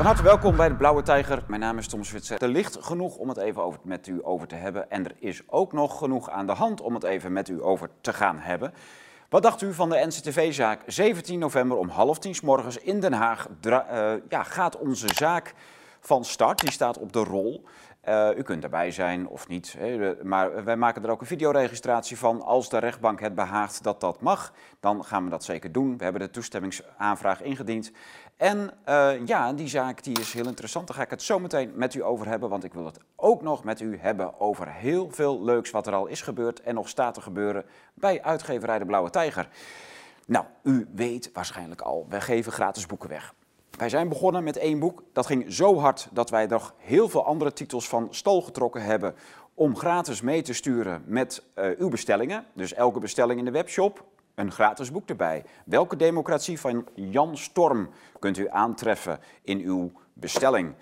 Van harte welkom bij de Blauwe Tijger. Mijn naam is Tom Zwitser. Er ligt genoeg om het even over, met u over te hebben. En er is ook nog genoeg aan de hand om het even met u over te gaan hebben. Wat dacht u van de NCTV-zaak? 17 november om half tien s morgens in Den Haag uh, ja, gaat onze zaak van start. Die staat op de rol. Uh, u kunt erbij zijn of niet, hè, maar wij maken er ook een videoregistratie van. Als de rechtbank het behaagt dat dat mag, dan gaan we dat zeker doen. We hebben de toestemmingsaanvraag ingediend. En uh, ja, die zaak die is heel interessant. Daar ga ik het zo meteen met u over hebben, want ik wil het ook nog met u hebben over heel veel leuks wat er al is gebeurd en nog staat te gebeuren bij uitgeverij De Blauwe Tijger. Nou, u weet waarschijnlijk al, wij geven gratis boeken weg. Wij zijn begonnen met één boek. Dat ging zo hard dat wij nog heel veel andere titels van stal getrokken hebben om gratis mee te sturen met uh, uw bestellingen. Dus elke bestelling in de webshop, een gratis boek erbij. Welke democratie van Jan Storm kunt u aantreffen in uw bestelling?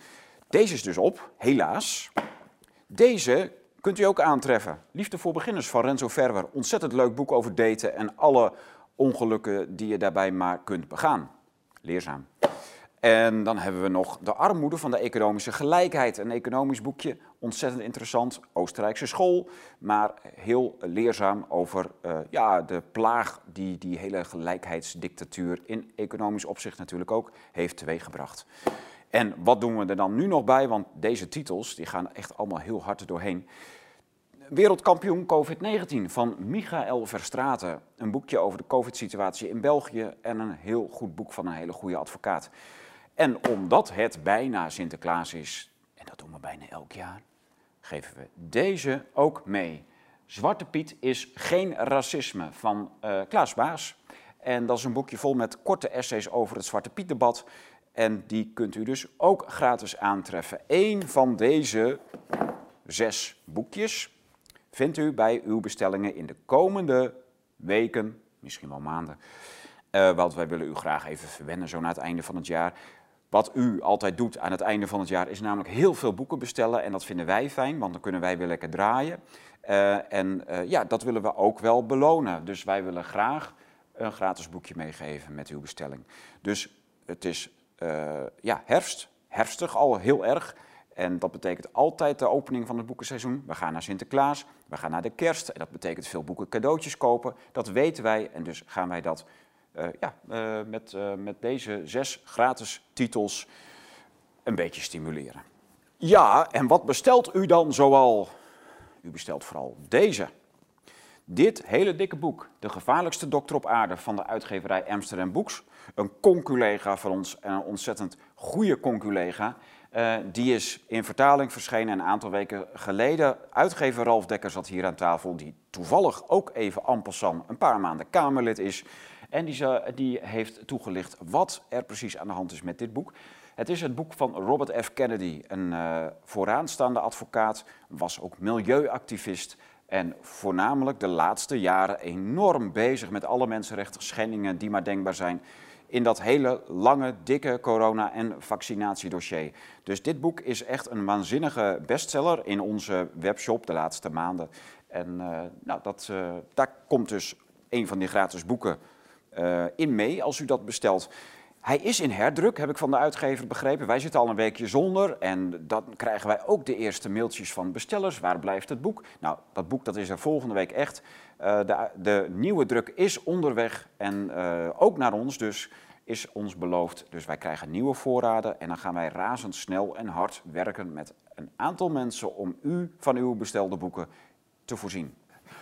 Deze is dus op, helaas. Deze kunt u ook aantreffen. Liefde voor beginners van Renzo Verwer. Ontzettend leuk boek over daten en alle ongelukken die je daarbij maar kunt begaan. Leerzaam. En dan hebben we nog de armoede van de economische gelijkheid. Een economisch boekje, ontzettend interessant, Oostenrijkse school, maar heel leerzaam over uh, ja, de plaag die die hele gelijkheidsdictatuur in economisch opzicht natuurlijk ook heeft teweeggebracht. En wat doen we er dan nu nog bij? Want deze titels die gaan echt allemaal heel hard doorheen. Wereldkampioen COVID-19 van Michael Verstraten. Een boekje over de COVID-situatie in België en een heel goed boek van een hele goede advocaat. En omdat het bijna Sinterklaas is, en dat doen we bijna elk jaar, geven we deze ook mee. Zwarte Piet is geen racisme van uh, Klaas Baas. En dat is een boekje vol met korte essays over het Zwarte Piet-debat. En die kunt u dus ook gratis aantreffen. Eén van deze zes boekjes vindt u bij uw bestellingen in de komende weken, misschien wel maanden. Uh, want wij willen u graag even verwennen, zo na het einde van het jaar. Wat u altijd doet aan het einde van het jaar is namelijk heel veel boeken bestellen. En dat vinden wij fijn, want dan kunnen wij weer lekker draaien. Uh, en uh, ja, dat willen we ook wel belonen. Dus wij willen graag een gratis boekje meegeven met uw bestelling. Dus het is uh, ja, herfst, herfstig al heel erg. En dat betekent altijd de opening van het boekenseizoen. We gaan naar Sinterklaas, we gaan naar de kerst. En dat betekent veel boeken cadeautjes kopen. Dat weten wij en dus gaan wij dat ja, uh, met, uh, met deze zes gratis titels een beetje stimuleren. Ja, en wat bestelt u dan zoal? U bestelt vooral deze. Dit hele dikke boek, De gevaarlijkste dokter op aarde van de uitgeverij Amsterdam Books. Een conculega van ons en een ontzettend goede conculega. Die is in vertaling verschenen een aantal weken geleden. Uitgever Ralf Dekker zat hier aan tafel, die toevallig ook even en een paar maanden Kamerlid is. En die, die heeft toegelicht wat er precies aan de hand is met dit boek. Het is het boek van Robert F. Kennedy, een uh, vooraanstaande advocaat, was ook milieuactivist en voornamelijk de laatste jaren enorm bezig met alle mensenrechten schendingen die maar denkbaar zijn in dat hele lange, dikke corona- en vaccinatiedossier. Dus dit boek is echt een waanzinnige bestseller in onze webshop de laatste maanden. En uh, nou, dat, uh, daar komt dus een van die gratis boeken in mee als u dat bestelt. Hij is in herdruk, heb ik van de uitgever begrepen. Wij zitten al een weekje zonder en dan krijgen wij ook de eerste mailtjes van bestellers. Waar blijft het boek? Nou, dat boek dat is er volgende week echt. Uh, de, de, nieuwe druk is onderweg en uh, ook naar ons dus is ons beloofd. Dus wij krijgen nieuwe voorraden en dan gaan wij razendsnel en hard werken met een aantal mensen om u van uw bestelde boeken te voorzien.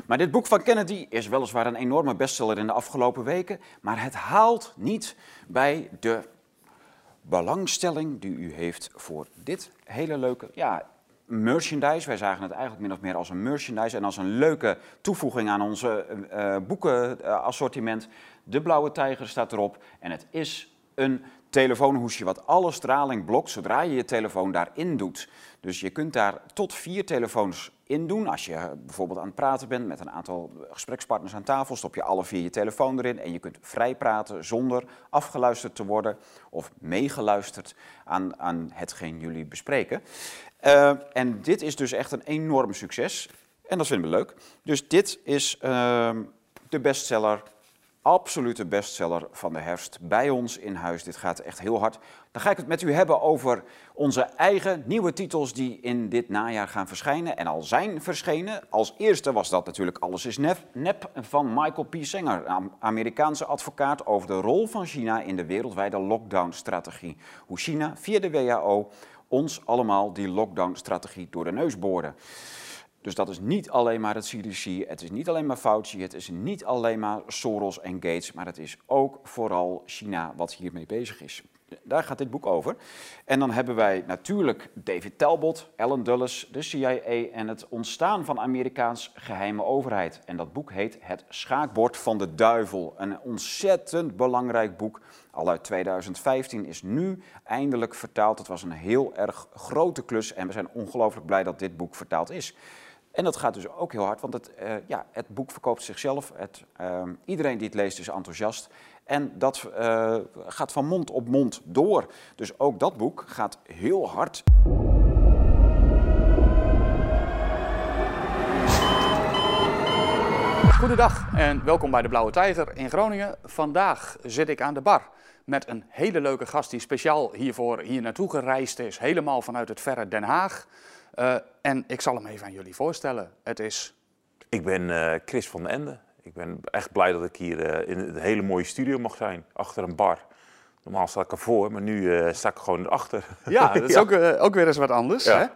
Maar dit boek van Kennedy is weliswaar een enorme bestseller in de afgelopen weken, maar het haalt niet bij de belangstelling die u heeft voor dit hele leuke ja, merchandise. Wij zagen het eigenlijk min of meer als een merchandise en als een leuke toevoeging aan onze uh, boekenassortiment. De blauwe tijger staat erop en het is een telefoonhoesje wat alle straling blokt zodra je je telefoon daarin doet. Dus je kunt daar tot vier telefoons in doen. Als je bijvoorbeeld aan het praten bent met een aantal gesprekspartners aan tafel, stop je alle vier je telefoon erin en je kunt vrij praten zonder afgeluisterd te worden of meegeluisterd aan, aan hetgeen jullie bespreken. Uh, en dit is dus echt een enorm succes en dat vinden we leuk. Dus dit is uh, de bestseller absolute bestseller van de herfst bij ons in huis. Dit gaat echt heel hard. Dan ga ik het met u hebben over onze eigen nieuwe titels die in dit najaar gaan verschijnen en al zijn verschenen. Als eerste was dat natuurlijk Alles is nep, nep van Michael P. Singer, Amerikaanse advocaat over de rol van China in de wereldwijde lockdown-strategie. Hoe China via de WHO ons allemaal die lockdown-strategie door de neus boorde. Dus dat is niet alleen maar het CDC, het is niet alleen maar Fauci, het is niet alleen maar Soros en Gates, maar het is ook vooral China wat hiermee bezig is. Daar gaat dit boek over. En dan hebben wij natuurlijk David Talbot, Alan Dulles, de CIA en het ontstaan van Amerikaans geheime overheid. En dat boek heet Het Schaakbord van de Duivel. Een ontzettend belangrijk boek. Al uit 2015 is nu eindelijk vertaald. Het was een heel erg grote klus en we zijn ongelooflijk blij dat dit boek vertaald is. En dat gaat dus ook heel hard, want het, uh, ja, het boek verkoopt zichzelf. Het, uh, iedereen die het leest is enthousiast. En dat uh, gaat van mond op mond door. Dus ook dat boek gaat heel hard. Goedendag en welkom bij de Blauwe Tijger in Groningen. Vandaag zit ik aan de bar met een hele leuke gast die speciaal hiervoor hier naartoe gereisd is. Helemaal vanuit het verre Den Haag. Uh, en ik zal hem even aan jullie voorstellen. Het is... Ik ben uh, Chris van den Ende. Ik ben echt blij dat ik hier uh, in een hele mooie studio mag zijn, achter een bar. Normaal sta ik ervoor, maar nu sta ik gewoon erachter. Ja, dat is ja. Ook, ook, weer eens wat anders. Ja, hè?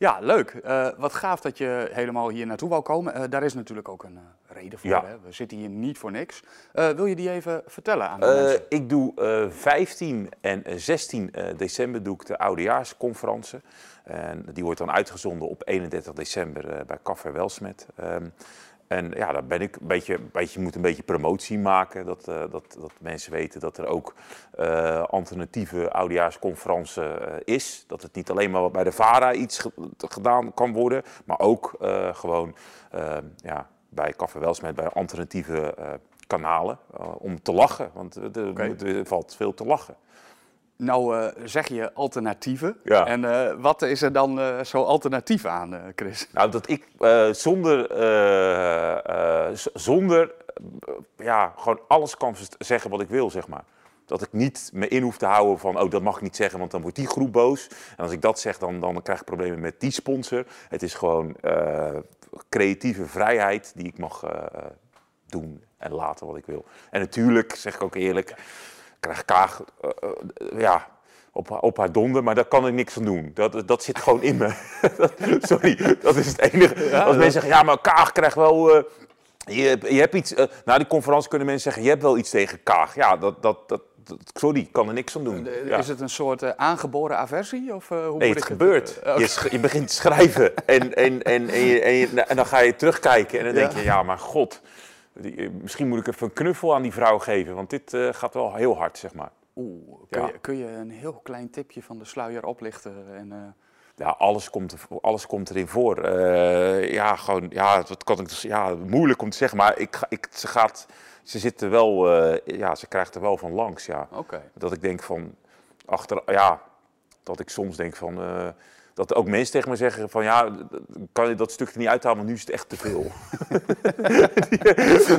Ja leuk. wat gaaf dat je helemaal hier naartoe wou komen. daar is natuurlijk ook een reden voor. Ja. Hè? We zitten hier niet voor niks. wil je die even vertellen aan de mensen? Ik doe 15 en 16 december doe ik de oudejaarsconferentie. En die wordt dan uitgezonden op 31 december bij Café Welsmet. En ja, daar ben ik een beetje, beetje moet een beetje promotie maken. Dat, uh, dat, dat mensen weten dat er ook uh, alternatieve oudejaarsconferentie is. Dat het niet alleen maar bij de VARA iets ge gedaan kan worden, maar ook gewoon ja, bij Café Welsmet, bij alternatieve kanalen. om te lachen, want er, okay. er valt veel te lachen. Nou uh, zeg je alternatieven. Ja. En uh, wat is er dan uh, zo alternatief aan, Chris? Nou, dat ik zonder, zonder ja, gewoon alles kan zeggen wat ik wil, zeg maar. Dat ik niet me in hoef te houden van, oh, dat mag ik niet zeggen, want dan wordt die groep boos. En als ik dat zeg, dan, dan krijg ik problemen met die sponsor. Het is gewoon creatieve vrijheid die ik mag doen en laten wat ik wil. En natuurlijk, zeg ik ook eerlijk krijg Kaag uh, uh, ja, op, op haar donder, maar daar kan ik niks aan doen. Dat, dat zit gewoon in me. Sorry, dat is het enige. Ja, Als mensen zeggen, ja, maar Kaag krijgt wel... Uh, je, je hebt iets... na die conferentie kunnen mensen zeggen, je hebt wel iets tegen Kaag. Ja, dat, dat, dat, sorry, kan er niks aan doen. Ja. Is het een soort uh, aangeboren aversie? Of, uh, hoe nee, het gebeurt. Uh, okay. je, je, begint te schrijven en, en, en, en, je, en, je, en, dan ga je terugkijken en dan ja. denk je, ja, maar god... Die, misschien moet ik even een knuffel aan die vrouw geven, want dit uh, gaat wel heel hard, zeg maar. Oeh, kun, ja. je, kun, je, een heel klein tipje van de sluier oplichten? En, uh... Ja, alles komt, alles komt erin voor. Uh, ja, gewoon, ja, wat kan ik dus, ja, moeilijk om te zeggen, maar ik, ik, ze gaat, ze zit er wel, ja, ze krijgt er wel van langs, ja. Okay. Dat ik denk van, achter, ja, dat ik soms denk van dat ook mensen tegen me zeggen van ja, kan je dat stukje niet uithalen, want nu is het echt te veel.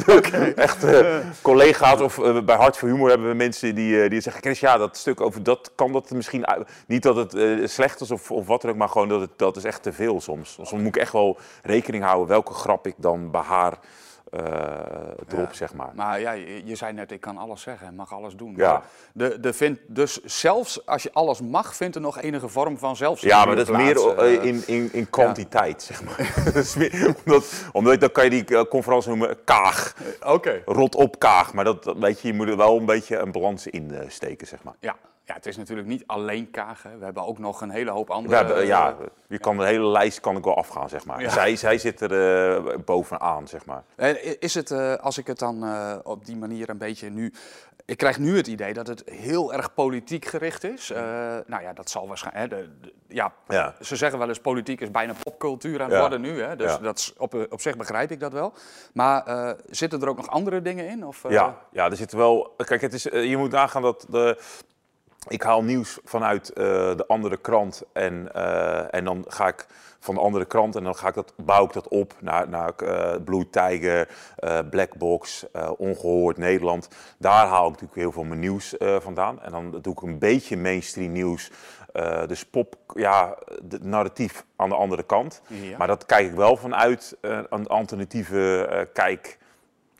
okay. Echt uh, collega's of uh, bij Hart voor Humor hebben we mensen die, uh, die zeggen, Chris, ja, dat stuk over dat kan dat misschien uit. Niet dat het slecht is of, of wat dan ook, maar gewoon dat het dat is echt te veel soms. Soms moet ik echt wel rekening houden welke grap ik dan bij haar erop, ja. zeg maar. Maar ja, je, je, zei net, ik kan alles zeggen en mag alles doen. Ja. De, de vindt, dus zelfs als je alles mag, vindt er nog enige vorm van zelfs. Ja, maar dat is meer uh, in, in, in kwantiteit, ja. zeg maar. meer, omdat, omdat dan kan je die uh, conferentie noemen kaag. Oké. Okay. Rot op kaag. Maar dat, weet je, je moet er wel een beetje een balans in steken, zeg maar. Ja. Ja, het is natuurlijk niet alleen kagen. We hebben ook nog een hele hoop andere... Ja, ja je kan de hele lijst kan ik wel afgaan, zeg maar. Ja. Zij, zij zit er uh, bovenaan, zeg maar. Is het, uh, als ik het dan uh, op die manier een beetje nu... Ik krijg nu het idee dat het heel erg politiek gericht is. nou ja, dat zal waarschijnlijk... De, de, ja, ja, Ze zeggen wel eens politiek is bijna popcultuur aan het ja. worden nu. Hè? Dus dat is, op, op zich begrijp ik dat wel. Maar zitten er ook nog andere dingen in? Of, ja, ja, er zitten wel... Kijk, het is, je moet nagaan dat... De, ik haal nieuws vanuit eh, de andere krant en, eh, en dan ga ik van de andere krant en dan ga ik dat, bouw ik dat op naar, naar uh, Blue Tiger, Black Box, Ongehoord Nederland. Daar haal ik natuurlijk heel veel mijn nieuws vandaan. En dan doe ik een beetje mainstream nieuws. dus pop, ja, de narratief aan de andere kant. Maar dat kijk ik wel vanuit een alternatieve kijk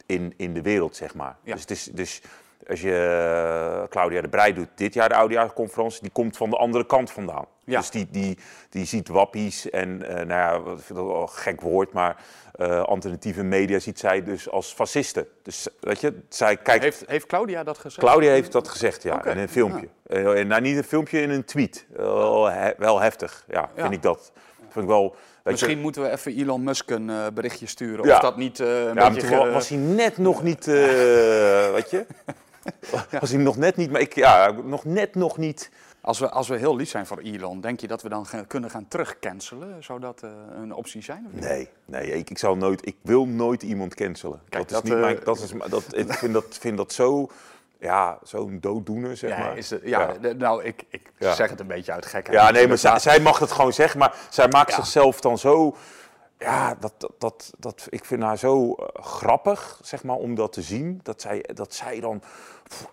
in, in de wereld, zeg maar. Dus, het is, dus als je eh, Claudia de Breij doet dit jaar de oudejaarsconferentie, die komt van de andere kant vandaan. Dus die, die, die ziet wappies en, uh, nou ja, ik vind dat wel een gek woord, maar uh, alternatieve media ziet zij dus als fascisten. Dus weet je, zij kijkt... Heeft, heeft Claudia dat gezegd? Claudia heeft dat gezegd, ja, in een filmpje. Uh, nou, niet een filmpje, in een tweet. He, wel heftig, ja, ja, vind ik dat. Vind ik wel... Misschien moeten we even Elon Musk een uh, berichtje sturen. Of dat niet uh, een ja, beetje... was hij net nog niet, uh, weet je... Was hij nog net niet, maar ik, ja, nog net nog niet. Als we, als we heel lief zijn voor Elon, denk je dat we dan gaan, kunnen gaan terugcancelen? Zou dat uh, een optie zijn? Of nee, nee ik, ik, zou nooit, ik wil nooit iemand cancelen. Kijk, dat, is niet uh, mijn, dat is, dat, ik vind dat, vind dat zo, ja, zo'n dooddoener, zeg ja, maar. Is het, ja, ja, nou, ik, ik ja. zeg het een beetje uit gekheid. Ja, nee, maar zij, zij, mag het gewoon zeggen, maar zij maakt zichzelf dan zo ja, dat, dat, dat, dat, ik vind haar zo uh, grappig, zeg maar, om dat te zien. Dat zij, dat zij dan,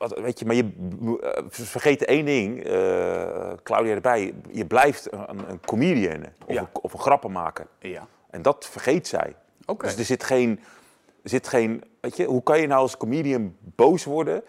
weet je, maar je uh, vergeet één ding, uh, Claudia erbij, je blijft een, een comedian of, ja. een, of een grappenmaker. Ja. En dat vergeet zij. Okay. Dus er zit geen, er zit geen, weet je, hoe kan je nou als comedian boos worden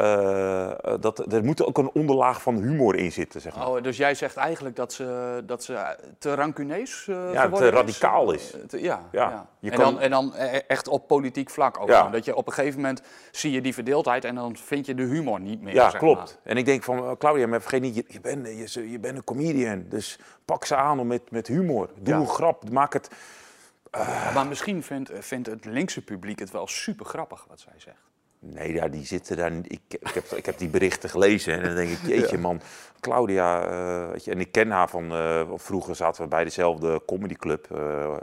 uh, dat, er moet ook een onderlaag van humor in zitten. Zeg maar. oh, dus jij zegt eigenlijk dat ze, dat ze te rancuneus uh, ja, te radicaal is. is. Te, ja, ja. ja. Je en, kan... dan, en dan e-, echt op politiek vlak ook. Ja. Dat je op een gegeven moment zie je die verdeeldheid en dan vind je de humor niet meer. Ja, zeg klopt. Maar. En ik denk van, Claudia, maar vergeet niet, je, je, bent, je, je bent een comedian. Dus pak ze aan met, met humor. Doe een grap, maak het... Maar misschien vindt, vindt het linkse publiek het wel super grappig wat zij zegt. Nee, ja, die zitten daar. Ik, ik, heb, ik heb die berichten gelezen en dan denk ik, jeetje ja. man, Claudia, uh, weet je, en ik ken haar van, uh, vroeger zaten we bij dezelfde comedyclub, uh,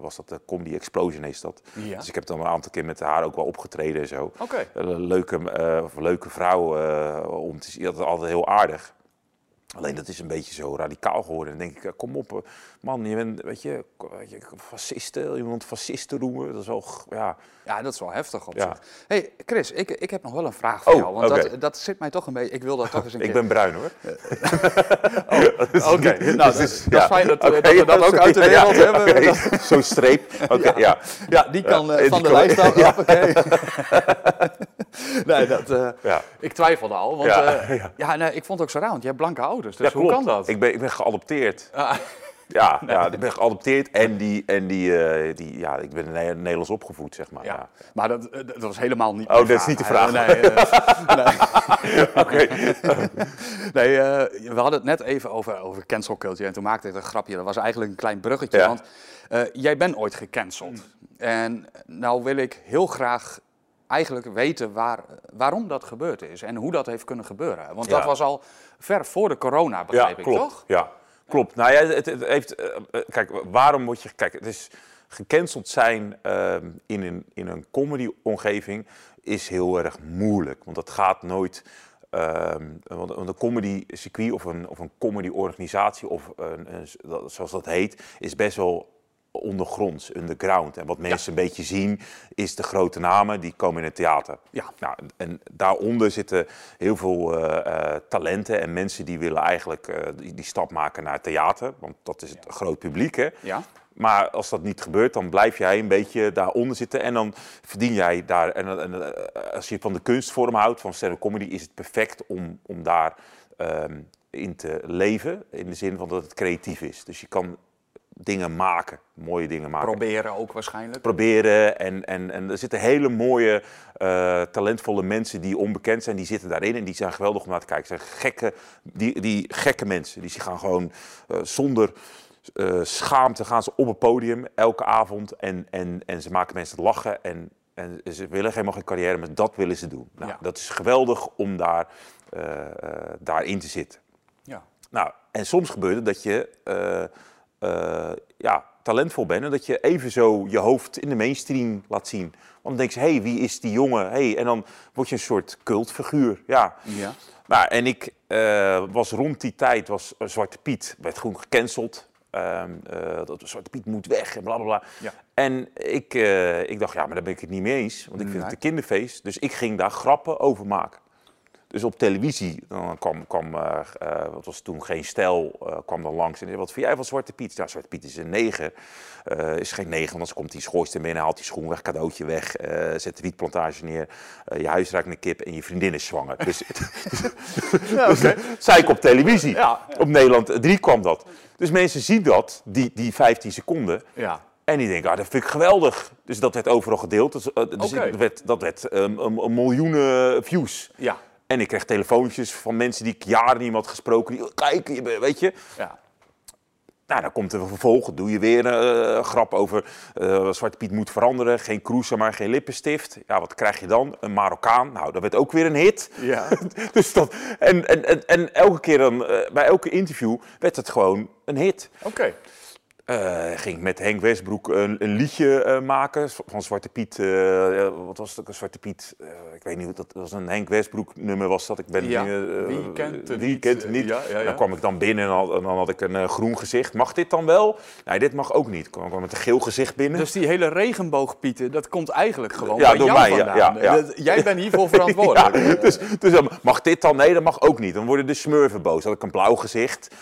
was dat de Comedy Explosion is dat. Ja. Dus ik heb dan een aantal keer met haar ook wel opgetreden en zo. Okay. leuke, leuke vrouw om te zien, dat is altijd heel aardig. Alleen dat is een beetje zo radicaal geworden. Dan denk ik, kom op, man, je bent, weet je, weet je fascisten, iemand fascisten roemen, dat is wel, ja... Ja, dat is wel heftig op ja. zich. hey, Chris, ik, ik heb nog wel een vraag voor oh, jou, want okay. dat, dat zit mij toch een beetje, ik wil dat toch eens een ik keer... ben bruin hoor. oh, Oké, okay. nou, dat is, dat is fijn dat, okay, dat we dat ook uit de wereld ja, hebben. Zo'n streep, oké, ja. ja. die kan uh, van de lijst af, ja. oké. nee, dat, uh, ja. ik twijfelde al, want ja, uh, ja. nee, ik vond het ook zo raar, want je hebt blanke ouders, dus hoe kan dat? Ik ben, ik ben geadopteerd. Ah. Ja, nee. ja, ik ben geadopteerd en, die, en die, uh, die, ja, ik ben Nederlands opgevoed, zeg maar. Ja. ja. Maar dat, dat was helemaal niet Oh, dat is niet de vraag. Nee, nee. Oké. nee, uh, we hadden het net even over, over cancel culture en toen maakte ik een grapje. Dat was eigenlijk een klein bruggetje, ja. want jij bent ooit gecanceld. Mm. En nou wil ik heel graag eigenlijk weten waar, waarom dat gebeurd is en hoe dat heeft kunnen gebeuren. Want ja. dat was al ver voor de corona, begrijp ja, ik, klopt. toch? Ja, klopt. Nou ja, het, het heeft. Uh, kijk, waarom word je. Kijk, het is gecanceld zijn uh, in een, in een comedy-omgeving is heel erg moeilijk. Want dat gaat nooit. Uh, want een comedy-circuit of een, of een comedy-organisatie, of een, zoals dat heet, is best wel ondergronds, underground. En wat mensen ja. een beetje zien, is de grote namen die komen in het theater. Ja. Nou, en daaronder zitten heel veel uh, uh, talenten en mensen die willen eigenlijk uh, die, die, stap maken naar het theater. Want dat is het ja. groot publiek, hè? Ja. Maar als dat niet gebeurt, dan blijf jij een beetje daaronder zitten en dan verdien jij daar. En, en als je van de kunstvorm houdt, van stand-up comedy, is het perfect om, om daar um, in te leven. In de zin van dat het creatief is. Dus je kan dingen maken, mooie dingen maken. Proberen ook waarschijnlijk. Proberen en, en, en er zitten hele mooie, uh, talentvolle mensen die onbekend zijn, die zitten daarin en die zijn geweldig om naar te kijken. Zijn gekke, die, die gekke mensen, die gaan gewoon uh, zonder uh, schaamte gaan ze op het podium elke avond en, en, en ze maken mensen lachen en, en ze willen helemaal geen carrière, maar dat willen ze doen. Nou, ja. Dat is geweldig om daar, daarin te zitten. Ja. Nou, en soms gebeurt het dat je uh, ja, talentvol bent en dat je even zo je hoofd in de mainstream laat zien. Want dan denk je, hé, hey, wie is die jongen? Hey, en dan word je een soort cultfiguur. Ja. Ja. Nou, en ik eh, was rond die tijd, was eh, Zwarte Piet, werd gewoon gecanceld. Ehm, eh, dat Zwarte Piet moet weg en blablabla. Ja. En ik, eh, ik dacht, ja, maar daar ben ik het niet mee eens. Want ik vind het een kinderfeest. Dus ik ging daar grappen over maken. Dus op televisie, dan kwam, kwam eh, eh, wat was toen geen stijl, eh, kwam dan langs en zei, wat vind jij van Zwarte Piet? Ja, Zwarte Piet is een negen. Is geen negen, want anders komt die schoorsteen binnen, haalt die schoen weg, cadeautje weg, zet de wietplantage neer, je huis ruikt naar kip en je vriendin is zwanger. Dus, dus zei ik op televisie. Ja. Op Nederland 3 kwam dat. Dus mensen zien dat, die, die 15 seconden. Ja. En die denken, ah, dat vind ik geweldig. Dus dat werd overal gedeeld. Dus, eh, dus dat werd, dat werd een, een miljoenen views. Ja. En ik kreeg telefoontjes van mensen die ik jaren niet had gesproken. Die, kijk, weet je. Ja. Nou, dan komt er een vervolg. Doe je weer eh, een grap over eh, Zwarte Piet moet veranderen. Geen cruiser, maar geen lippenstift. Ja, wat krijg je dan? Een Marokkaan. Nou, dat werd ook weer een hit. Ja. dus dat, en, en, en, en elke keer dan, eh, bij elke interview werd het gewoon een hit. Oké. Eh, ging met Henk Westbroek een, een liedje eh, maken van Zwarte Piet. eh, wat was het? ook? Zwarte Piet. ik weet niet hoe dat, was een Henk Westbroek nummer was dat. Ik ben Ja. niet, Wie kent het wie niet? kent het niet? Ja, ja, ja. Dan kwam ik dan binnen en, dan had ik een groen gezicht. Mag dit dan wel? Nee, dit mag ook niet. Ik kwam kwam met een geel gezicht binnen. Dus die hele regenboogpieten, dat komt eigenlijk gewoon Ja, door jou mij, ja, vandaan. Jij bent hiervoor verantwoordelijk. Dus, dus dan mag dit dan? Nee, dat mag ook niet. Dan worden de smurfen boos. Had ik een blauw gezicht,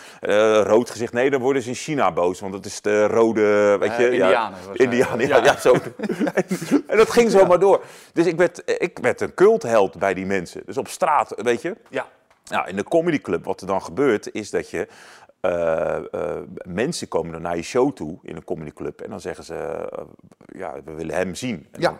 rood gezicht. Nee, dan worden ze in China boos. Want dat is de rode, weet je... Eh, ja, Indianen waarschijnlijk. Indianen, ja, Ja. ja, zo. en, dat ging zo maar door. Dus ik werd, ik werd een cultheld bij die mensen. Dus op straat, weet je. Ja. Nou, in de comedyclub, wat er dan gebeurt, is dat je... eh, eh, mensen komen dan naar je show toe in een comedyclub en dan zeggen ze, eh, ja, we willen hem zien. En Ja. dan-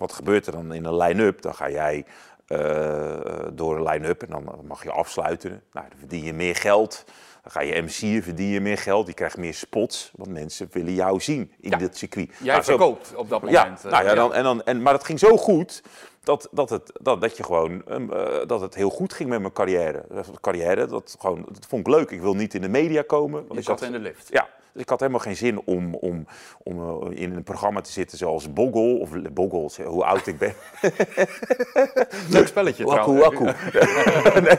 wat gebeurt er dan in een line-up? Dan ga jij eh, door een line-up en dan mag je afsluiten. Nou, dan verdien je meer geld. Dan ga je MC'en, verdien je meer geld. Je krijgt meer spots, want mensen willen jou zien in Ja. dit circuit. Jij Nou, zo- verkoopt op dat ja, moment. eh, nou ja, dan, en dan, en, maar dat ging zo goed dat, dat, het, dat, dat, je gewoon, ehm, eh, dat het heel goed ging met mijn carrière. Dat carrière, dat, gewoon, dat vond ik leuk. Ik wil niet in de media komen. Want Je ik zat had, in de lift. ja, dus ik had helemaal geen zin om, om, om eh, in een programma te zitten zoals Boggle, of Boggle, hoe oud ik ben. Leuk spelletje trouwens. wakku. nee,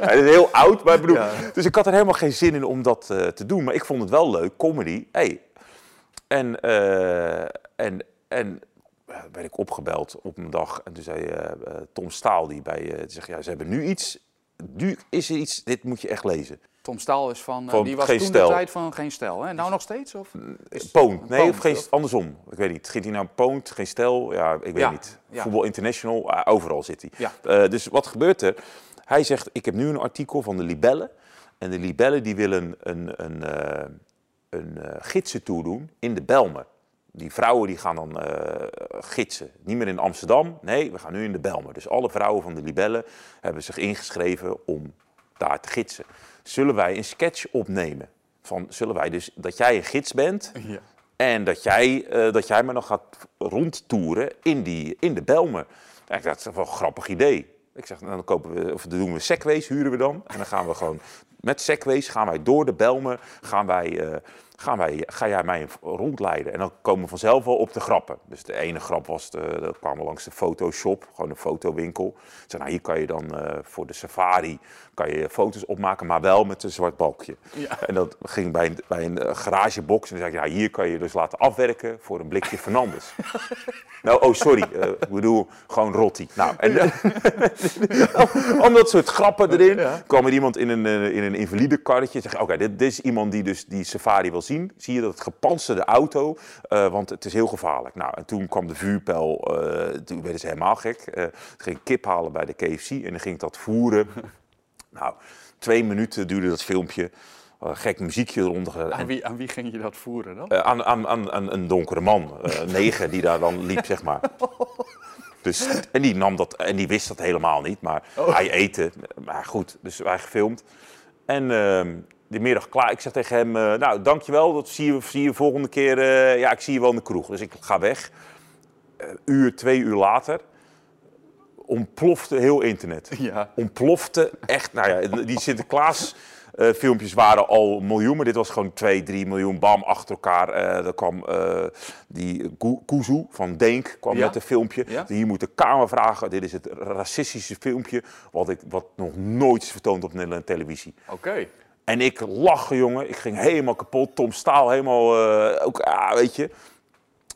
hij is heel oud, maar ik bedoel... Ja. Dus ik had er helemaal geen zin in om dat eh, te doen. Maar ik vond het wel leuk, comedy. Hey. En, eh, en, en eh, werd ik opgebeld op een dag. En toen zei eh, eh, Tom Staal, die bij... eh, die zegt, ja, ze hebben nu iets... Nu is er iets, dit moet je echt lezen. Tom Staal is van, eh, Van die was toen de tijd van Geen Stijl. Hè? Nou nog steeds? Of? Is- Poont, nee, Poont, of geen, of- andersom. Ik weet niet. Ging hij nou Poont, geen stel? Ja, ik weet Ja, niet. ja. Voetbal International, overal zit hij. Ja. Eh, dus wat gebeurt er? Hij zegt, ik heb nu een artikel van de Libellen. En de Libellen die willen een, een, eh een eh, gidsentour doen in de Belmer. Die vrouwen die gaan dan eh, gidsen. Niet meer in Amsterdam, nee, we gaan nu in de Belmer. Dus alle vrouwen van de Libellen hebben zich ingeschreven om daar te gidsen. Zullen wij een sketch opnemen? Van, zullen wij dus, dat jij een gids bent Ja. en dat jij, eh, dat jij me dan gaat rondtoeren in, die, in de Belmer. Ja, ik dacht, dat is wel een grappig idee. Ik zeg, nou, dan kopen we, of dan doen we segways, huren we dan. En dan gaan we gewoon met segways gaan wij door de Belmer, gaan wij, eh, gaan wij, ga jij mij rondleiden. En dan komen we vanzelf wel op de grappen. Dus de ene grap was, de, dat kwamen langs de Photoshop, gewoon een fotowinkel. Ik zei, nou, hier kan je dan eh, voor de safari kan je foto's opmaken, maar wel met een zwart balkje. Ja. En dat ging bij een, bij een eh, garagebox. En dan zei ik, ja, hier kan je dus laten afwerken voor een blikje Fernandes. nou, oh, sorry. eh, ik bedoel, gewoon rotti. Nou, en, om dat soort grappen erin. kwam er iemand in een, in een invalide karretje. Zeg, oké, dit, dit is iemand die dus die safari wil zien. Zie je dat het gepantserde auto, eh, want het is heel gevaarlijk. Nou, en toen kwam de vuurpijl. eh, toen werden ze helemaal gek. Eh toen ging ik kip halen bij de KFC en dan ging ik dat voeren. Nou, twee minuten duurde dat filmpje. Uh, gek muziekje eronder. Aan, wie, aan wie ging je dat voeren dan? eh, aan, aan, aan, aan een donkere man. eh, een neger die daar dan liep, zeg maar. Dus, en, die nam dat, en die wist dat helemaal niet. Maar hij eten. Maar goed, dus wij gefilmd. En die middag klaar. Ik zeg tegen hem, eh, nou, dankjewel. Dat zie je, zie je volgende keer. eh, ja, ik zie je wel in de kroeg. Dus ik ga weg. Eh, uur, twee uur later ontplofte heel internet Ja. ontplofte echt. Nou ja, die Sinterklaas filmpjes waren al miljoen, maar dit was gewoon 2, 3 miljoen, bam, achter elkaar. Uh, er kwam uh, die Kuzu van Denk kwam Ja. met een filmpje. Ja. Die moet de Kamer vragen, dit is het racistische filmpje wat, ik, wat nog nooit is vertoond op Nederlandse televisie. Oké. En ik lachen, jongen. Ik ging helemaal kapot. Tom Staal helemaal, eh, ook, ah, weet je.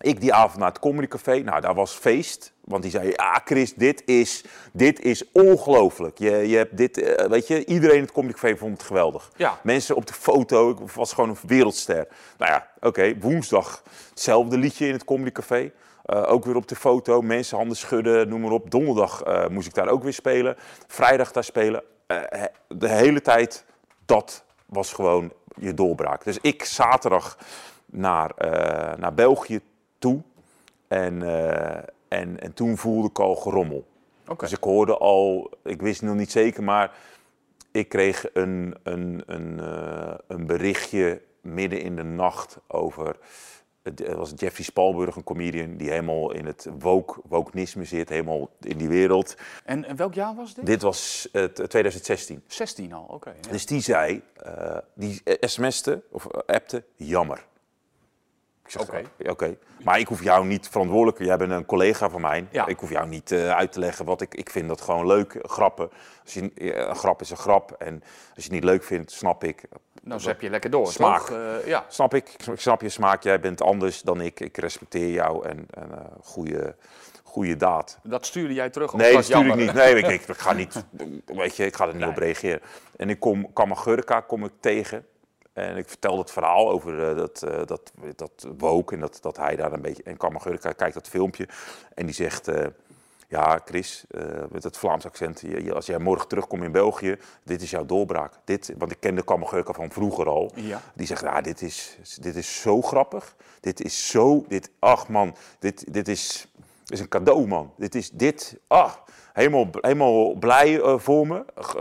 Ik die avond naar het comedycafé. Nou, daar was feest. Want die zei, ja Chris, dit is, dit is ongelooflijk. Je, je hebt dit, eh, weet je, iedereen in het comedycafé vond het geweldig. Ja. Mensen op de foto, ik was gewoon een wereldster. Nou ja, oké, woensdag hetzelfde liedje in het comedycafé. Eh, ook weer op de foto, mensen handen schudden, noem maar op. Donderdag moest ik daar ook weer spelen. Vrijdag daar spelen. De hele tijd, dat was gewoon je doorbraak. Dus ik zaterdag naar, eh, naar België toe. En, eh, en, en toen voelde ik al gerommel. Dus ik hoorde al, ik wist nog niet zeker, maar ik kreeg een, een, een, eh, een berichtje midden in de nacht over. Het was Jeffrey Spalburg, een comedian die helemaal in het woke, wokenisme zit, helemaal in die wereld. En, en welk jaar was dit? Dit was het 2016. 16 al, oké. ja. Dus die zei, eh, die sms'te of eh, appte, jammer. Ik zeg, Oké. "Oh, Oké, maar ik hoef jou niet verantwoordelijk. Jij bent een collega van mij. Ja. Ik hoef jou niet eh, uit te leggen wat ik. Ik vind dat gewoon leuk. Grappen. Als je, eh, een grap is een grap. En als je het niet leuk vindt, snap ik. Nou, zep je lekker door, Smaak. Eh, ja. Snap ik. Ik snap je smaak. Jij bent anders dan ik. Ik respecteer jou. En, en eh, goede, goede daad. Dat stuurde jij terug? Nee, dat stuur ik niet. Nee, ik, ik, ik ga niet. Weet je, ik ga er niet op reageren. En ik kom Kamagurka kom ik tegen. En ik vertel het verhaal over eh, dat, eh, dat, dat woke en dat, dat hij daar een beetje... En Kamagurka kijkt dat filmpje en die zegt... eh, ja, Chris, eh, met het Vlaams accent, je- als jij morgen terugkomt in België, dit is jouw doorbraak. Dit, want ik kende Kamagurka van vroeger al. Ja. Die zegt, ja, dit is, dit is zo grappig. Dit is zo, dit, ach man, dit, dit is, is een cadeau man. Dit is, dit, ah, helemaal, helemaal blij eh, voor me. G-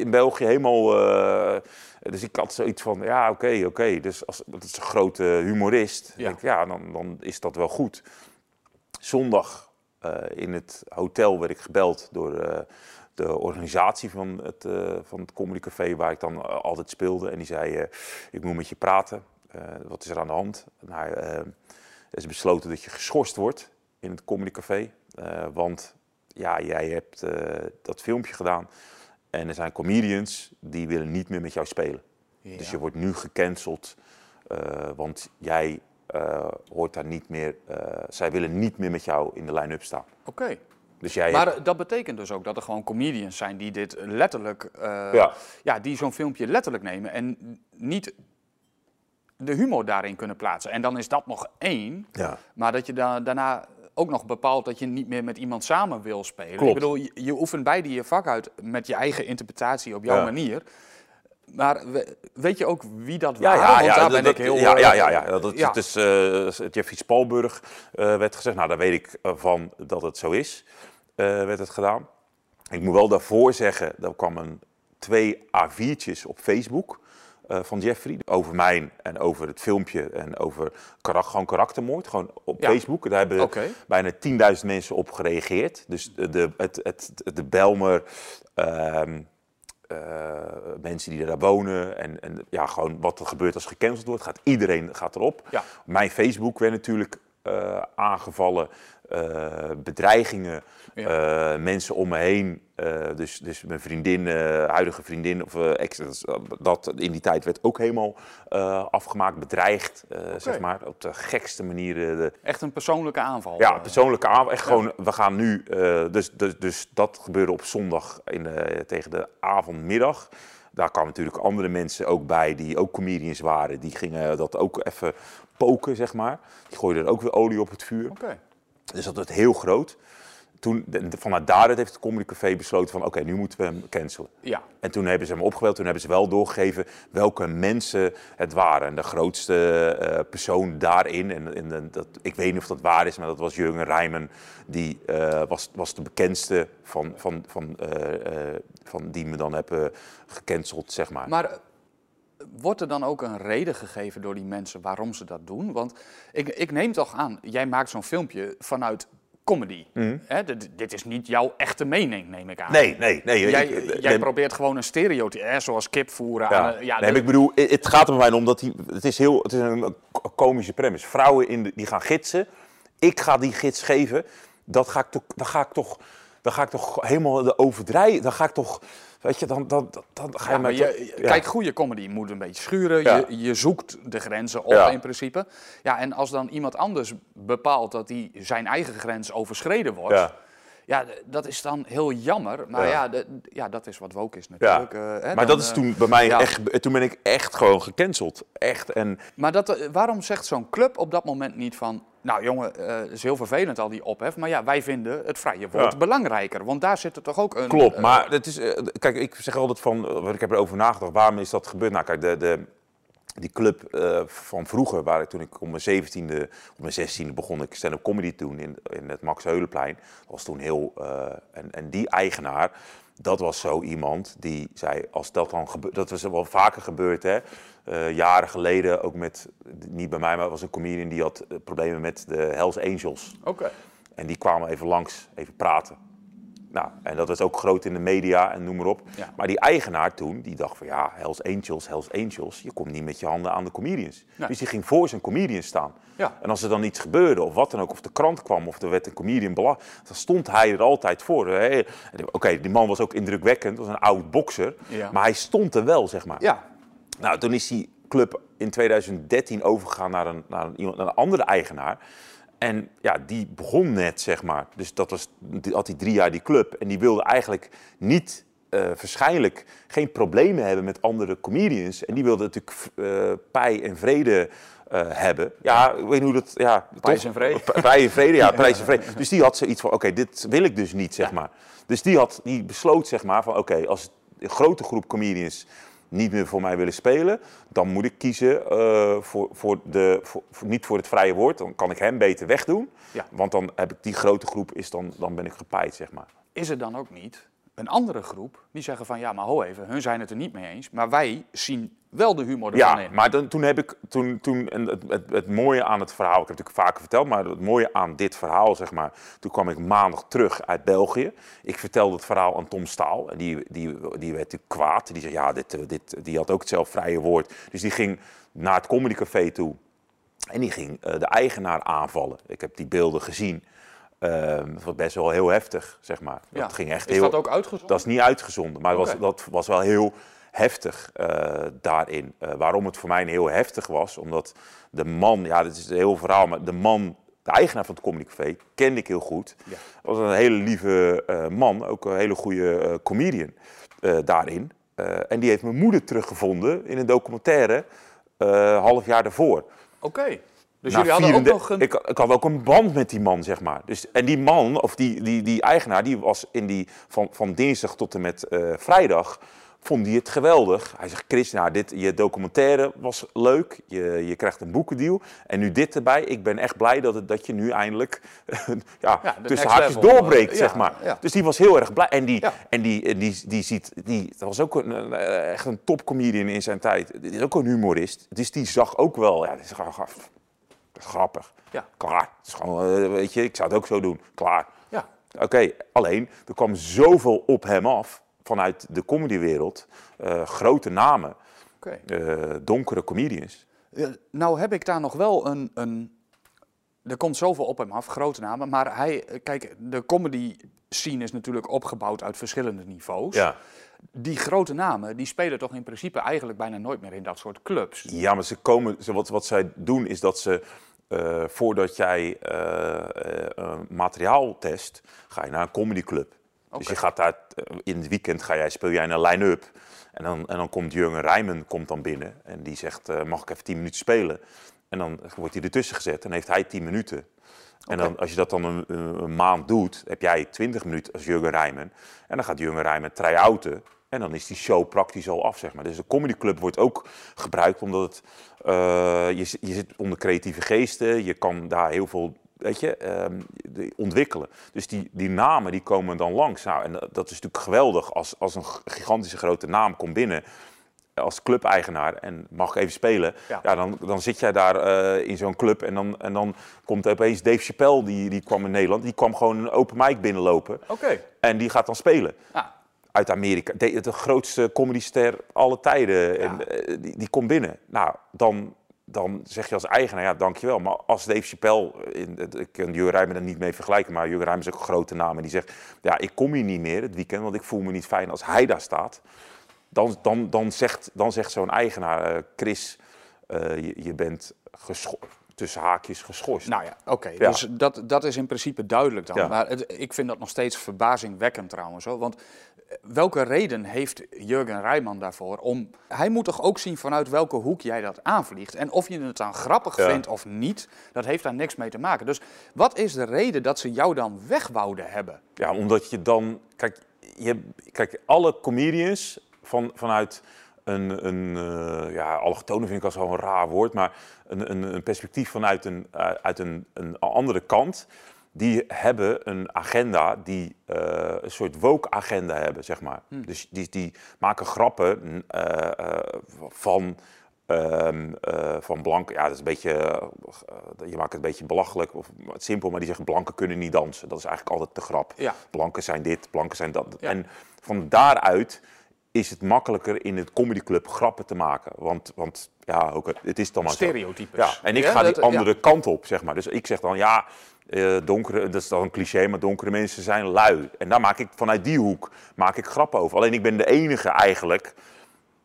In België helemaal, eh, dus ik had zoiets van, ja, oké, oké. Dus als, dat is een grote humorist. Ja. Ja. Denk, ik, ja, dan, dan is dat wel goed. Zondag eh, in het hotel werd ik gebeld door eh, de organisatie van het, eh van het Comedy Café, waar ik dan eh, altijd speelde. En die zei, eh, ik moet met je praten. Eh, wat is er aan de hand? Nou, eh, er is besloten dat je geschorst wordt in het Comedy Café. eh, want ja, jij hebt eh, dat filmpje gedaan. En er zijn comedians die willen niet meer met jou spelen. Dus je wordt nu gecanceld, eh, want jij eh, hoort daar niet meer. eh, zij willen niet meer met jou in de line-up staan. Oké. Dus jij Maar hebt- dat betekent dus ook dat er gewoon comedians zijn die dit letterlijk, eh, Ja. ja, die zo'n filmpje letterlijk nemen en niet de humor daarin kunnen plaatsen. En dan is dat nog één, ja. maar dat je da daarna ook nog bepaalt dat je niet meer met iemand samen wil spelen. Klopt. Ik bedoel, je, je oefent beide je vak uit met je eigen interpretatie op jouw Ja. manier. Maar we- weet je ook wie dat Ja, waren? ja, Want daar ja, ben dat, ik heel... ja, ja, ja, ja. Dat. Het is eh, Jeffrey Spalburg eh, werd gezegd. Nou, daar weet ik eh, van dat het zo is. werd het gedaan. Ik moet wel daarvoor zeggen, er kwam een twee A4'tjes op Facebook van Jeffrey over mij en over het filmpje en over karak gewoon karaktermoord, gewoon op Ja. Facebook. Daar hebben bijna 10.000 mensen op gereageerd. Dus de, de, het, het, de Belmer, ehm, eh, mensen die daar wonen en, en ja, gewoon wat er gebeurt als gecanceld wordt, gaat iedereen gaat erop. Ja. Mijn Facebook werd natuurlijk eh, aangevallen, eh, bedreigingen, Ja. eh, mensen om me heen. eh, dus, dus mijn vriendin, huidige vriendin, of ex, dat in die tijd werd ook helemaal afgemaakt, bedreigd, zeg maar. Op de gekste manieren. De, Echt een persoonlijke aanval. ja, eh. persoonlijke aanval. Echt gewoon, we gaan nu, dus, dus, dus dat gebeurde op zondag in de, tegen de avondmiddag. Daar kwamen natuurlijk andere mensen ook bij die ook comedians waren. Die gingen dat ook even poken, zeg maar. Die gooiden er ook weer olie op het vuur. Dus dat werd heel groot. Toen, vanuit daaruit heeft het Comedy Café besloten van oké, nu moeten we hem cancelen. Ja. En toen hebben ze hem opgebeld, toen hebben ze wel doorgegeven welke mensen het waren. En de grootste eh, persoon daarin, en, en, dat, ik weet niet of dat waar is, maar dat was Jurgen Rijmen. Die eh, was, was de bekendste van, van, van, eh, van die me dan hebben gecanceld, zeg maar. Maar wordt er dan ook een reden gegeven door die mensen waarom ze dat doen? Want ik, ik neem toch aan, jij maakt zo'n filmpje vanuit comedy. Hè, dit, is niet jouw echte mening, neem ik aan. Nee, nee, nee. Jij, Ik- jij probeert gewoon een stereotype, hè, zoals kip voeren. Ja. aan, ja, nee, de- ik bedoel, het gaat er mij om dat die, het is heel, het is een komische premise. Vrouwen in de, die gaan gidsen, ik ga die gids geven, dat ga ik toch, dan ga ik toch, dan ga ik toch helemaal de overdrijven, dan ga ik toch, weet je, dan, dan, dan, ga je Ja, maar mij je, ja. Kijk, goede comedy moet een beetje schuren. Ja. Je, je zoekt de grenzen op in principe. Ja, en als dan iemand anders bepaalt dat die zijn eigen grens overschreden wordt. Ja. Dat is dan heel jammer. Maar Ja. ja, de- ja dat is wat woke is Ja. natuurlijk. eh, hè, maar dan, dat is eh, toen bij mij ja. echt, toen ben ik echt gewoon gecanceld. Echt. En Maar dat, eh, waarom zegt zo'n club op dat moment niet van... Nou jongen, het is heel vervelend al die ophef. Maar ja, wij vinden het vrije woord Ja. belangrijker. Want daar zit er toch ook een... Klopt, maar het is, kijk, ik zeg altijd van, ik heb erover nagedacht, waarom is dat gebeurd? Nou, kijk, de, de, die club eh, van vroeger, waar ik toen ik om mijn 17e, op mijn 16e begon ik stand-up comedy te doen in, in het Max Heulenplein. Dat was toen heel, eh, en, en die eigenaar, dat was zo iemand die zei, als dat dan gebeurt, dat was wel vaker gebeurd, hè. Eh, jaren geleden, ook met, niet bij mij, maar het was een comedian die had problemen met de Hells Angels. Oké. En die kwamen even langs, even praten. Nou, en dat was ook groot in de media en noem maar op. Ja. Maar die eigenaar toen, die dacht van ja, Hells Angels, Hells Angels. Je komt niet met je handen aan de comedians. Nee. Dus die ging voor zijn comedian staan. Ja. En als er dan iets gebeurde of wat dan ook, of de krant kwam of er werd een comedian belast, dan stond hij er altijd voor. Oké, die man was ook indrukwekkend, was een oud bokser. Ja. Maar hij stond er wel, zeg maar. Ja, Nou, toen is die club in 2013 overgegaan naar een, naar een, naar een andere eigenaar. En ja, die begon net, zeg maar. Dus dat was, die had hij drie jaar die club. En die wilde eigenlijk niet, eh waarschijnlijk, geen problemen hebben met andere comedians. En die wilde natuurlijk eh pij en vrede eh, hebben. Ja, ik weet niet hoe dat... Ja, toch? en vrede. Pij en vrede, ja, prijs en vrede. Dus die had zoiets van, oké, dit wil ik dus niet, zeg maar. Dus die, had, die besloot, zeg maar, van oké, als een grote groep comedians niet meer voor mij willen spelen, dan moet ik kiezen eh, voor, voor de, voor- niet voor het vrije woord. Dan kan ik hem beter wegdoen. Ja. Want dan heb ik die grote groep, is dan, dan ben ik gepaaid, zeg maar. is er dan ook niet een andere groep die zeggen van... Ja, maar ho even, hun zijn het er niet mee eens. Maar wij zien wel de humor ervan Ja, in. maar dan, toen heb ik, toen, toen, en het, het, het mooie aan het verhaal, ik heb het natuurlijk vaker verteld, maar het mooie aan dit verhaal, zeg maar, toen kwam ik maandag terug uit België. Ik vertelde het verhaal aan Tom Staal en die, die, die werd natuurlijk kwaad. Die zei, ja, dit, eh, dit, die had ook hetzelfde vrije woord. Dus die ging naar het comedycafé toe en die ging eh, de eigenaar aanvallen. Ik heb die beelden gezien. Ehm dat was best wel heel heftig, zeg maar. Ja. Dat ging echt is heel... dat ook uitgezonden? Dat is niet uitgezonden, maar was, dat was wel heel heftig eh, daarin. Eh, waarom het voor mij heel heftig was, omdat de man, ja, dit is een heel verhaal, maar de man, de eigenaar van het Comedy Café, kende ik heel goed. Ja. Was een hele lieve eh, man, ook een hele goede comedian daarin. En die heeft mijn moeder teruggevonden in een documentaire half jaar daarvoor. Oké. Dus Na jullie hadden ook 34 nog een... ik, ik had ook een band met die man, zeg maar. Dus, en die man, of die, die, die eigenaar, die was in die, van, van dinsdag tot en met eh, vrijdag, vond hij het geweldig. Hij zegt, Chris, nou, dit, je documentaire was leuk, je, je krijgt een boekendeal. En nu dit erbij, ik ben echt blij dat, het, dat je nu eindelijk ja, tussen haakjes level, doorbreekt, eh, zeg maar. ja. Dus die was heel erg blij. En die, en die, en die, die ziet, die, dat was ook een, eh, echt een topcomedian in zijn tijd. Die is ook een humorist. Dus die zag ook wel, ja, gewoon gaf- dat is grappig. Ja. Klaar. Het is gewoon, eh, weet je, ik zou het ook zo doen. Klaar. Ja. Oké, alleen er kwam zoveel op hem af vanuit de comedywereld. eh, grote namen, eh, donkere comedians. Nou heb ik daar nog wel een, een... Er komt zoveel op hem af, grote namen. Maar hij, kijk, de comedy scene is natuurlijk opgebouwd uit verschillende niveaus. Ja. Die grote namen, die spelen toch in principe eigenlijk bijna nooit meer in dat soort clubs. Ja, maar ze komen, ze, wat, wat zij doen is dat ze, eh, voordat jij eh, eh, materiaal test, ga je naar een comedyclub. Dus je gaat daar, in het weekend ga jij, speel jij een line-up. En dan, en dan komt Jurgen Rijmen komt dan binnen en die zegt, mag ik even 10 minuten spelen? En dan wordt hij ertussen gezet en heeft hij 10 minuten. En dan, als je dat dan een, maand doet, heb jij 20 minuten als Jurgen Rijmen. En dan gaat Jurgen Rijmen try-outen. En dan is die show praktisch al af, zeg maar. Dus de comedyclub wordt ook gebruikt omdat het, eh, je, zit- je zit onder creatieve geesten. Je kan daar heel veel, weet je, ehm, ontwikkelen. Dus die, die namen die komen dan langs. Nou, en dat dat is natuurlijk geweldig als, als een gigantische grote naam komt binnen. Als clubeigenaar en mag even spelen, ja. dan, dan zit jij daar in zo'n club en dan, en dan komt opeens Dave Chappelle, die, die kwam in Nederland, die kwam gewoon een open mic binnenlopen. Oké. En die gaat dan spelen. Ja uit Amerika. De, de grootste comedyster alle tijden. En, eh, die, die komt binnen. Nou, dan, dan zeg je als eigenaar, ja, dankjewel. Maar als Dave Chappelle, in, ik kan Jurgen Rijmen er niet mee vergelijken, maar Jurgen Rijmen is ook een grote naam. En die zegt, ja, ik kom hier niet meer het weekend, want ik voel me niet fijn als hij daar staat. Dan, dan, dan zegt, dan zegt zo'n eigenaar, uh, Chris, uh, je, je bent tussen haakjes geschorst. Nou ja, oké. Dus dat, dat is in principe duidelijk dan. Maar het, ik vind dat nog steeds verbazingwekkend trouwens. Hoor. Want eh, welke reden heeft Jurgen Rijman daarvoor om... Hij moet toch ook zien vanuit welke hoek jij dat aanvliegt. En of je het dan grappig vindt of niet, dat heeft daar niks mee te maken. Dus wat is de reden dat ze jou dan weg wouden hebben? Ja, omdat je dan... Kijk, je, kijk alle comedians van, vanuit een, een uh, ja, allochtone vind ik als wel een raar woord, maar een, een, een perspectief vanuit een, uh, uit een, een andere kant. Die hebben een agenda die uh, een soort woke-agenda hebben, zeg maar. Hmm. Dus die, die maken grappen van, um, van blanken. Ja, dat is een beetje. je maakt het een beetje belachelijk of simpel, maar die zeggen blanken kunnen niet dansen. Dat is eigenlijk altijd de grap. Ja. Blanken zijn dit, blanken zijn dat. Ja. En van daaruit is het makkelijker in het comedyclub grappen te maken. Want, want ja, ook, het is dan maar Stereotypes. Ja, en ik ga die andere kant op, zeg maar. Dus ik zeg dan, ja, uh, donkere, dat is dan een cliché, maar donkere mensen zijn lui. En daar maak ik vanuit die hoek maak ik grappen over. Alleen ik ben de enige eigenlijk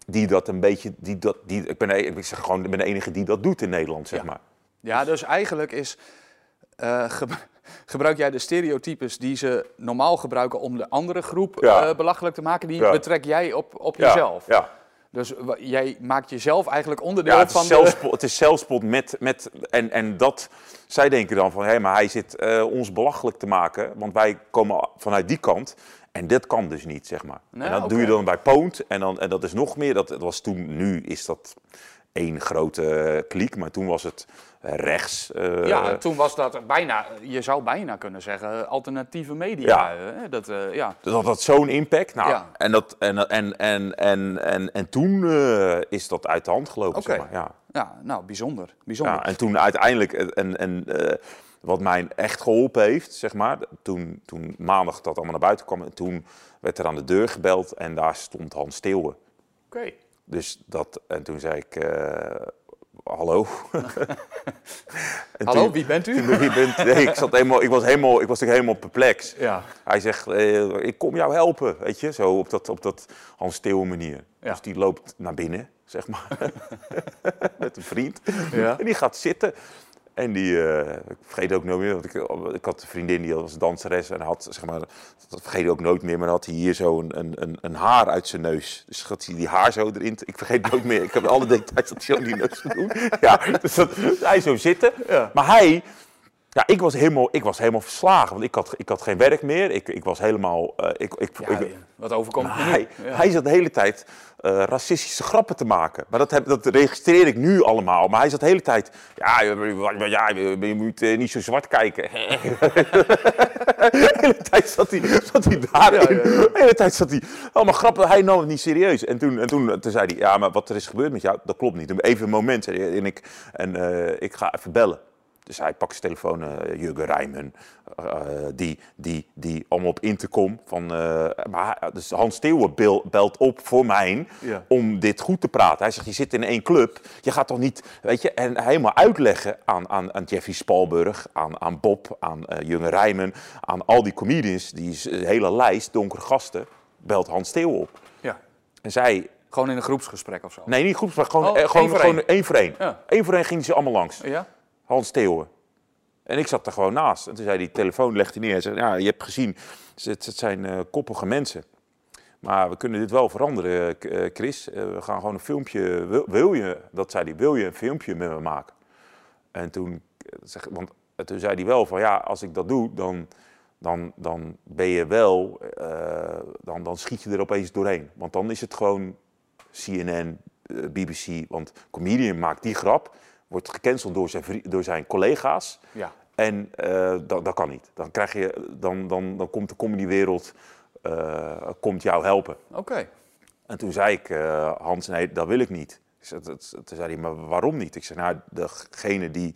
die dat een beetje, die dat, die, ik ben, ik zeg gewoon, ik ben de enige die dat doet in Nederland, zeg maar. Ja, dus eigenlijk is uh, gebruik jij de stereotypes die ze normaal gebruiken om de andere groep ja. belachelijk te maken, die betrek jij op, op jezelf. Ja. Dus jij maakt jezelf eigenlijk onderdeel van de... Het is zelfspot met... met en, en dat... Zij denken dan van, hé, maar hij zit uh, ons belachelijk te maken, want wij komen vanuit die kant. En dit kan dus niet, zeg maar. en dat doe je dan bij Poont. En, dan, en dat is nog meer, dat, dat was toen, nu is dat één grote kliek, maar toen was het rechts. Uh, ja, toen was dat bijna, je zou bijna kunnen zeggen, alternatieve media. Ja. Dat, uh, ja. dat had zo'n impact. Nou, ja. en, dat, en, en, en, en, en, en toen uh, is dat uit de hand gelopen. Okay. Zeg maar. ja. ja, nou, bijzonder. bijzonder. Ja, en toen uiteindelijk, en, en wat mij echt geholpen heeft, zeg maar, toen, toen maandag dat allemaal naar buiten kwam, en toen werd er aan de deur gebeld en daar stond Hans Steeuwen. Oké. Okay. Dus dat, en toen zei ik, hallo. hallo, wie bent u? wie bent, nee, ik, zat helemaal, ik was helemaal, ik was helemaal perplex. Ja. Hij zegt, eh, ik kom jou helpen, weet je, zo op dat, op dat Hans Steeuwen manier. Ja. Dus die loopt naar binnen, zeg maar, met een vriend. Ja. En die gaat zitten. En die, uh, ik vergeet ook nooit meer, want ik, ik had een vriendin die was danseres en had, zeg maar, dat vergeet ik ook nooit meer, maar had hij hier zo een, een, een haar uit zijn neus. Dus had hij die haar zo erin, ik vergeet nooit meer, ik heb alle details dat hij zo die neus doen. Ja, dus dat, hij zo zitten. Ja. Maar hij, ja, ik was helemaal, ik was helemaal verslagen, want ik had, ik had geen werk meer. Ik, ik was helemaal... Uh, ik, ik, ja, ik, wat overkomt nou, hij, ja. hij zat de hele tijd uh, racistische grappen te maken. Maar dat, heb, dat registreer ik nu allemaal. Maar hij zat de hele tijd... Ja, ja je moet uh, niet zo zwart kijken. de hele tijd zat hij, zat hij daarin. De hele tijd zat hij... Allemaal grappen, hij nam het niet serieus. En toen, en toen, toen zei hij... Ja, maar wat er is gebeurd met jou, dat klopt niet. Even een moment. En ik, en, ik ga even bellen. Dus hij pakt zijn telefoon, uh, Jurgen Rijmen, uh, die, die, die allemaal op intercom. Van, uh, maar, dus Hans Steeuwen belt op voor mij ja. om dit goed te praten. Hij zegt, je zit in één club, je gaat toch niet, weet je, en helemaal uitleggen aan, aan, aan Jeffrey Spalburg, aan, aan Bob, aan uh, Jurgen Rijmen, aan al die comedians, die hele lijst donkere gasten, belt Hans Steeuwen op. Ja. En zij... Gewoon in een groepsgesprek of zo? Nee, niet groepsgesprek, gewoon, oh, gewoon, één gewoon één voor één. Ja. Eén voor één gingen ze allemaal langs. Ja? Hans Theeuwen. En ik zat er gewoon naast. En toen zei die telefoon, legde hij neer. Hij zei, ja, je hebt gezien, het, zijn uh, koppige mensen. Maar we kunnen dit wel veranderen, uh, Chris. Uh, we gaan gewoon een filmpje, wil, wil, je, dat zei hij, wil je een filmpje met me maken? En toen, zeg, want, toen zei hij wel van, ja, als ik dat doe, dan, dan, dan ben je wel, dan, dan schiet je er opeens doorheen. Want dan is het gewoon CNN, BBC, want comedian maakt die grap wordt gecanceld door zijn, door zijn collega's. Ja. En uh, dat, dat kan niet. Dan, krijg je, dan, dan, dan komt de comedywereld uh, komt jou helpen. Oké. En toen zei ik, uh, Hans, nee, dat wil ik niet. Toen zei hij, maar waarom niet? Ik zei, nou, degene die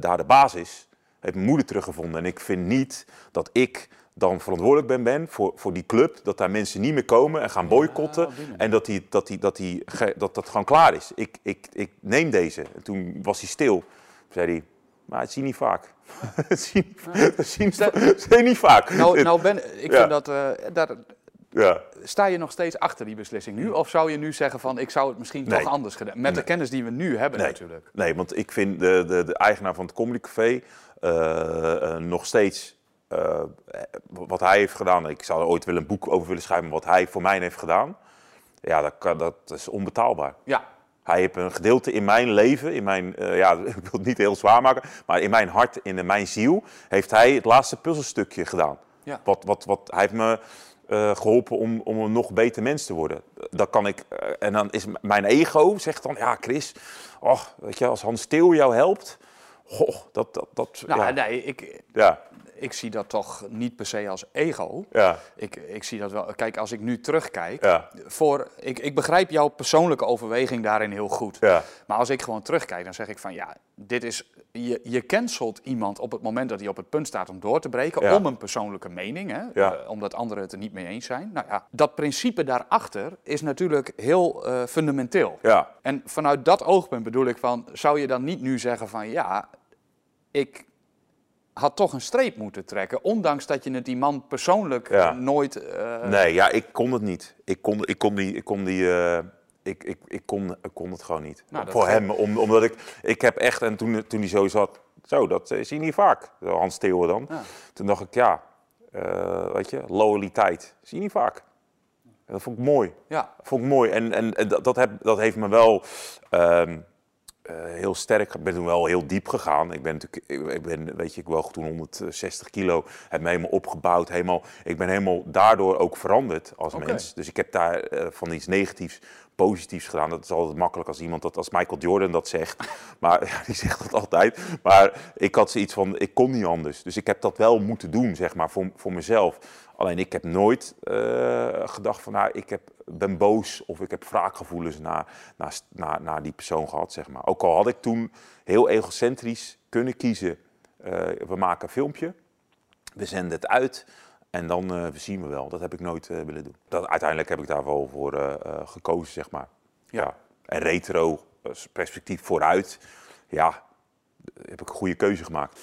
daar de baas is, heeft mijn moeder teruggevonden. En ik vind niet dat ik dan verantwoordelijk ben, ben voor, voor die club. Dat daar mensen niet meer komen en gaan boycotten. en dat, die, dat, die, dat, die, dat dat gewoon klaar is. Ik, ik, ik neem deze. En toen was hij stil. Toen zei hij, maar het zie je niet vaak. het zie je niet vaak. Nou, nou ben, ik vind dat... Uh, daar, ja. Sta je nog steeds achter die beslissing nu? Of zou je nu zeggen van ik zou het misschien toch anders gedaan? Met de kennis die we nu hebben nee. natuurlijk. Nee, want ik vind de, de, de eigenaar van het Comedy Café uh, uh, nog steeds uh, wat hij heeft gedaan. Ik zou er ooit wel een boek over willen schrijven, wat hij voor mij heeft gedaan. Ja, dat, kan, dat is onbetaalbaar. Ja. Hij heeft een gedeelte in mijn leven, in mijn, uh, ja, ik wil het niet heel zwaar maken, maar in mijn hart, in mijn ziel, heeft hij het laatste puzzelstukje gedaan. Ja. Wat, wat, wat, hij heeft me uh, geholpen om, om een nog beter mens te worden. Dat kan ik, en dan is mijn ego, zegt dan, ja Chris, och, weet je, als Hans Steel jou helpt, goh, dat, dat, dat nou, ja. nee, ik, ja ik zie dat toch niet per se als ego. Ja. Ik, ik zie dat wel. Kijk, als ik nu terugkijk, ja. voor, ik, ik begrijp jouw persoonlijke overweging daarin heel goed. Ja. Maar als ik gewoon terugkijk, dan zeg ik van ja, dit is. Je, je cancelt iemand op het moment dat hij op het punt staat om door te breken, om een persoonlijke mening, hè, uh, omdat anderen het er niet mee eens zijn. Nou ja, dat principe daarachter is natuurlijk heel uh, fundamenteel. Ja. En vanuit dat oogpunt bedoel ik van, zou je dan niet nu zeggen van ja, ik had toch een streep moeten trekken. Ondanks dat je het die man persoonlijk nooit. Uh... Nee, ja, ik kon het niet. Ik kon, ik kon die. Ik kon die uh, ik, ik, ik, kon, ik kon het gewoon niet. Nou, Voor hem, om, omdat ik. Ik heb echt. En toen, toen hij zo zat. Zo, dat zie je niet vaak. Hans Theeuwen dan. Ja. Toen dacht ik, ja. Uh, weet je, loyaliteit. Zie je niet vaak. Dat vond ik mooi. Ja. Dat vond ik mooi. En, en, en dat, dat, heb, dat heeft me wel. Uh, heel sterk. Ik ben toen wel heel diep gegaan. Ik ben natuurlijk, ik ben, weet je, ik woog toen 160 kilo. Heb me helemaal opgebouwd. Helemaal, ik ben helemaal daardoor ook veranderd als okay. mens. Dus ik heb daar uh, van iets negatiefs positiefs gedaan. Dat is altijd makkelijk als iemand dat, als Michael Jordan dat zegt. Maar ja, die zegt dat altijd. Maar ik had zoiets van, ik kon niet anders. Dus ik heb dat wel moeten doen, zeg maar, voor, voor mezelf. Alleen ik heb nooit uh, gedacht van, nou, ik heb, ben boos of ik heb wraakgevoelens naar, naar, naar, naar die persoon gehad, zeg maar. Ook al had ik toen heel egocentrisch kunnen kiezen, uh, we maken een filmpje, we zenden het uit en dan uh, zien we wel. Dat heb ik nooit willen doen. Dat, uiteindelijk heb ik daar wel voor gekozen, zeg maar. Ja. En retro, perspectief vooruit, ja, heb ik een goede keuze gemaakt.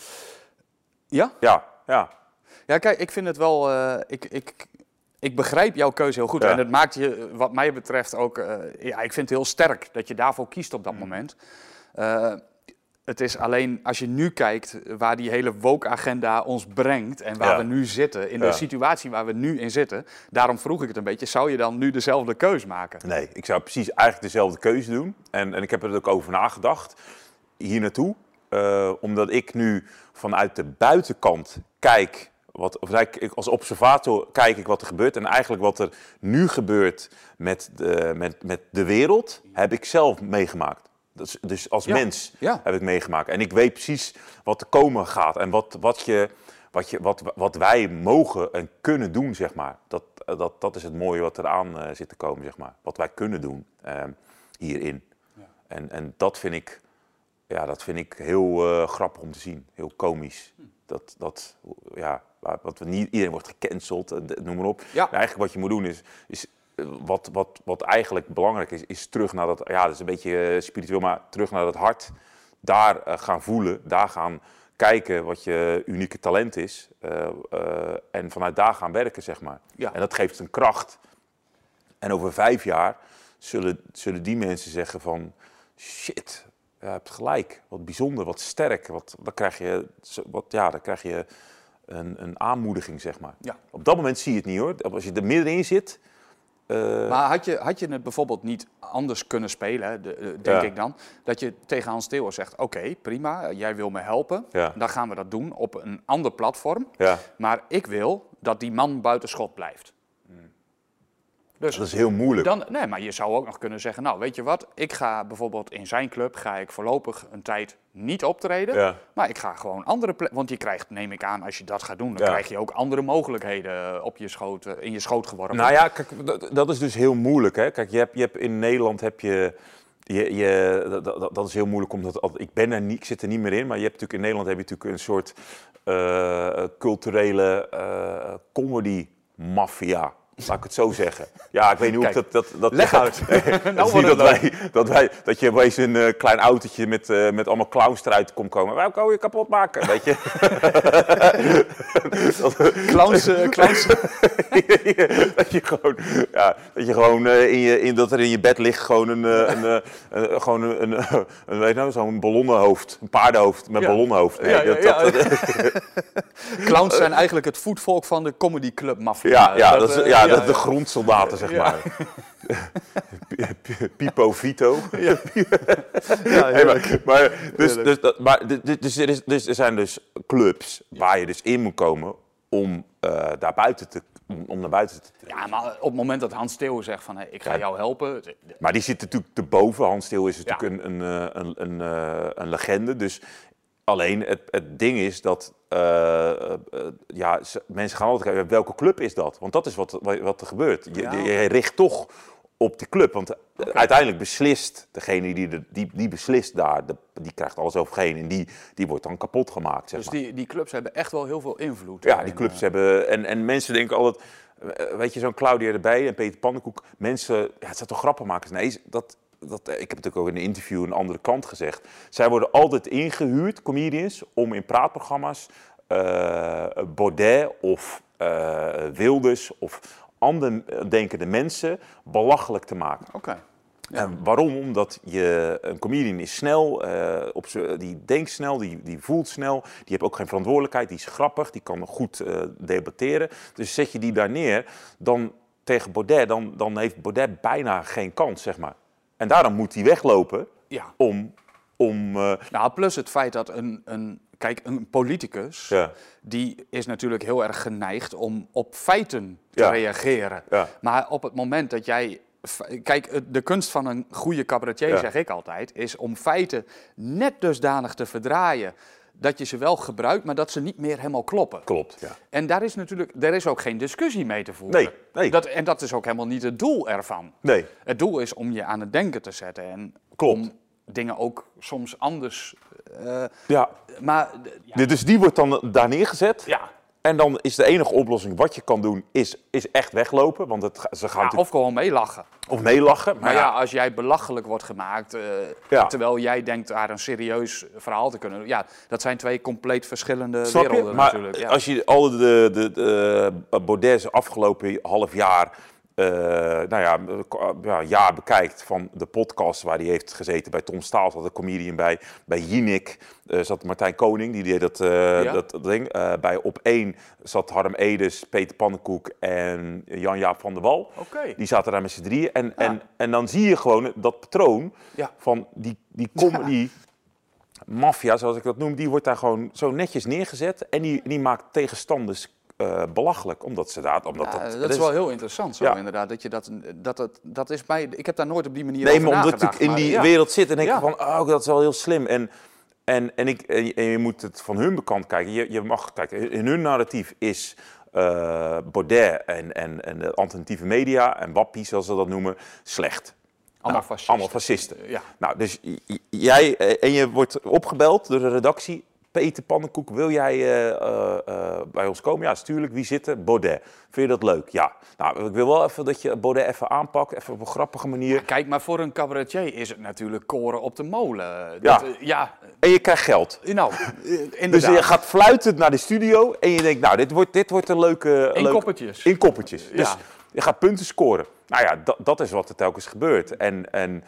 Ja? Ja, ja. Ja, kijk, ik vind het wel. Uh, ik, ik, ik begrijp jouw keuze heel goed. En het maakt je, wat mij betreft, ook. Uh, ja, ik vind het heel sterk dat je daarvoor kiest op dat mm. moment. Uh, het is alleen als je nu kijkt waar die hele woke-agenda ons brengt en waar ja. we nu zitten, in de situatie waar we nu in zitten. Daarom vroeg ik het een beetje, zou je dan nu dezelfde keuze maken? Nee, ik zou precies eigenlijk dezelfde keuze doen. En, en ik heb er ook over nagedacht, hier naartoe. Uh, omdat ik nu vanuit de buitenkant kijk wat, of als observator kijk ik wat er gebeurt. En eigenlijk wat er nu gebeurt met de, met, met de wereld, heb ik zelf meegemaakt. Dus, dus als mens heb ik meegemaakt. En ik weet precies wat er komen gaat. En wat, wat, je, wat, je, wat, wat wij mogen en kunnen doen, zeg maar. Dat, dat, dat is het mooie wat eraan uh, zit te komen, zeg maar. Wat wij kunnen doen uh, hierin. Ja. En, en dat vind ik, ja, dat vind ik heel uh, grappig om te zien. Heel komisch. Hm. Dat, dat, ja, wat we niet, iedereen wordt gecanceld, eh, noem maar op. Ja. eigenlijk wat je moet doen is, is eh, wat, wat, wat eigenlijk belangrijk is, is terug naar dat, ja, dat is een beetje eh, spiritueel, maar terug naar dat hart. Daar gaan voelen, daar gaan kijken wat je unieke talent is. Uh, uh, en vanuit daar gaan werken, zeg maar. Ja. En dat geeft een kracht. En over vijf jaar zullen, zullen die mensen zeggen van... Shit, je hebt gelijk. Wat bijzonder, wat sterk. Wat, dan krijg je, wat, ja, dan krijg je een, een aanmoediging, zeg maar. Ja. Op dat moment zie je het niet hoor. Als je er middenin zit. Uh... Maar had je, had je het bijvoorbeeld niet anders kunnen spelen, de, denk ja. ik dan? Dat je tegen Hans Theo zegt: Oké, prima, jij wil me helpen. Ja. Dan gaan we dat doen op een ander platform. Ja. Maar ik wil dat die man buiten schot blijft. Dus dat is heel moeilijk. Dan, nee, maar je zou ook nog kunnen zeggen, nou weet je wat, ik ga bijvoorbeeld in zijn club, ga ik voorlopig een tijd niet optreden. Ja. Maar ik ga gewoon andere plekken, want je krijgt, neem ik aan, als je dat gaat doen, dan krijg je ook andere mogelijkheden op je schoot, eh, in je schoot geworpen. Nou ja, kijk, dat, is dus heel moeilijk. Hè? Kijk, je hebt, je hebt in Nederland heb je... Je, je, dat, dat, is heel moeilijk, omdat ik ben er niet, ik zit er niet meer in. Maar je hebt natuurlijk in Nederland heb je natuurlijk een soort uh, culturele uh, comedy maffia. Laat ik het zo zeggen. Ja, ik weet niet hoe ik dat... dat, dat Leg uit. nou, dat is niet dat wij, dat wij... Dat je opeens een uh, klein autootje met, uh, met allemaal clowns eruit komt komen. Wij komen je kapot maken, weet je. clowns... Uh, clowns. dat je gewoon... Ja, dat je gewoon in je... In, dat er in je bed ligt gewoon een... een, gewoon een, een, een weet nou, zo'n ballonnenhoofd. Een paardenhoofd met ja. ballonnenhoofd. Nee, ja, ja, dat, dat, clowns zijn eigenlijk het voetvolk van de comedy club mafia. Ja, ja, dat, dat is, ja, dat de grondsoldaten, zeg maar. Pipo Vito. Ja, maar, maar, dus, dus, maar dus, er is, dus er zijn dus clubs waar je dus in moet komen om uh, daar buiten te om naar buiten te Ja, maar op het moment dat Hans Steeuw zegt van hey, ik ga jou helpen. Maar die zit natuurlijk te boven. Hans Steeuw is natuurlijk een, een, een, een, een, een legende. Dus Alleen het, het ding is dat uh, uh, ja, mensen gaan altijd kijken, welke club is dat? Want dat is wat, wat er gebeurt. Je, je richt toch op de club. Want uiteindelijk beslist degene die, de, die, die beslist daar, de, die krijgt alles overheen en die, die wordt dan kapot gemaakt. Zeg dus die, die clubs hebben echt wel heel veel invloed. Ja, die clubs hebben. En, en mensen denken altijd. Weet je, zo'n Claudia erbij en Peter Pannenkoek. Mensen, ja, het zijn toch grappenmakers? Nee, dat, dat, ik heb natuurlijk ook in een interview een andere kant gezegd. Zij worden altijd ingehuurd, comedians, om in praatprogramma's uh, Baudet of uh, Wilders of andere denkende mensen belachelijk te maken. Oké. En waarom? Omdat je, een comedian is snel, uh, op die denkt snel, die, die voelt snel, die heeft ook geen verantwoordelijkheid, die is grappig, die kan goed uh, debatteren. Dus zet je die daar neer, dan tegen Baudet, dan, dan heeft Baudet bijna geen kans, zeg maar. En daarom moet hij weglopen ja. om... om uh... Nou, plus het feit dat een, een, kijk, een politicus, ja. die is natuurlijk heel erg geneigd om op feiten te reageren. Maar op het moment dat jij Kijk, de kunst van een goede cabaretier, zeg ik altijd, is om feiten net dusdanig te verdraaien dat je ze wel gebruikt, maar dat ze niet meer helemaal kloppen. Klopt, ja. En daar is natuurlijk, er is ook geen discussie mee te voeren. Nee, nee. Dat, en dat is ook helemaal niet het doel ervan. Nee. Het doel is om je aan het denken te zetten en Klopt. om dingen ook soms anders... Uh, ja. Maar, ja. Dus die wordt dan daar neergezet? Ja. En dan is de enige oplossing wat je kan doen, is, is echt weglopen. Want het, ze gaan ja, Of gewoon meelachen. Of meelachen. Maar, ja, als jij belachelijk wordt gemaakt, uh, terwijl jij denkt daar een serieus verhaal te kunnen Ja, dat zijn twee compleet verschillende Snap werelden je? Maar natuurlijk. als je al de, de, de, Baudet's afgelopen half jaar uh, nou ja, ja, jaar bekijkt van de podcast waar hij heeft gezeten bij Tom Staal, zat een comedian bij, bij Jinek uh, zat Martijn Koning, die deed dat, uh, ja. dat ding. bij Op 1 zat Harm Edes, Peter Pannenkoek en Jan-Jaap van der Wal. Okay. Die zaten daar met z'n drieën. En, ja. en, en dan zie je gewoon dat patroon ja. van die, die comedy... Maffia, zoals ik dat noem, die wordt daar gewoon zo netjes neergezet. En die, die maakt tegenstanders uh, belachelijk, omdat ze daar... Omdat ja, dat, dat, is wel heel interessant zo, ja. inderdaad. Dat, je dat, dat, dat, dat is bij, ik heb daar nooit op die manier nee, over maar omdat ik in die wereld zit en denk van, oh, dat is wel heel slim. En, en, en, ik, en, je, en je moet het van hun bekant kijken. Je, je mag kijken, in hun narratief is uh, Baudet en, en, en de alternatieve media en wappie, zoals ze dat noemen, slecht. Allemaal nou, fascisten. Allemaal fascisten. Ja. Nou, dus jij en je wordt opgebeld door de redactie. Peter Pannenkoek, wil jij uh, uh, uh, bij ons komen? Ja, natuurlijk. Wie zit er? Baudet. Vind je dat leuk? Ja. Nou, ik wil wel even dat je Baudet even aanpakt, even op een grappige manier. Ja, kijk, maar voor een cabaretier is het natuurlijk koren op de molen. Dat, ja. ja. En je krijgt geld. Nou, Dus je gaat fluitend naar de studio en je denkt, nou, dit wordt, dit wordt een leuke... In leuk... koppertjes. In koppertjes. Dus Ja. je gaat punten scoren. Nou ja, dat, dat is wat er telkens gebeurt. En... en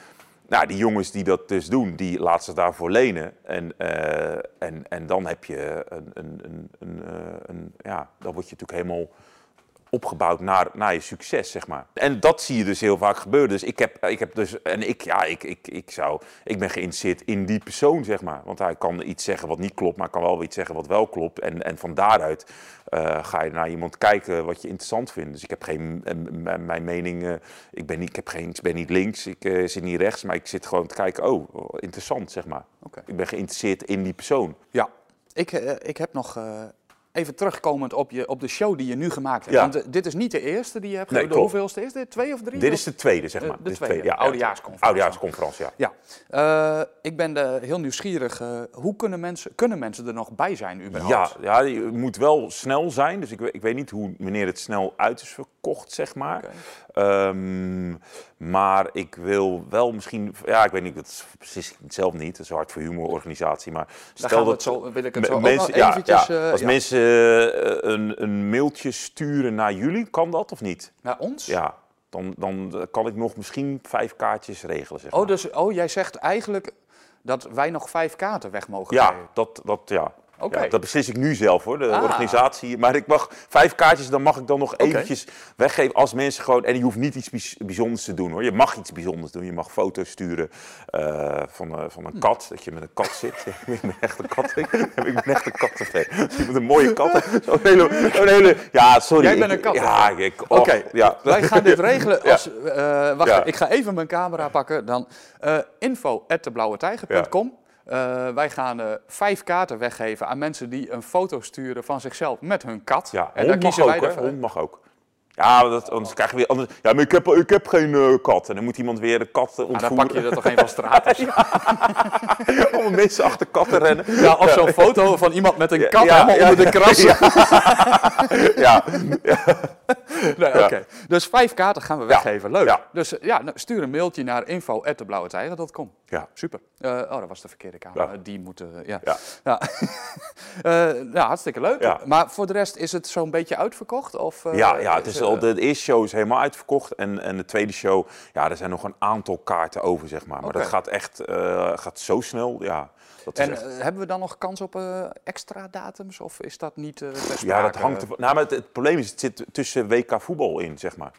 nou, die jongens die dat dus doen, die laten ze daarvoor lenen. En, uh, en, en dan heb je een, een, een, een, een, ja, dan word je natuurlijk helemaal opgebouwd naar, naar je succes, zeg maar. En dat zie je dus heel vaak gebeuren. Dus ik heb, ik heb dus, en ik, ja, ik, ik, ik zou, ik ben geïnteresseerd in die persoon, zeg maar. Want hij kan iets zeggen wat niet klopt, maar kan wel iets zeggen wat wel klopt. En, en van daaruit uh, ga je naar iemand kijken wat je interessant vindt. Dus ik heb geen, mijn mening, ik, ben niet, ik, heb geen, ik ben niet links, ik uh, zit niet rechts, maar ik zit gewoon te kijken, oh, interessant, zeg maar. Okay. Ik ben geïnteresseerd in die persoon. Ja, ik, ik heb nog even terugkomend op, je, op de show die je nu gemaakt hebt. Want eh, dit is niet de eerste die je hebt nee, De hoeveelste is dit? Twee of drie? Dit is de tweede, zeg maar. De, de tweede, ja. Oudejaarsconferentie. Oudejaarsconferentie, ja. ja. Uh, ik ben de, heel nieuwsgierig. Uh, hoe kunnen mensen, kunnen mensen er nog bij zijn überhaupt? Ja, ja je moet wel snel zijn. Dus ik, ik weet niet hoe meneer het snel uit is verkocht, zeg maar. Okay. Um, ehm, maar ik wil wel misschien, ja, ik weet niet, dat precies zelf niet. Dat is Hart voor Humor organisatie. Maar stel dat zo, wil ik het zo mensen, ja, eventjes, ja, als mensen een, een mailtje sturen naar jullie, kan dat of niet? Naar ons? Ja. Dan, dan kan ik nog misschien vijf kaartjes regelen. Zeg oh, maar. oh, dus, oh, jij zegt eigenlijk dat wij nog vijf kaarten weg mogen ja, Dat, dat, ja, Okay. dat beslis ik nu zelf hoor, de ah. organisatie. Maar ik mag vijf kaartjes, dan mag ik dan nog eventjes weggeven als mensen gewoon... En je hoeft niet iets bijzonders te doen hoor. Je mag iets bijzonders doen. Je mag foto's sturen uh, van, uh, van een hm. kat. Dat je met een kat zit. ik ben echt een kat. ik ben echt een kat. Je moet een mooie kat. Zo'n hele, zo hele... Ja, sorry. Jij bent een kat. Ja, ik... Oké, okay. ja. wij gaan dit regelen als... Uh, wacht, ik ga even mijn camera pakken. Dan info at. Uh, wij gaan uh, vijf kaarten weggeven aan mensen die een foto sturen van zichzelf met hun kat. Ja, en dan kiezen wij ook, hond mag ook. Ja, dat, anders krijg je weer anders. Ja, maar ik heb, ik heb geen uh, kat. En dan moet iemand weer de kat ontvoeren. Ah, dan pak je er toch een van straat. Om mensen achter katten rennen. Ja, of zo'n foto van iemand met een kat helemaal onder de kras. Ja. nee, Oké. Dus vijf kaarten gaan we weggeven. Leuk. Dus ja, nou, stuur een mailtje naar info@deblauwetijger.com. Ja. Super. Uh, oh, dat was de verkeerde kamer. Die moeten. Ja. Ja. ja. uh, ja hartstikke leuk. Maar voor de rest is het zo'n beetje uitverkocht? Of, ja, ja, het is al, de, eerste show is helemaal uitverkocht. En, en de tweede show, ja, er zijn nog een aantal kaarten over, zeg maar. Maar dat gaat echt gaat zo snel. Ja. Dat en hebben we dan nog kans op extra datums? Of is dat niet Ja, dat hangt er, nou, maar het, het, probleem is, het zit tussen WK voetbal in, zeg maar.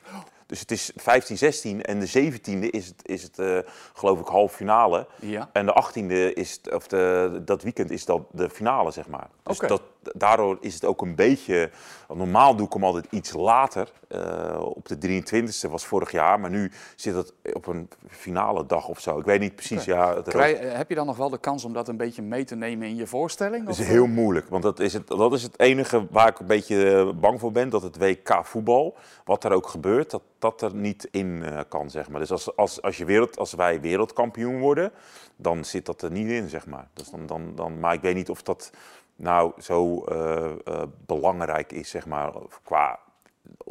Dus het is 15, 16 en de 17e is het, is het uh, geloof ik half finale. Ja. En de 18e is het, of de, dat weekend is dat de finale, zeg maar. Dus dat, daardoor is het ook een beetje. Normaal doe ik hem altijd iets later. Uh, op de 23e was vorig jaar, maar nu zit het op een finale dag of zo. Ik weet niet precies. Ja, heb je dan nog wel de kans om dat een beetje mee te nemen in je voorstelling? Dat is heel moeilijk, want dat is, het, dat is het enige waar ik een beetje bang voor ben. Dat het WK voetbal, wat er ook gebeurt, dat dat er niet in kan, zeg maar. Dus als, als, als, je wereld, als wij wereldkampioen worden, dan zit dat er niet in, zeg maar. Dus dan, dan, dan, maar ik weet niet of dat nou zo uh, uh, belangrijk is, zeg maar, qua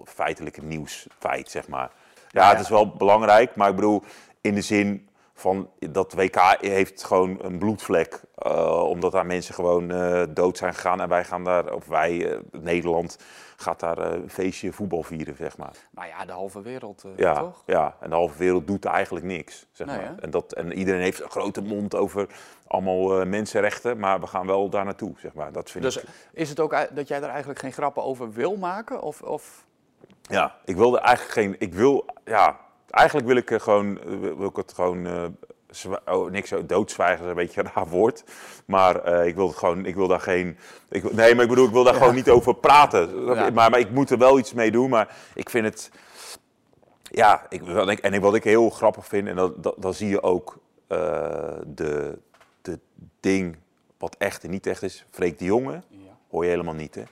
feitelijke nieuwsfeit, zeg maar. Ja, het is wel belangrijk, maar ik bedoel, in de zin van dat WK heeft gewoon een bloedvlek. Uh, omdat daar mensen gewoon dood zijn gegaan. En wij gaan daar, of wij, Nederland, gaat daar een feestje voetbal vieren, zeg maar. Nou ja, de halve wereld, ja, toch? Ja, en de halve wereld doet eigenlijk niks, zeg maar. En, dat, en iedereen heeft een grote mond over allemaal mensenrechten, maar we gaan wel daar naartoe, zeg maar. Dat vind dus ik... is het ook dat jij er eigenlijk geen grappen over wil maken? Of, of... Ja, ik wil er eigenlijk geen... Ik wil, ja, Eigenlijk wil ik, gewoon, wil ik het gewoon oh, niks zo doodzwijgen is een beetje een raar woord. Maar uh, ik wil het gewoon, ik wil daar geen. Ik, nee, maar ik bedoel, ik wil daar gewoon niet over praten. Maar, maar ik moet er wel iets mee doen. Maar ik vind het. Ja, ik, en wat ik heel grappig vind, en dat, dat, dan zie je ook uh, de, de ding wat echt en niet echt is. Freek de Jonge, hoor je helemaal niet, hè?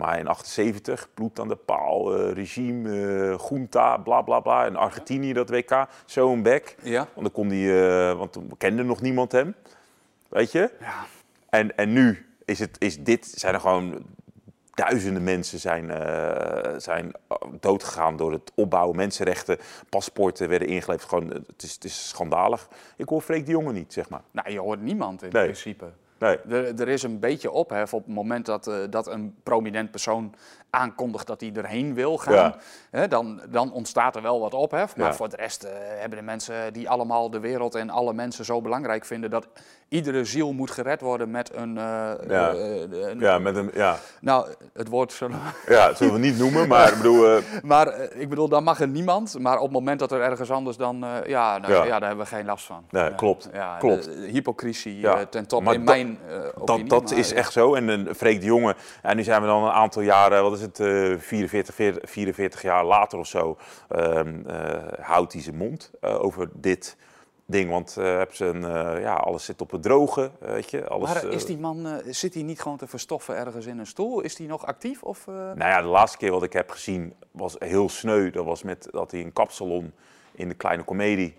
Maar in 78, bloed aan de paal, uh, regime, uh, junta, bla bla bla. In Argentinië dat WK, zo'n bek. Ja. Want dan kon die, uh, want toen kende nog niemand hem. Weet je? Ja. En, en nu is, het, is dit, zijn er gewoon duizenden mensen zijn, uh, zijn doodgegaan door het opbouwen. Mensenrechten, paspoorten werden ingeleverd. Gewoon, het, is, het is schandalig. Ik hoor Freek de Jonge niet, zeg maar. Nou, je hoort niemand in principe. Nee. Er, er is een beetje ophef op het moment dat, uh, dat een prominent persoon aankondigt dat hij erheen wil gaan. Hè, dan, dan ontstaat er wel wat ophef. Maar voor de rest uh, hebben de mensen die allemaal de wereld en alle mensen zo belangrijk vinden dat iedere ziel moet gered worden met een. Uh, ja. Een, ja, met een. Ja. Nou, het woord zullen we. Ja, zullen we niet noemen, maar ik bedoel. maar ik bedoel, dan mag er niemand. Maar op het moment dat er ergens anders dan. ja, nou, ja. daar hebben we geen last van. Nee, klopt. Ja, klopt. Hypocrisie ten top in mijn opinie. Dat, dat is echt zo. En een Freek de Jonge. En nu zijn we dan een aantal jaren, wat is het, 44, 44 jaar later of zo. Ehm, houdt hij zijn mond over dit ding. Want uh, heb ze een, uh, ja, alles zit op het droge, weet je. Alles, maar is die man, uh, zit hij niet gewoon te verstoffen ergens in een stoel? Is hij nog actief? Of, Nou ja, de laatste keer wat ik heb gezien was heel sneu. Dat was met dat hij een kapsalon in de kleine komedie.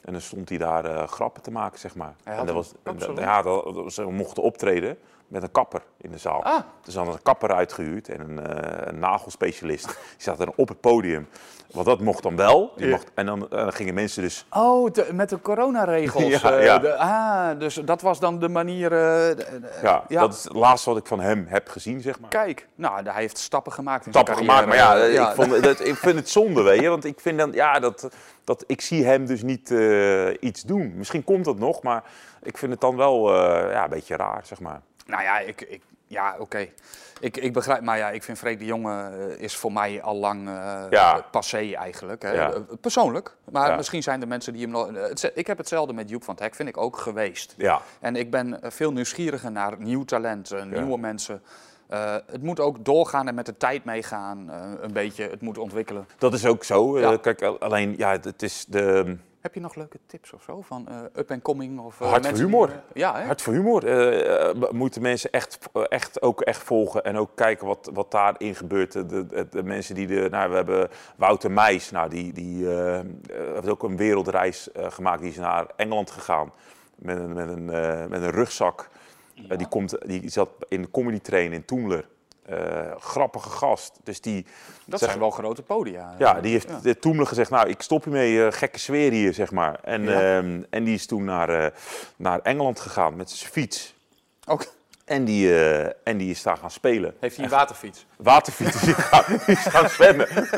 En dan stond hij daar grappen te maken, zeg maar. en dat was, ja, dat, ze mochten optreden met een kapper in de zaal. Ah. Dus dan een kapper uitgehuurd en een, een nagelspecialist. Die zat er op het podium. Want dat mocht dan wel. Die mocht, en dan uh, gingen mensen dus... Oh, met de coronaregels. ja, ja. De, ah, dus dat was dan de manier... Ja, ja, dat is het laatste wat ik van hem heb gezien, zeg maar. Kijk, nou, hij heeft stappen gemaakt in stappen gemaakt, maar ja, Ik, vond, dat, ik vind het zonde, weet je. Want ik vind dan, ja, dat, dat, ik zie hem dus niet iets doen. Misschien komt dat nog, maar ik vind het dan wel ja, een beetje raar, zeg maar. Nou ja, ik, ik ja, oké. Okay. Ik, ik begrijp, maar ja, ik vind Freek de Jonge is voor mij al lang uh, ja. passé eigenlijk. Hè? Ja. Persoonlijk. Maar ja. misschien zijn er mensen die hem nog... Ik heb hetzelfde met Joep van het Hek, vind ik ook geweest. Ja. En ik ben veel nieuwsgieriger naar nieuw talent, nieuwe mensen. Uh, het moet ook doorgaan en met de tijd meegaan, uh, een beetje. Het moet ontwikkelen. Dat is ook zo. Kijk, alleen, ja, het is de... Heb je nog leuke tips of zo van uh, up and coming? Of, Hart voor humor. Die, ja, hè? Hart voor humor. Uh, moeten mensen echt, echt ook echt volgen en ook kijken wat, wat daarin gebeurt. De, de, de mensen die de, nou, we hebben Wouter Meijs, nou, die, die uh, heeft ook een wereldreis gemaakt. Die is naar Engeland gegaan met een, met een, met een rugzak. Ja. die, komt, die zat in de comedy train in Toemler. Uh, grappige gast. Dus die, dat zeg, zijn wel grote podia. Ja, die heeft ja. Toemler gezegd, nou, ik stop hiermee, uh, gekke sfeer hier, zeg maar. En, ja. uh, en die is toen naar, uh, naar Engeland gegaan met zijn fiets. Ook. En die, en die is daar gaan spelen. Heeft hij een waterfiets? Waterfiets. die, is gaan zwemmen. met,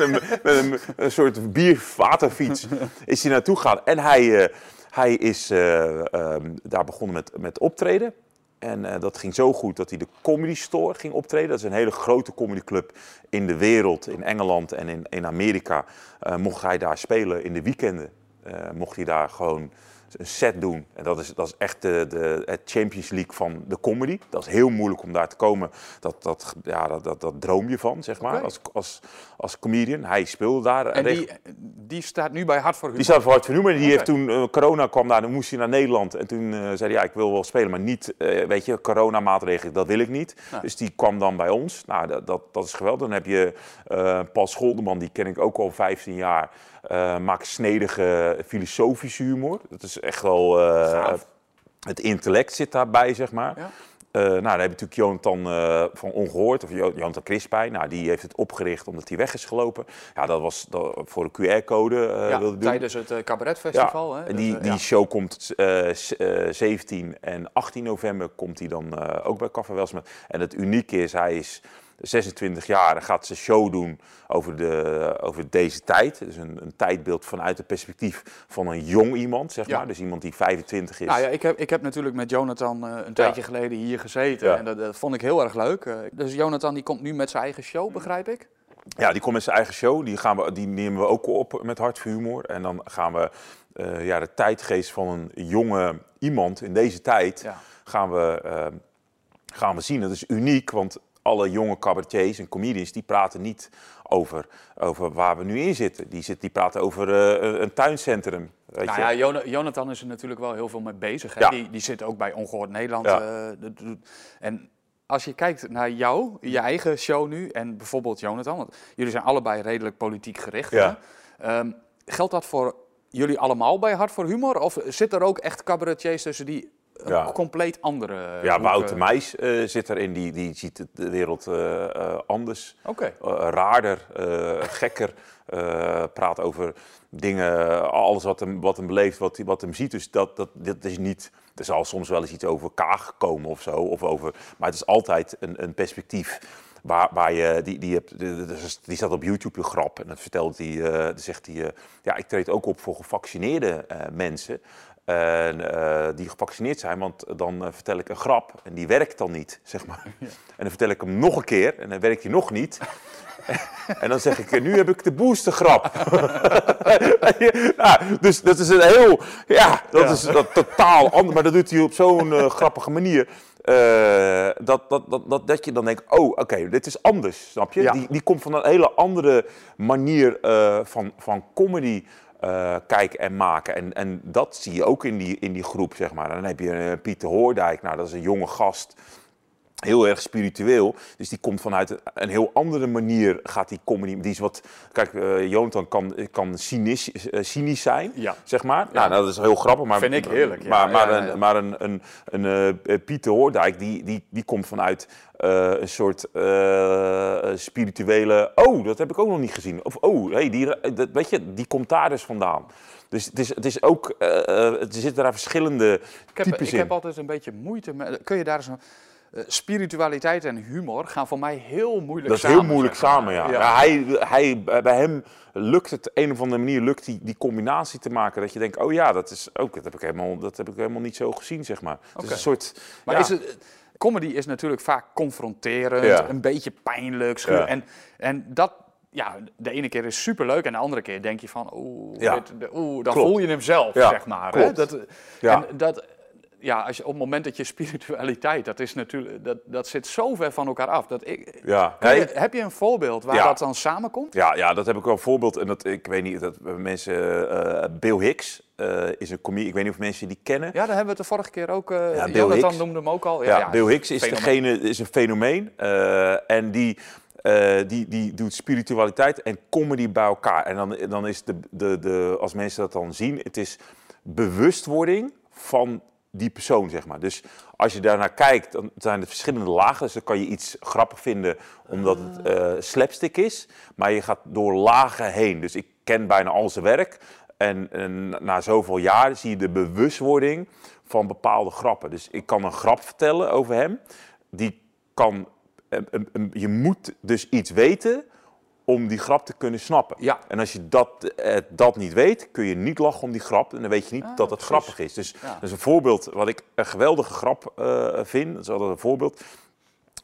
met een, een, soort bier-waterfiets is hij naartoe gegaan. En hij, hij is um, daar begonnen met, met optreden. En uh, dat ging zo goed dat hij de Comedy Store ging optreden. Dat is een hele grote comedyclub in de wereld, in Engeland en in, in Amerika. Uh, mocht hij daar spelen in de weekenden. Uh, mocht hij daar gewoon een set doen. En dat is, dat is echt de, de het Champions League van de comedy. Dat is heel moeilijk om daar te komen. Dat, dat, ja, dat, dat, dat droom je van, zeg maar, okay. als, als, als comedian. Hij speelde daar. En die, die staat nu bij Hart voor Humor? Die staat voor Hart voor Humor. En die okay. heeft toen, uh, corona kwam daar, dan moest hij naar Nederland. En toen uh, zei hij, ja, ik wil wel spelen, maar niet, uh, weet je, coronamaatregelen, dat wil ik niet. Dus die kwam dan bij ons. Nou, dat, dat, dat is geweldig. Dan heb je Paul Scholderman, die ken ik ook al 15 jaar. Uh, maakt snedige filosofische humor. Dat is echt wel... Uh, het intellect zit daarbij, zeg maar. Ja. Uh, nou, dan heb je natuurlijk Jonathan uh, van Ongehoord, of Jonathan Crispijn. Nou, die heeft het opgericht omdat hij weg is gelopen. Ja, dat was dat, voor de QR-code uh, ja, wilde tijdens doen. het cabaretfestival. Ja, hè? En die, dus, die show komt 17 en 18 november komt hij dan ook bij Café Welsmet. En het unieke is, hij is 26 jaar en gaat zijn show doen over, de, over deze tijd. Dus een, een tijdbeeld vanuit het perspectief van een jong iemand, zeg Ja. maar. Dus iemand die 25 is. Nou ja, ik heb, ik heb natuurlijk met Jonathan uh, een tijdje geleden hier gezeten. Ja. En dat, dat vond ik heel erg leuk. Uh, dus Jonathan die komt nu met zijn eigen show, begrijp ik? Ja, die komt met zijn eigen show. Die, gaan we, die nemen we ook op met Hart voor Humor. En dan gaan we uh, ja, de tijdgeest van een jonge iemand in deze tijd... Gaan, we, gaan we zien. Dat is uniek, want alle jonge cabaretiers en comedians... die praten niet over, over waar we nu in zitten. Die, zit, die praten over uh, een tuincentrum. Weet nou je? ja, Jon Jonathan is er natuurlijk wel heel veel mee bezig. Ja. Die, die zit ook bij Ongehoord Nederland. Ja. Uh, doet- en als je kijkt naar jou, je eigen show nu en bijvoorbeeld Jonathan, want jullie zijn allebei redelijk politiek gericht. Ja. Ehm, geldt dat voor jullie allemaal bij Hart voor Humor? Of zit er ook echt cabaretiers tussen die Ja. compleet andere. Ja, Wouter eh. Meijs eh, zit erin, die, die ziet de wereld eh, anders. Raarder, gekker. praat over dingen, alles wat hem, wat hem beleeft, wat, wat hem ziet. Dus dat, dat, dat is niet. Er zal soms wel eens iets over Kaag komen of zo. Of over, maar het is altijd een, een perspectief. Waar, waar je, die, die, hebt, de- die staat op YouTube een grap. En dan vertelt hij, zegt hij, ja, ik treed ook op voor gevaccineerde mensen. En, eh, die gevaccineerd zijn, want dan eh, vertel ik een grap en die werkt dan niet, zeg maar. En dan vertel ik hem nog een keer en dan werkt hij nog niet. En dan zeg ik, nu heb ik de boostergrap. nou, dus dat is een heel, ja, dat is dat totaal anders. Maar dat doet hij op zo'n eh, grappige manier. eh, dat, dat, dat, dat, dat je dan denkt, oh, oké, dit is anders, snap je? Die, die komt van een hele andere manier eh, van, van comedy eh, kijken en maken. En, en dat zie je ook in die, in die groep, zeg maar. Dan heb je eh, Pieter Hoordijk, nou, dat is een jonge gast heel erg spiritueel. Dus die komt vanuit een heel andere manier, gaat die comedy... Die is wat... Kijk, eh Jonathan kan, kan cynisch, eh, cynisch zijn, Ja. zeg maar. Nou, dat is heel grappig. Maar, Vind ik heerlijk, ja. Maar, maar, Ja, ja, ja. Een, maar een, een, een eh, Pieter Hoordijk, die, die, die komt vanuit een soort spirituele... Oh, dat heb ik ook nog niet gezien. Of oh, hey, die, dat, weet je, die komt daar dus vandaan. Dus het is, het is ook... er zitten daar verschillende Ik heb, types ik in. heb altijd een beetje moeite met. Kun je daar eens een. Eh, spiritualiteit en humor gaan voor mij heel moeilijk Dat is samen. heel moeilijk zeg maar. samen, ja. ja. hij, hij, bij hem lukt het een of andere manier lukt die, die combinatie te maken. Dat je denkt, oh ja, dat, is ook, dat, heb ik helemaal, dat heb ik helemaal niet zo gezien, zeg maar. Het is een soort... Maar ja. is het, comedy is natuurlijk vaak confronterend, een beetje pijnlijk. schuur. En, en dat, ja, de ene keer is superleuk en de andere keer denk je van, oeh, Ja. oeh dan Klopt. voel je hem zelf, Ja, zeg maar. Hè? Dat, Ja. En dat, ja, als je, op het moment dat je spiritualiteit, dat, is natuurlijk, dat, dat zit zo ver van elkaar af. Dat ik, Ja. Kun je- Nee, heb je een voorbeeld waar Ja. dat dan samenkomt? Ja, ja, dat heb ik wel een voorbeeld. En dat, ik weet niet, dat mensen... eh, Bill Hicks eh, is een comedian. Ik weet niet of mensen die kennen. Ja, daar hebben we het de vorige keer ook. eh Ja, Bill Hicks. noemde hem ook al. Ja, Bill Hicks is, fenomeen. degene, is een fenomeen. en die, die, die doet spiritualiteit en comedy bij elkaar. En dan, dan is de, de, de, als mensen dat dan zien, het is bewustwording van die persoon, zeg maar. Dus als je daarnaar kijkt, dan zijn er verschillende lagen. Dus dan kan je iets grappig vinden omdat het eh, slapstick is. Maar je gaat door lagen heen. Dus ik ken bijna al zijn werk. En, en na zoveel jaar zie je de bewustwording van bepaalde grappen. Dus ik kan een grap vertellen over hem. Die kan, em, em, em, je moet dus iets weten om die grap te kunnen snappen. Ja. En als je dat, eh, dat niet weet, kun je niet lachen om die grap. En dan weet je niet dat het precies. grappig is. Dus Ja. dat is een voorbeeld wat ik een geweldige grap eh, vind. Dat is altijd een voorbeeld.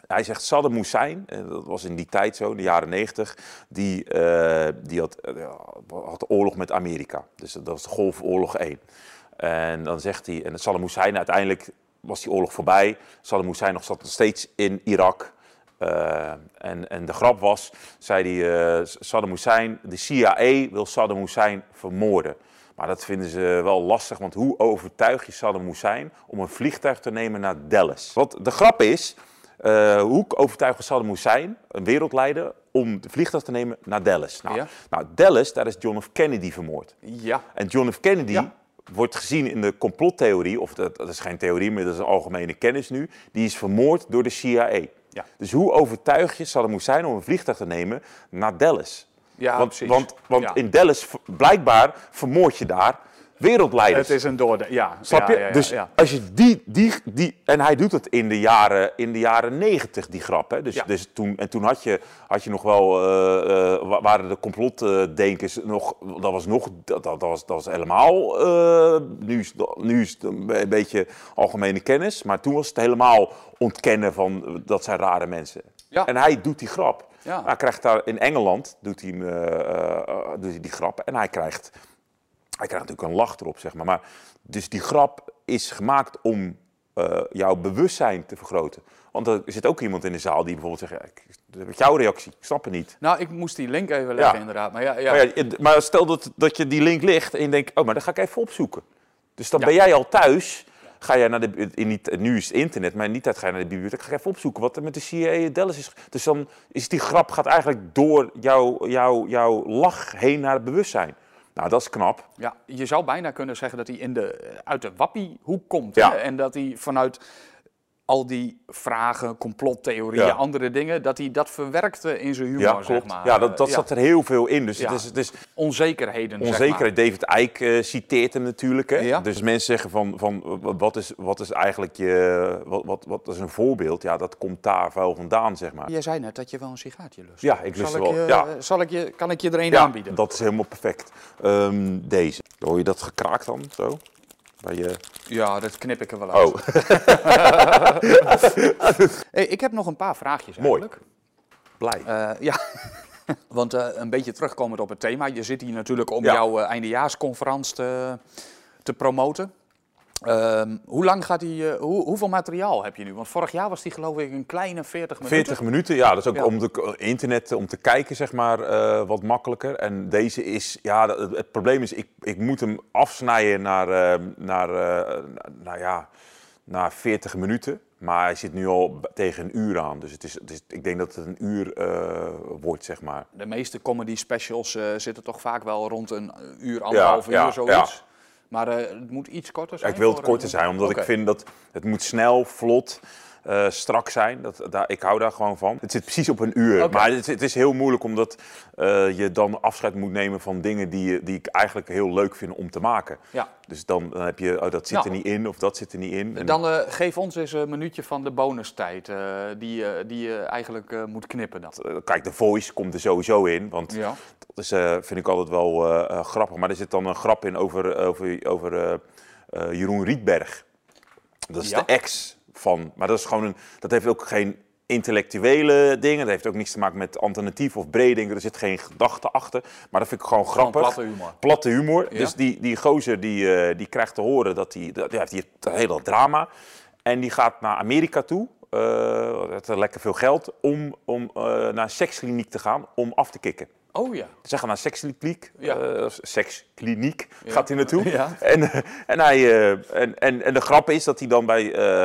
Hij zegt Saddam Hussein, eh, dat was in die tijd zo, in de jaren negentig, die, eh, die had, ja, had oorlog met Amerika. Dus dat was de Golfoorlog 1. En dan zegt hij, en Saddam Hussein uiteindelijk was die oorlog voorbij. Saddam Hussein nog zat nog steeds in Irak. Eh, en, en de grap was, zei hij, eh, Saddam Hussein, de CIA wil Saddam Hussein vermoorden. Maar dat vinden ze wel lastig, want hoe overtuig je Saddam Hussein om een vliegtuig te nemen naar Dallas? Want de grap is, eh, hoe overtuigen Saddam Hussein, een wereldleider, om de vliegtuig te nemen naar Dallas? Nou, Ja. nou Dallas, daar is John F. Kennedy vermoord. Ja. En John F. Kennedy Ja. wordt gezien in de complottheorie, of dat, dat is geen theorie meer, dat is een algemene kennis nu, die is vermoord door de CIA. Ja. Dus hoe overtuig je Saddam Hussein om een vliegtuig te nemen naar Dallas? Ja, want precies. want, want Ja. in Dallas, blijkbaar, vermoord je daar wereldleiders. Het is een doorde. Ja. Snap je? ja, ja, dus als je die, die, die... En hij doet het in de jaren, in de jaren 90, die grap. Hè? Dus, dus toen, en toen had je, had je nog wel... eh, eh, wa- waren de complotdenkers nog... Dat was nog... Dat, dat, was, dat was helemaal... eh, nu, is, nu is het een beetje algemene kennis. Maar toen was het helemaal ontkennen van... Dat zijn rare mensen. Ja. En hij doet die grap. Ja. Hij krijgt daar... In Engeland doet hij, doet hij die grap. En hij krijgt hij krijgt natuurlijk een lach erop, zeg maar. maar dus die grap is gemaakt om eh, jouw bewustzijn te vergroten. Want er zit ook iemand in de zaal die bijvoorbeeld zegt... Ja, ik, dat ik jouw reactie, ik snap het niet. Nou, ik moest die link even leggen, Ja. inderdaad. Maar ja, ja. Maar, ja, maar stel dat, dat je die link ligt en je denkt... Oh, maar dan ga ik even opzoeken. Dus dan ben jij al thuis... Ga jij naar de, in niet, nu is het internet, maar die tijd ga je naar de bibliotheek. Ga ik even opzoeken wat er met de CIA in Dallas is. Dus dan is die grap gaat eigenlijk door jouw jouw jouw lach heen naar het bewustzijn. Nou, dat is knap. Ja, je zou bijna kunnen zeggen dat hij in de, uit de wappiehoek komt. Ja. Hè? En dat hij vanuit al die vragen, complottheorieën, Ja. andere dingen, dat hij dat verwerkte in zijn humor, Ja, zeg maar. Ja, dat, dat Ja. zat er heel veel in. Dus het is, het is Onzekerheden, zeg onzekerheid. David Eyck eh, citeert hem natuurlijk. Hè? Dus mensen zeggen van, van wat, is, wat is eigenlijk je, wat, wat, wat is een voorbeeld? Ja, dat komt daar vuil vandaan, zeg maar. maar. Jij zei net dat je wel een sigaartje lust. Ja, ik lust zal wel, Ik je, ja. Zal ik je, kan ik je er een aanbieden? dat is helemaal perfect. Ehm, deze. Hoor je dat gekraakt dan? Zo? Je... Ja, dat knip ik er wel uit. Oh, Hey, ik heb nog een paar vraagjes Mooi. eigenlijk. blij. Eh, ja, want eh, een beetje terugkomend op het thema. Je zit hier natuurlijk om Ja. jouw eh, eindejaarsconferentie te, te promoten. Ehm, hoe lang gaat die, eh, hoe, hoeveel materiaal heb je nu? Want vorig jaar was die geloof ik een kleine 40 minuten. 40 minuten, ja, dat is ook Ja. om de internet om te kijken, zeg maar, eh, wat makkelijker. En deze is, ja, het, het probleem is, ik, ik moet hem afsnijden naar, eh, naar, eh, nou ja, naar 40 minuten. Maar hij zit nu al tegen een uur aan. Dus het is, het is, ik denk dat het een uur eh, wordt, zeg maar. De meeste comedy specials eh, zitten toch vaak wel rond een uur, anderhalf ja, uur, zoiets. Maar eh, het moet iets korter Ja, zijn. ik wil het korter zijn, omdat ik vind dat het moet snel, vlot, eh, strak zijn. Dat, daar, ik hou daar gewoon van. Het zit precies op een uur. Maar het, het is heel moeilijk omdat eh, je dan afscheid moet nemen van dingen die, die ik eigenlijk heel leuk vind om te maken. Ja. Dus dan, dan heb je, oh, dat zit Nou. er niet in of dat zit er niet in. En- Dan eh, geef ons eens een minuutje van de bonustijd die, die je eigenlijk moet knippen dan. Kijk, de voice komt er sowieso in, want Ja. dat is, vind ik altijd wel grappig. Maar er zit dan een grap in over, over, over Jeroen Rietberg. Dat is Ja. de ex van, maar dat is gewoon een, dat heeft ook geen intellectuele dingen. Dat heeft ook niks te maken met alternatief of brede Er zit geen gedachte achter. Maar dat vind ik gewoon Gewoon grappig. platte humor. Platte humor. Ja. Dus die, die gozer die, eh, die krijgt te horen dat hij, die heeft een hele drama. En die gaat naar Amerika toe. eh het lekker veel geld om, om eh, naar een sekskliniek te gaan om af te kicken. Oh ja. Ze gaan naar sekskliniek, Ja. eh, sekskliniek Ja. gaat hij naartoe. Ja. En, eh, en, hij, eh, en, en, en de grap is dat hij dan bij,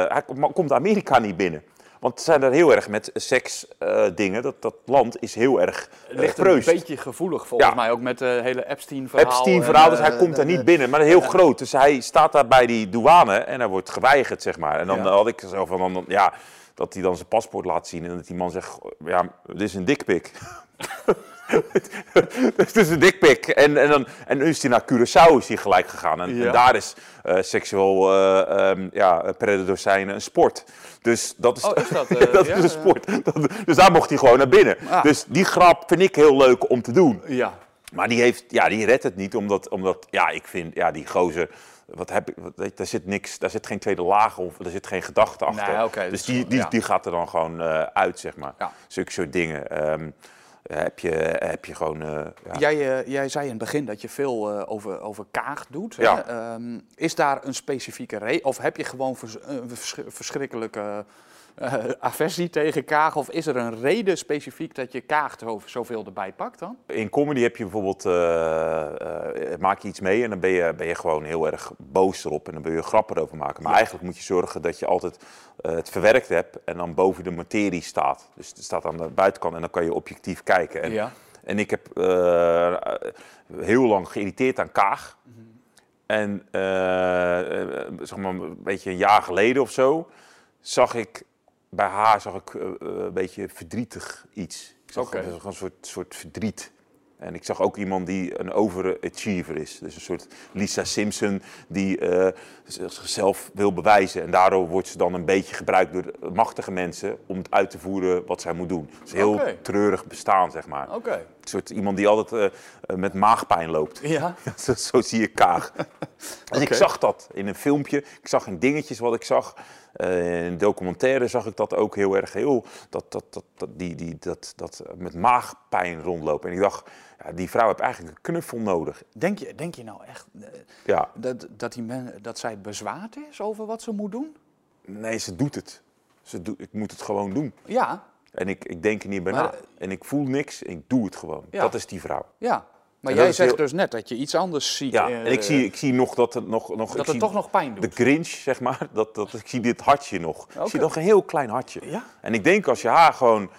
hij kom- komt Amerika niet binnen. Want ze zijn er heel erg met seksdingen. dingen. dat, dat land is heel erg uh, Ligt een beetje gevoelig volgens Ja. mij ook met de hele Epstein-verhaal. Epstein-verhaal, dus hij komt daar niet binnen. Maar heel groot. Dus hij staat daar bij die douane en hij wordt geweigerd, zeg maar. En dan had ik zo van, dan, ja, dat hij dan zijn paspoort laat zien. En dat die man zegt, ja, dit is een dikpik. Het is een dikpik. En, en, dan, en nu is hij naar Curaçao is hij gelijk gegaan. En, Ja. en daar is eh, seksueel eh, ehm, ja, predator zijn een sport. Dus dat is, Oh, is dat, eh, dat ja, is een sport. Dat- dus daar mocht hij gewoon naar binnen. Ah. Dus die grap vind ik heel leuk om te doen. Ja. Maar die, heeft, ja, die redt het niet, omdat, omdat ja, ik vind, ja, die gozer, wat heb ik, wat, daar zit niks, daar zit geen tweede laag of er zit geen gedachte achter. Nee, dus die, die, ja. die gaat er dan gewoon uit, zeg maar. Ja. Zulke soort dingen. Ehm, heb, je, heb je gewoon, eh, ja. Jij, eh, jij zei in het begin dat je veel eh, over, over kaag doet. hè? Ehm, is daar een specifieke reden? Of heb je gewoon vers- een vers- verschrikkelijke eh, aversie tegen kaag? Of is er een reden specifiek dat je kaag zo- zoveel erbij pakt dan? In comedy heb je bijvoorbeeld, eh, eh, maak je iets mee en dan ben je, ben je gewoon heel erg boos erop en dan wil je grappen erover maken. Maar eigenlijk moet je zorgen dat je altijd het verwerkt hebt en dan boven de materie staat. Dus het staat aan de buitenkant en dan kan je objectief kijken. En, Ja. en ik heb heel lang geïrriteerd aan Kaag. En zeg maar een beetje een jaar geleden of zo zag ik bij haar zag ik, eh, eh, een beetje verdrietig iets. Ik zag een soort, soort verdriet. En ik zag ook iemand die een overachiever is. Dus een soort Lisa Simpson die eh, zichzelf wil bewijzen. En daardoor wordt ze dan een beetje gebruikt door machtige mensen om het uit te voeren wat zij moet doen. Het is een heel treurig bestaan, zeg maar. Oké. Een soort iemand die altijd eh, met maagpijn loopt. Ja. Zo, zo zie je Kaag. En ik zag dat in een filmpje. Ik zag in dingetjes wat ik zag. Eh, in documentaire zag ik dat ook heel erg. Heel, dat, dat, dat, dat, die, die, dat, dat met maagpijn rondlopen. En ik dacht, ja, die vrouw heeft eigenlijk een knuffel nodig. Denk je, denk je nou echt eh, Ja, dat, dat, die men, dat zij bezwaard is over wat ze moet doen? nee, ze doet het. Ze doet, ik moet het gewoon doen. Ja, En ik, ik denk er niet bij Maar, na. En ik voel niks ik doe het gewoon. Ja. Dat is die vrouw. ja. Maar En jij zegt heel- dus net dat je iets anders ziet. Ja, eh, en ik zie, ik zie nog dat het nog... nog dat het toch nog pijn doet. De Grinch, zeg maar. Dat, dat, ik zie dit hartje nog. Ik zie nog een heel klein hartje. Ja? En ik denk als je haar gewoon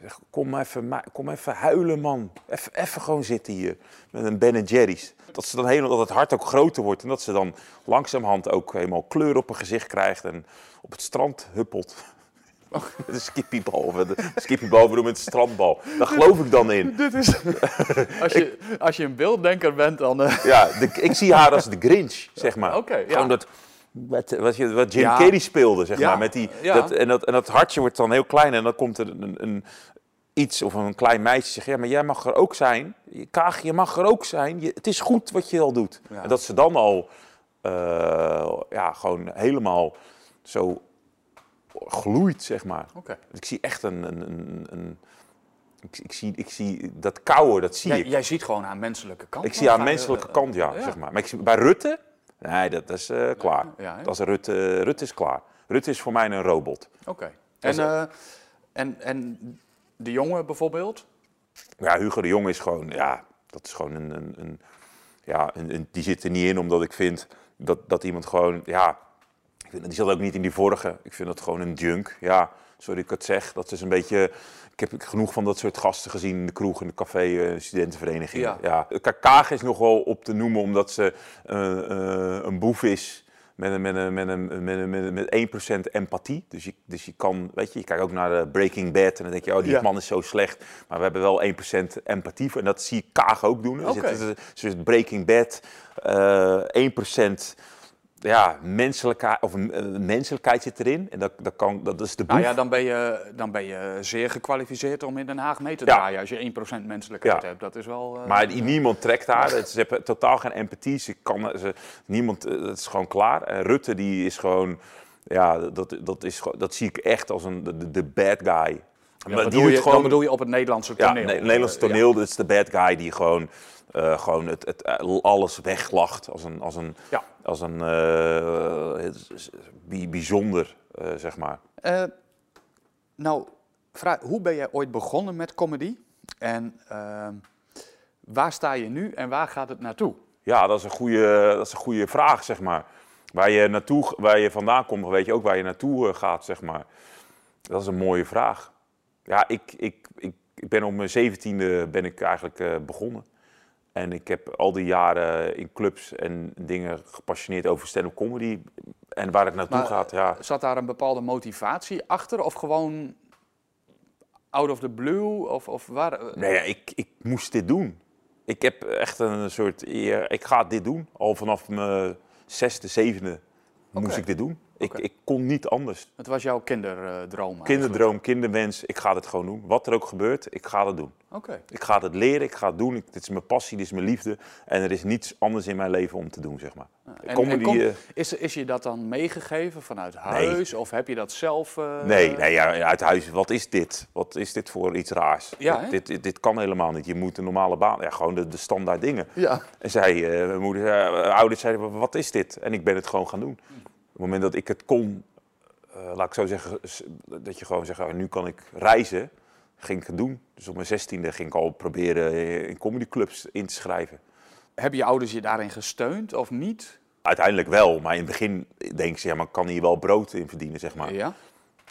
Zeg, kom even, kom even huilen, man. Even, even gewoon zitten hier met een Ben Jerry's. Dat, ze dan helemaal, dat het hart ook groter wordt en dat ze dan langzamerhand ook helemaal kleur op haar gezicht krijgt en op het strand huppelt. Met een skippiebal. Of een skippiebal bedoel met een strandbal. Daar geloof ik dan in. Dit is, als, je, als je een beelddenker bent, dan... Uh... Ja, de, ik zie haar als de Grinch, zeg maar. Oké, okay, ja. dat, wat, wat, je, wat Jim ja. Carrey speelde, zeg maar. Met die, dat, en, dat, en dat hartje wordt dan heel klein en dan komt er een, een iets of een klein meisje zegt, ja, maar jij mag er ook zijn. Kaag, je mag er ook zijn. Je, het is goed wat je al doet. En dat ze dan al uh, ja, gewoon helemaal zo gloeit, zeg maar. Okay. Ik zie echt een... een, een, een ik, ik, zie, ik zie dat kouwen, dat zie jij, ik. Jij ziet gewoon haar menselijke kant. Ik zie haar menselijke kant, ja, zeg maar. Maar ik zie, bij Rutte, nee, dat, dat is uh, klaar. Ja, dat is Rutte, Rutte is klaar. Rutte is voor mij een robot. Oké. En, uh, en, en de jongen bijvoorbeeld? Ja, Hugo de Jong is gewoon, ja, dat is gewoon een, een, een ja, een, die zit er niet in omdat ik vind dat, dat iemand gewoon, ja, die zat ook niet in die vorige. Ik vind dat gewoon een junk. Ja, sorry ik het zeg. Dat is een beetje. Ik heb genoeg van dat soort gasten gezien in de kroeg, in de café, uh, studentenvereniging. Ja. ja. Kaag is nog wel op te noemen omdat ze uh, uh, een boef is met, een, met, een, met, een, met, een, met, 1% empathie. Dus je, dus je kan, weet je, je kijkt ook naar de Breaking Bad en dan denk je, oh, die man is zo slecht. Maar we hebben wel 1% empathie voor. En dat zie ik Kaag ook doen. Okay. Er zit, dus Breaking Bad, uh, 1% ja, menselijkheid, of menselijkheid zit erin. En dat, dat, kan, dat is de boef. Nou ja, dan ben, je, dan ben je zeer gekwalificeerd om in Den Haag mee te draaien. Als je 1% menselijkheid hebt. Dat is wel... Uh, maar niemand trekt haar. Ze hebben totaal geen empathie. Ze kan, ze, niemand, eh, is gewoon klaar. En Rutte die is gewoon... Ja, dat, dat, is, dat zie ik echt als een, de, de bad guy. Maar die je, gewoon, dan bedoel je op het Nederlandse toneel? Ja, het Nederlandse toneel, dat is de bad guy die gewoon uh, gewoon het, het, alles weglacht als een, als een, ja. als een uh, bijzonder, uh, zeg maar. nou, vraag, hoe ben jij ooit begonnen met comedy? En ehm, waar sta je nu en waar gaat het naartoe? Ja, dat is een goede, dat is een goede vraag, zeg maar. Waar je, naartoe, waar je vandaan komt, weet je ook waar je naartoe gaat, zeg maar. Dat is een mooie vraag. Ja, ik, ik, ik, ik ben op mijn zeventiende ben ik eigenlijk begonnen. En ik heb al die jaren in clubs en dingen gepassioneerd over stand-up comedy. En waar het naartoe gaat, ja. Zat daar een bepaalde motivatie achter? Of gewoon out of the blue? Of, of waar? Nee, ik, ik moest dit doen. Ik heb echt een soort... Ik ga dit doen. Al vanaf mijn zesde, zevende moest ik dit doen. Ik, ik kon niet anders. Het was jouw kinderdroom? Kinderdroom, kinderwens. Ik ga het gewoon doen. Wat er ook gebeurt, ik ga het doen. Oké. Ik ga het leren, ik ga het doen. dit is mijn passie, dit is mijn liefde. En er is niets anders in mijn leven om te doen, zeg maar. En, en kom, uh... is, is je dat dan meegegeven vanuit huis? Of heb je dat zelf... Uh... Nee, nee ja, uit huis. Wat is dit? Wat is dit voor iets raars? Ja, dit, dit, dit, kan helemaal niet. Je moet een normale baan... Ja, gewoon de, de standaard dingen. Ja. En zij, uh, mijn moeder, ouders zeiden, wat is dit? En ik ben het gewoon gaan doen het moment dat ik het kon, uh, laat ik zo zeggen, dat je gewoon zegt, oh, nu kan ik reizen, ging ik het doen. Dus op mijn zestiende ging ik al proberen in comedyclubs in te schrijven. Hebben je ouders je daarin gesteund of niet? Uiteindelijk wel, maar in het begin denk ze, ja, maar kan hier wel brood in verdienen, zeg maar. Ja.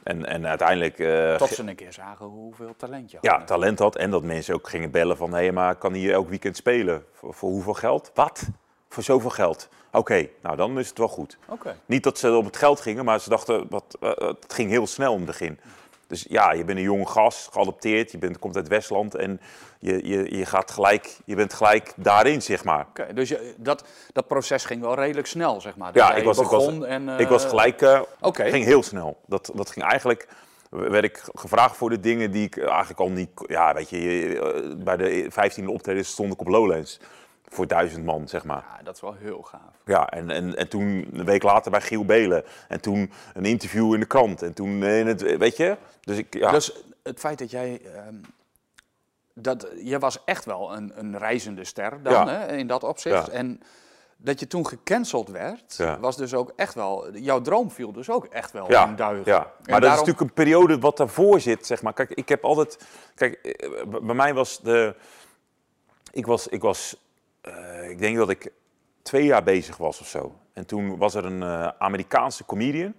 En, en uiteindelijk... Uh, Tot ze een keer zagen hoeveel talent je had. Ja, talent had. En dat mensen ook gingen bellen van... hé, hey, maar kan hier elk weekend spelen? Voor, voor hoeveel geld? Wat? Voor zoveel geld? Oké, nou dan is het wel goed. Okay. Niet dat ze op het geld gingen, maar ze dachten, wat, uh, het ging heel snel in het begin. Dus ja, je bent een jonge gast, geadopteerd, je bent, komt uit Westland en je, je, je, gaat gelijk, je bent gelijk daarin, zeg maar. Oké, dus je, dat, dat proces ging wel redelijk snel, zeg maar. Dus ja, ik was, ik was, en, uh... ik was gelijk, uh, okay. ging heel snel. Dat, dat ging eigenlijk, werd ik gevraagd voor de dingen die ik eigenlijk al niet, ja, weet je, bij de 15e optreden stond ik op Lowlands voor duizend man, zeg maar. Ja, dat is wel heel gaaf. Ja, en, en, en toen een week later bij Giel Belen. En toen een interview in de krant. En toen in het, weet je? Dus, ik, ja. dus het feit dat jij... Um, dat, je was echt wel een, een reizende ster dan, hè, in dat opzicht. En dat je toen gecanceld werd, was dus ook echt wel... Jouw droom viel dus ook echt wel in duigen. Ja, maar dat is natuurlijk een periode wat daarvoor zit, zeg maar. Kijk, ik heb altijd... Kijk, eh, bij mij was de... Ik was, ik was uh, ik denk dat ik twee jaar bezig was of zo. En toen was er een uh, Amerikaanse comedian.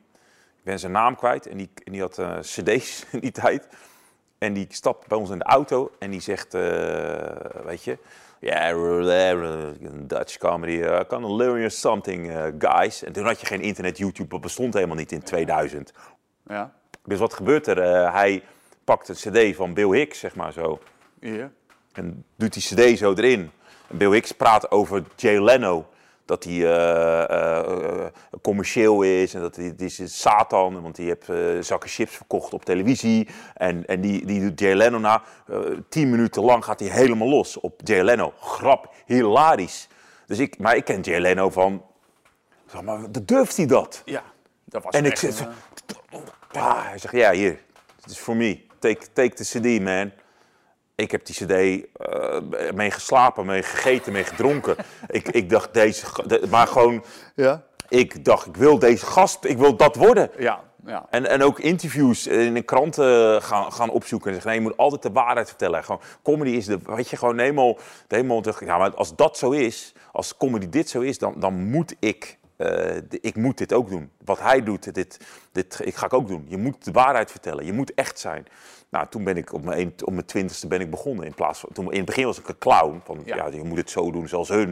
Ik ben zijn naam kwijt. En die, en die had uh, cd's in die tijd. En die stapt bij ons in de auto en die zegt, eh, weet je... Ja, yeah, Dutch comedy, I can learn you something, guys. En toen had je geen internet, YouTube, dat bestond helemaal niet in 2000. Ja. Dus wat gebeurt er? Hij pakt een cd van Bill Hicks, zeg maar zo. Ja. En doet die cd zo erin. Bill Hicks praat over Jay Leno. Dat hij uh, uh, commercieel is en dat hij die is Satan, want die heeft zakken chips verkocht op televisie. En, en die, die doet Jay Leno na. tien minuten lang gaat hij helemaal los op Jay Leno. Grap, hilarisch. Dus ik, maar ik ken Jay Leno van. Zeg maar, durft hij dat? Ja, dat was En ik zeg, ja, hij zegt, ja, hier, het is voor me. Take, take the CD, man. Ik heb die cd eh, mee geslapen, mee gegeten, mee gedronken. ik, ik dacht, deze... de- maar gewoon, Ja. ik dacht, ik wil deze gast, ik wil dat worden. Ja, ja. En, en ook interviews in de kranten gaan, gaan opzoeken. En zeggen, nee, je moet altijd de waarheid vertellen. Gewoon, comedy is de, weet je, gewoon helemaal... helemaal te- ja, maar als dat zo is, als comedy dit zo is, dan, dan moet ik... eh, ik moet dit ook doen. Wat hij doet, dit, dit ik ga ik ook doen. Je moet de waarheid vertellen. Je moet echt zijn. Nou, toen ben ik op mijn, een- op mijn twintigste ben ik begonnen. In, plaats van, toen, in het begin was ik een clown. Van, ja. Ja. je moet het zo doen zoals hun.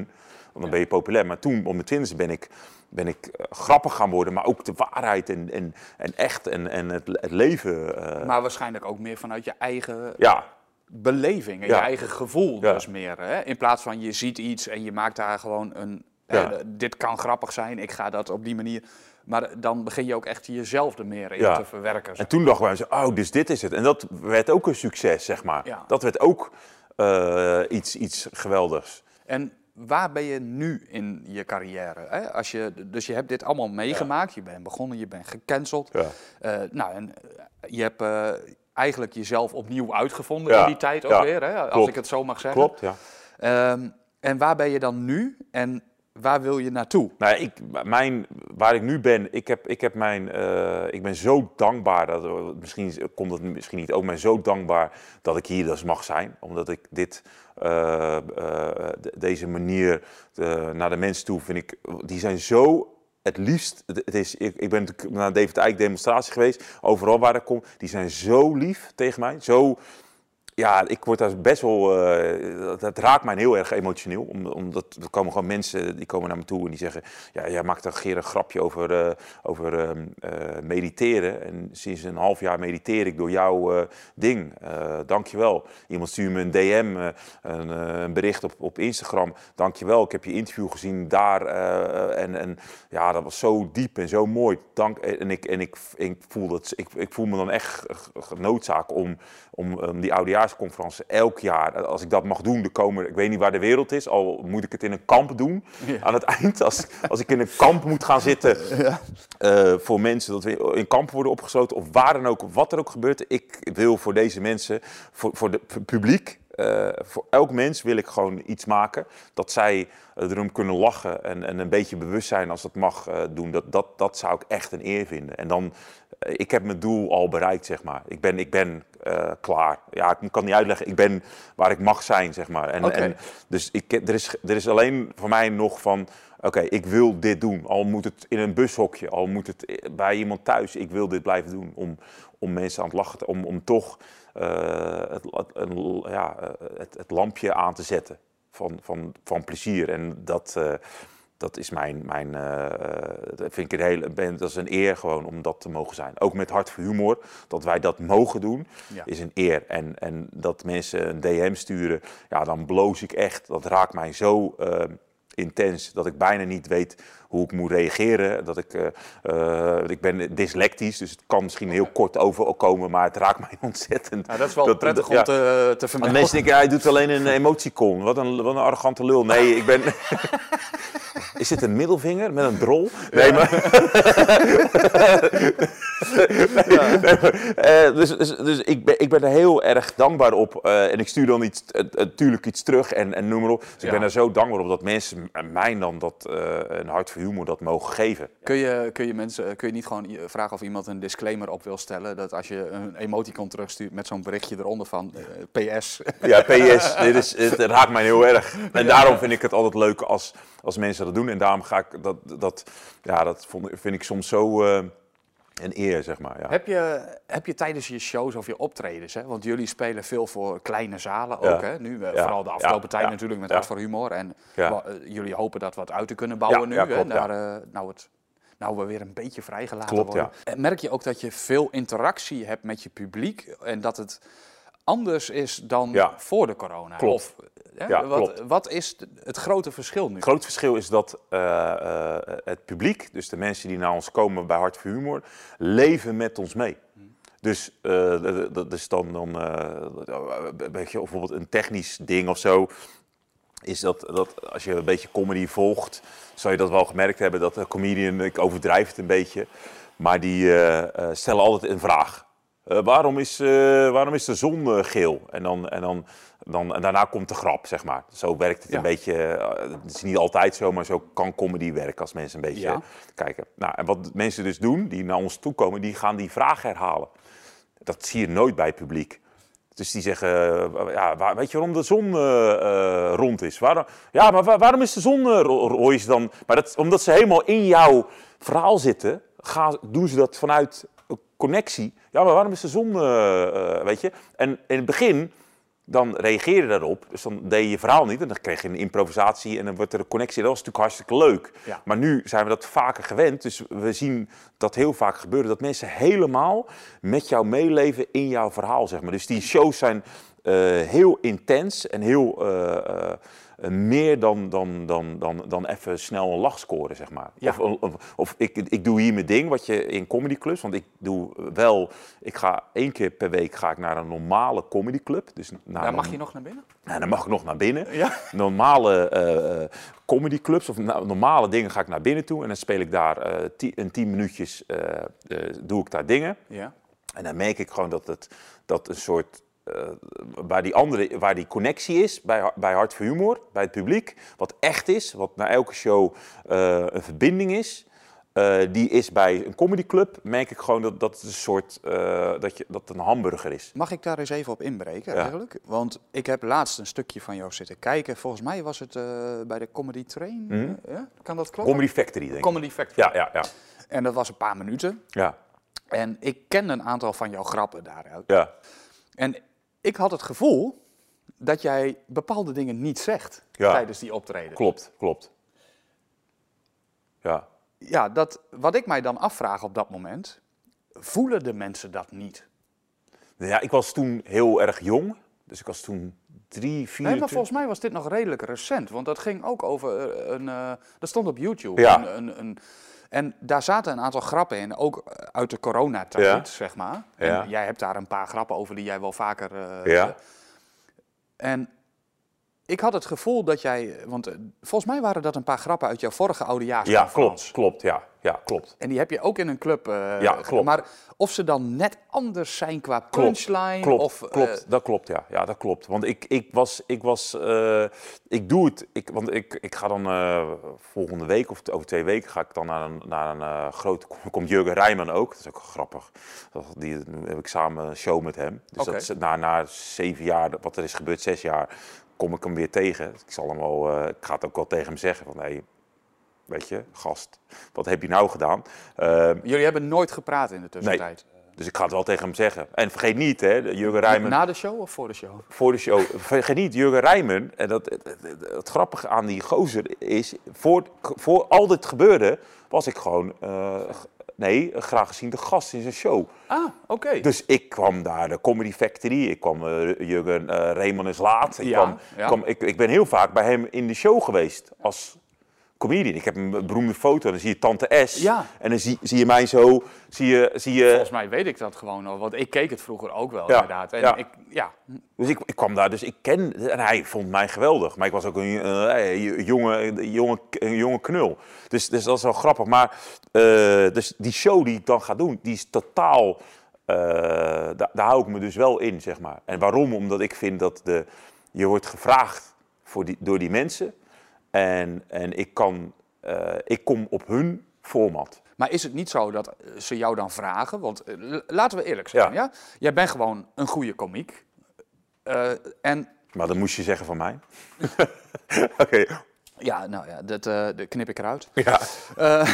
Want dan ben je populair. Maar toen, op mijn twintigste, ben ik, ben ik eh, grappig gaan worden. Maar ook de waarheid en, en, en echt en, en het, het leven. eh, Maar waarschijnlijk ook meer vanuit je eigen ja, beleving en je eigen gevoel dus meer. Hè? In plaats van je ziet iets en je maakt daar gewoon een... Eh, dit kan grappig zijn, ik ga dat op die manier... Maar dan begin je ook echt jezelf er meer in Ja. te verwerken. En toen dachten wij, zo, oh, dus dit is het. En dat werd ook een succes, zeg maar. Ja. Dat werd ook eh, iets, iets geweldigs. En waar ben je nu in je carrière? Hè? Als je, dus je hebt dit allemaal meegemaakt, je bent begonnen, je bent gecanceld. Eh, nou, en eh, je hebt eigenlijk jezelf opnieuw uitgevonden in die tijd ook weer, hè? als klopt. ik het zo mag zeggen. Klopt, ja. Ehm, en waar ben je dan nu en waar wil je naartoe? Nou, ik, mijn, waar ik nu ben, ik, heb, ik, heb mijn, eh, ik ben zo dankbaar, dat, misschien komt het misschien niet ook, maar zo dankbaar dat ik hier dus mag zijn. Omdat ik dit, eh, eh, de- deze manier eh, naar de mensen toe vind ik, die zijn zo het liefst, het is, ik, ik ben naar David Eyck demonstratie geweest, overal waar ik kom, die zijn zo lief tegen mij, zo... Ja, ik word daar best wel. eh, dat, raakt mij heel erg emotioneel. om- Omdat er komen gewoon mensen die komen naar me toe en die zeggen: Ja, jij maakt een keer een grapje over, eh, over ehm, eh, mediteren. En sinds een half jaar mediteer ik door jouw ding. Dankjewel. Iemand stuurt me een DM, een, een bericht op, op Instagram. Dankjewel, ik heb je interview gezien daar. en, en ja, dat was zo diep en zo mooi. Dank, en ik, en ik, ik, voel, dat, ik, ik voel me dan echt genoodzaak om, om, om die oudejaarsconferentie elk jaar, als ik dat mag doen, de komende, ik weet niet waar de wereld is, al moet ik het in een kamp doen aan het eind. Als, als ik in een kamp moet gaan zitten eh, voor mensen, dat we in kampen worden opgesloten, of waar dan ook, wat er ook gebeurt. Ik wil voor deze mensen, voor, voor de voor het publiek, eh, voor elk mens wil ik gewoon iets maken. Dat zij erom kunnen lachen en, en een beetje bewust zijn als dat mag eh, doen. Dat, dat, dat zou ik echt een eer vinden. En dan, eh, ik heb mijn doel al bereikt, zeg maar. Ik ben, ik ben klaar. Ja, ik kan niet uitleggen. Ik ben waar ik mag zijn, zeg maar. En, en, dus ik, er, is, er is alleen voor mij nog van... Oké, ik wil dit doen. Al moet het in een bushokje, al moet het bij iemand thuis. Ik wil dit blijven doen om, om mensen aan het lachen te... Om, om toch het, het, een- ja, eh, het, het lampje aan te zetten van, van, van plezier. En dat, eh, dat is mijn... mijn eh, eh, dat vind ik een hele, dat is een eer gewoon om dat te mogen zijn. Ook met hart voor humor. Dat wij dat mogen doen, Ja. is een eer. En, en dat mensen een DM sturen, ja, dan bloos ik echt. Dat raakt mij zo... eh, intens dat ik bijna niet weet hoe ik moet reageren. Dat ik, eh, eh, ik ben dyslectisch, dus het kan misschien heel kort overkomen, maar het raakt mij ontzettend. Nou, dat is wel Dat- prettig dat- om te, te Want vermelden. mensen denken, hij doet alleen een emoticon. Wat een, wat een arrogante lul. Nee, ik ben... Is dit een middelvinger met een drol? Nee, maar... Nee, maar, eh, dus dus, dus ik, ben, ik ben er heel erg dankbaar op. eh, en ik stuur dan iets, eh, natuurlijk iets terug en, en noem maar op. Dus ik ben er zo dankbaar op dat mensen mij dan dat, eh, een hart voor humor dat mogen geven. Kun je, kun, je mensen, kun je niet gewoon vragen of iemand een disclaimer op wil stellen? Dat als je een emoticon terugstuurt met zo'n berichtje eronder van eh, PS. Ja, PS, dit is, het raakt mij heel erg. En daarom vind ik het altijd leuk als, als mensen dat doen. En daarom ga ik dat, dat, ja, dat vond, vind ik soms zo. eh, Een eer, zeg maar. Ja. Heb, je, heb je tijdens je shows of je optredens, hè, want jullie spelen veel voor kleine zalen Ja. ook, hè, nu, eh, Ja. vooral de afgelopen tijd natuurlijk met. Hart voor Humor. En eh, jullie hopen dat wat uit te kunnen bouwen nu, ja, hè, naar, eh, nou, het, nou we weer een beetje vrijgelaten Klopt, worden. En Merk je ook dat je veel interactie hebt met je publiek en dat het anders is dan voor de corona? Klopt. Of, hè, Ja, wat, klopt. wat is het grote verschil nu? Het groot verschil is dat eh, eh, het publiek, dus de mensen die naar ons komen bij Hart voor Humor, leven met ons mee. Dus eh, dat- is dan, dan eh, weet je, of bijvoorbeeld een technisch ding of zo. Is dat, dat als je een beetje comedy volgt, zou je dat wel gemerkt hebben dat de comedian, ik overdrijf het een beetje, maar die stellen altijd een vraag. Waarom, is, waarom is de zon geel? En, dan, en, dan, dan, en daarna komt de grap, zeg maar. Zo werkt het Ja. een beetje. eh, het is niet altijd zo, maar zo kan comedy werken als mensen een beetje Ja. kijken. Nou, en wat mensen dus doen, die naar ons toe komen, die gaan die vraag herhalen. Dat zie je nooit bij het publiek. Dus die zeggen, eh, ja, waar- weet je waarom de zon eh, rond is? Waarom, ja, maar waar- waarom is de zon uh, dan? Maar dat, omdat ze helemaal in jouw verhaal zitten, gaan, doen ze dat vanuit connectie. Ja, maar waarom is de zon, weet je? En in het begin, dan reageer je daarop. Dus dan deed je je verhaal niet. En dan kreeg je een improvisatie en dan wordt er een connectie. Dat was natuurlijk hartstikke leuk. Ja. Maar nu zijn we dat vaker gewend. Dus we zien dat heel vaak gebeuren. Dat mensen helemaal met jou meeleven in jouw verhaal, zeg maar. Dus die shows zijn eh, heel intens en heel... eh, eh, meer dan, dan, dan, dan, dan even snel een lach scoren, zeg maar. Ja. Of, of, of ik, ik doe hier mijn ding, wat je in comedyclubs... Want ik doe wel... Ik ga één keer per week ga ik naar een normale comedyclub. Dus naar Daar mag je nog naar binnen? nou, dan mag ik nog naar binnen. Ja. Normale eh, eh, comedyclubs of na- normale dingen ga ik naar binnen toe. En dan speel ik daar eh ti- een tien minuutjes, eh, eh, doe ik daar dingen. Ja. En dan merk ik gewoon dat het dat een soort. Eh, waar, die andere, waar die connectie is bij, bij Hart voor Humor, bij het publiek, wat echt is, wat na elke show eh, een verbinding is, eh, die is bij een comedyclub, merk ik gewoon dat, dat het een soort, dat, je, dat een hamburger is. Mag ik daar eens even op inbreken Ja. eigenlijk? Want ik heb laatst een stukje van jou zitten kijken. Volgens mij was het bij de Comedy Train. Mhm. Ja? Kan dat kloppen? Comedy Factory, denk ik. Comedy Factory. Ja, ja, ja. En dat was een paar minuten. ja, En ik kende een aantal van jouw grappen daaruit. ja. En ik had het gevoel dat jij bepaalde dingen niet zegt Ja. tijdens die optreden. Klopt, klopt. Ja. Ja, dat, wat ik mij dan afvraag op dat moment, voelen de mensen dat niet? Ja, ik was toen heel erg jong. Dus ik was toen drie, vier. Nee, maar volgens mij was dit nog redelijk recent. Want dat ging ook over eh, een. eh, dat stond op YouTube. Ja. Een, een, een, en daar zaten een aantal grappen in, ook eh, uit de coronatijd, Ja. zeg maar. Ja. En jij hebt daar een paar grappen over die jij wel vaker. eh, Ja. En ik had het gevoel dat jij. Want eh, volgens mij waren dat een paar grappen uit jouw vorige Ja, oudejaarsconferentie. klopt, klopt, ja. Ja, klopt. En die heb je ook in een club. eh, Ja, klopt. Maar of ze dan net anders zijn qua punchline. Klopt, of, eh, klopt. dat klopt, ja. Ja, dat klopt. Want ik, ik was, ik was, eh, ik doe het, ik, want ik, ik ga dan eh, volgende week of over twee weken ga ik dan naar een, naar een eh, grote, komt Jurgen Rijman ook, dat is ook grappig. Die heb ik samen een show met hem. Dus dat is na, na zeven jaar, wat er is gebeurd, zes jaar, kom ik hem weer tegen. Ik zal hem wel, eh, ik ga het ook wel tegen hem zeggen van, hey, weet je, gast, wat heb je nou gedaan? Ehm, Jullie hebben nooit gepraat in de tussentijd. dus ik ga het wel tegen hem zeggen. En vergeet niet, hè, Jurgen Rijman Na de show of voor de show? voor de show. Vergeet niet, Jurgen Rijmen. En dat, het, het- het grappige aan die gozer is, voor, voor al dit gebeurde, was ik gewoon, eh, nee, graag gezien de gast in zijn show. Ah, oké. Dus ik kwam daar, de Comedy Factory, ik kwam, eh Jurgen eh Rijmen is laat. Ik, Ja, kwam, ja. kwam, ik, ik ben heel vaak bij hem in de show geweest als comedian. Ik heb een beroemde foto, dan zie je Tante S. Ja. En dan zie, zie je mij zo, zie je... Zie je Volgens mij weet ik dat gewoon al, want ik keek het vroeger ook wel Ja, inderdaad. En ja. Ik, ja. Dus ik, ik kwam daar, dus ik ken, en hij vond mij geweldig. Maar ik was ook een eh, jonge, jonge, jonge knul. Dus, dus dat is wel grappig. Maar eh, dus die show die ik dan ga doen, die is totaal, eh, daar, daar hou ik me dus wel in, zeg maar. En waarom? Omdat ik vind dat de, je wordt gevraagd voor die, door die mensen. En, en ik, kan, eh, ik kom op hun format. Maar is het niet zo dat eh, ze jou dan vragen? Want eh, laten we eerlijk zijn, ja. Ja. Jij bent gewoon een goede komiek. En Maar dat moest je zeggen van mij. Oké. Ja, nou ja, dat, dat knip ik eruit. Ja.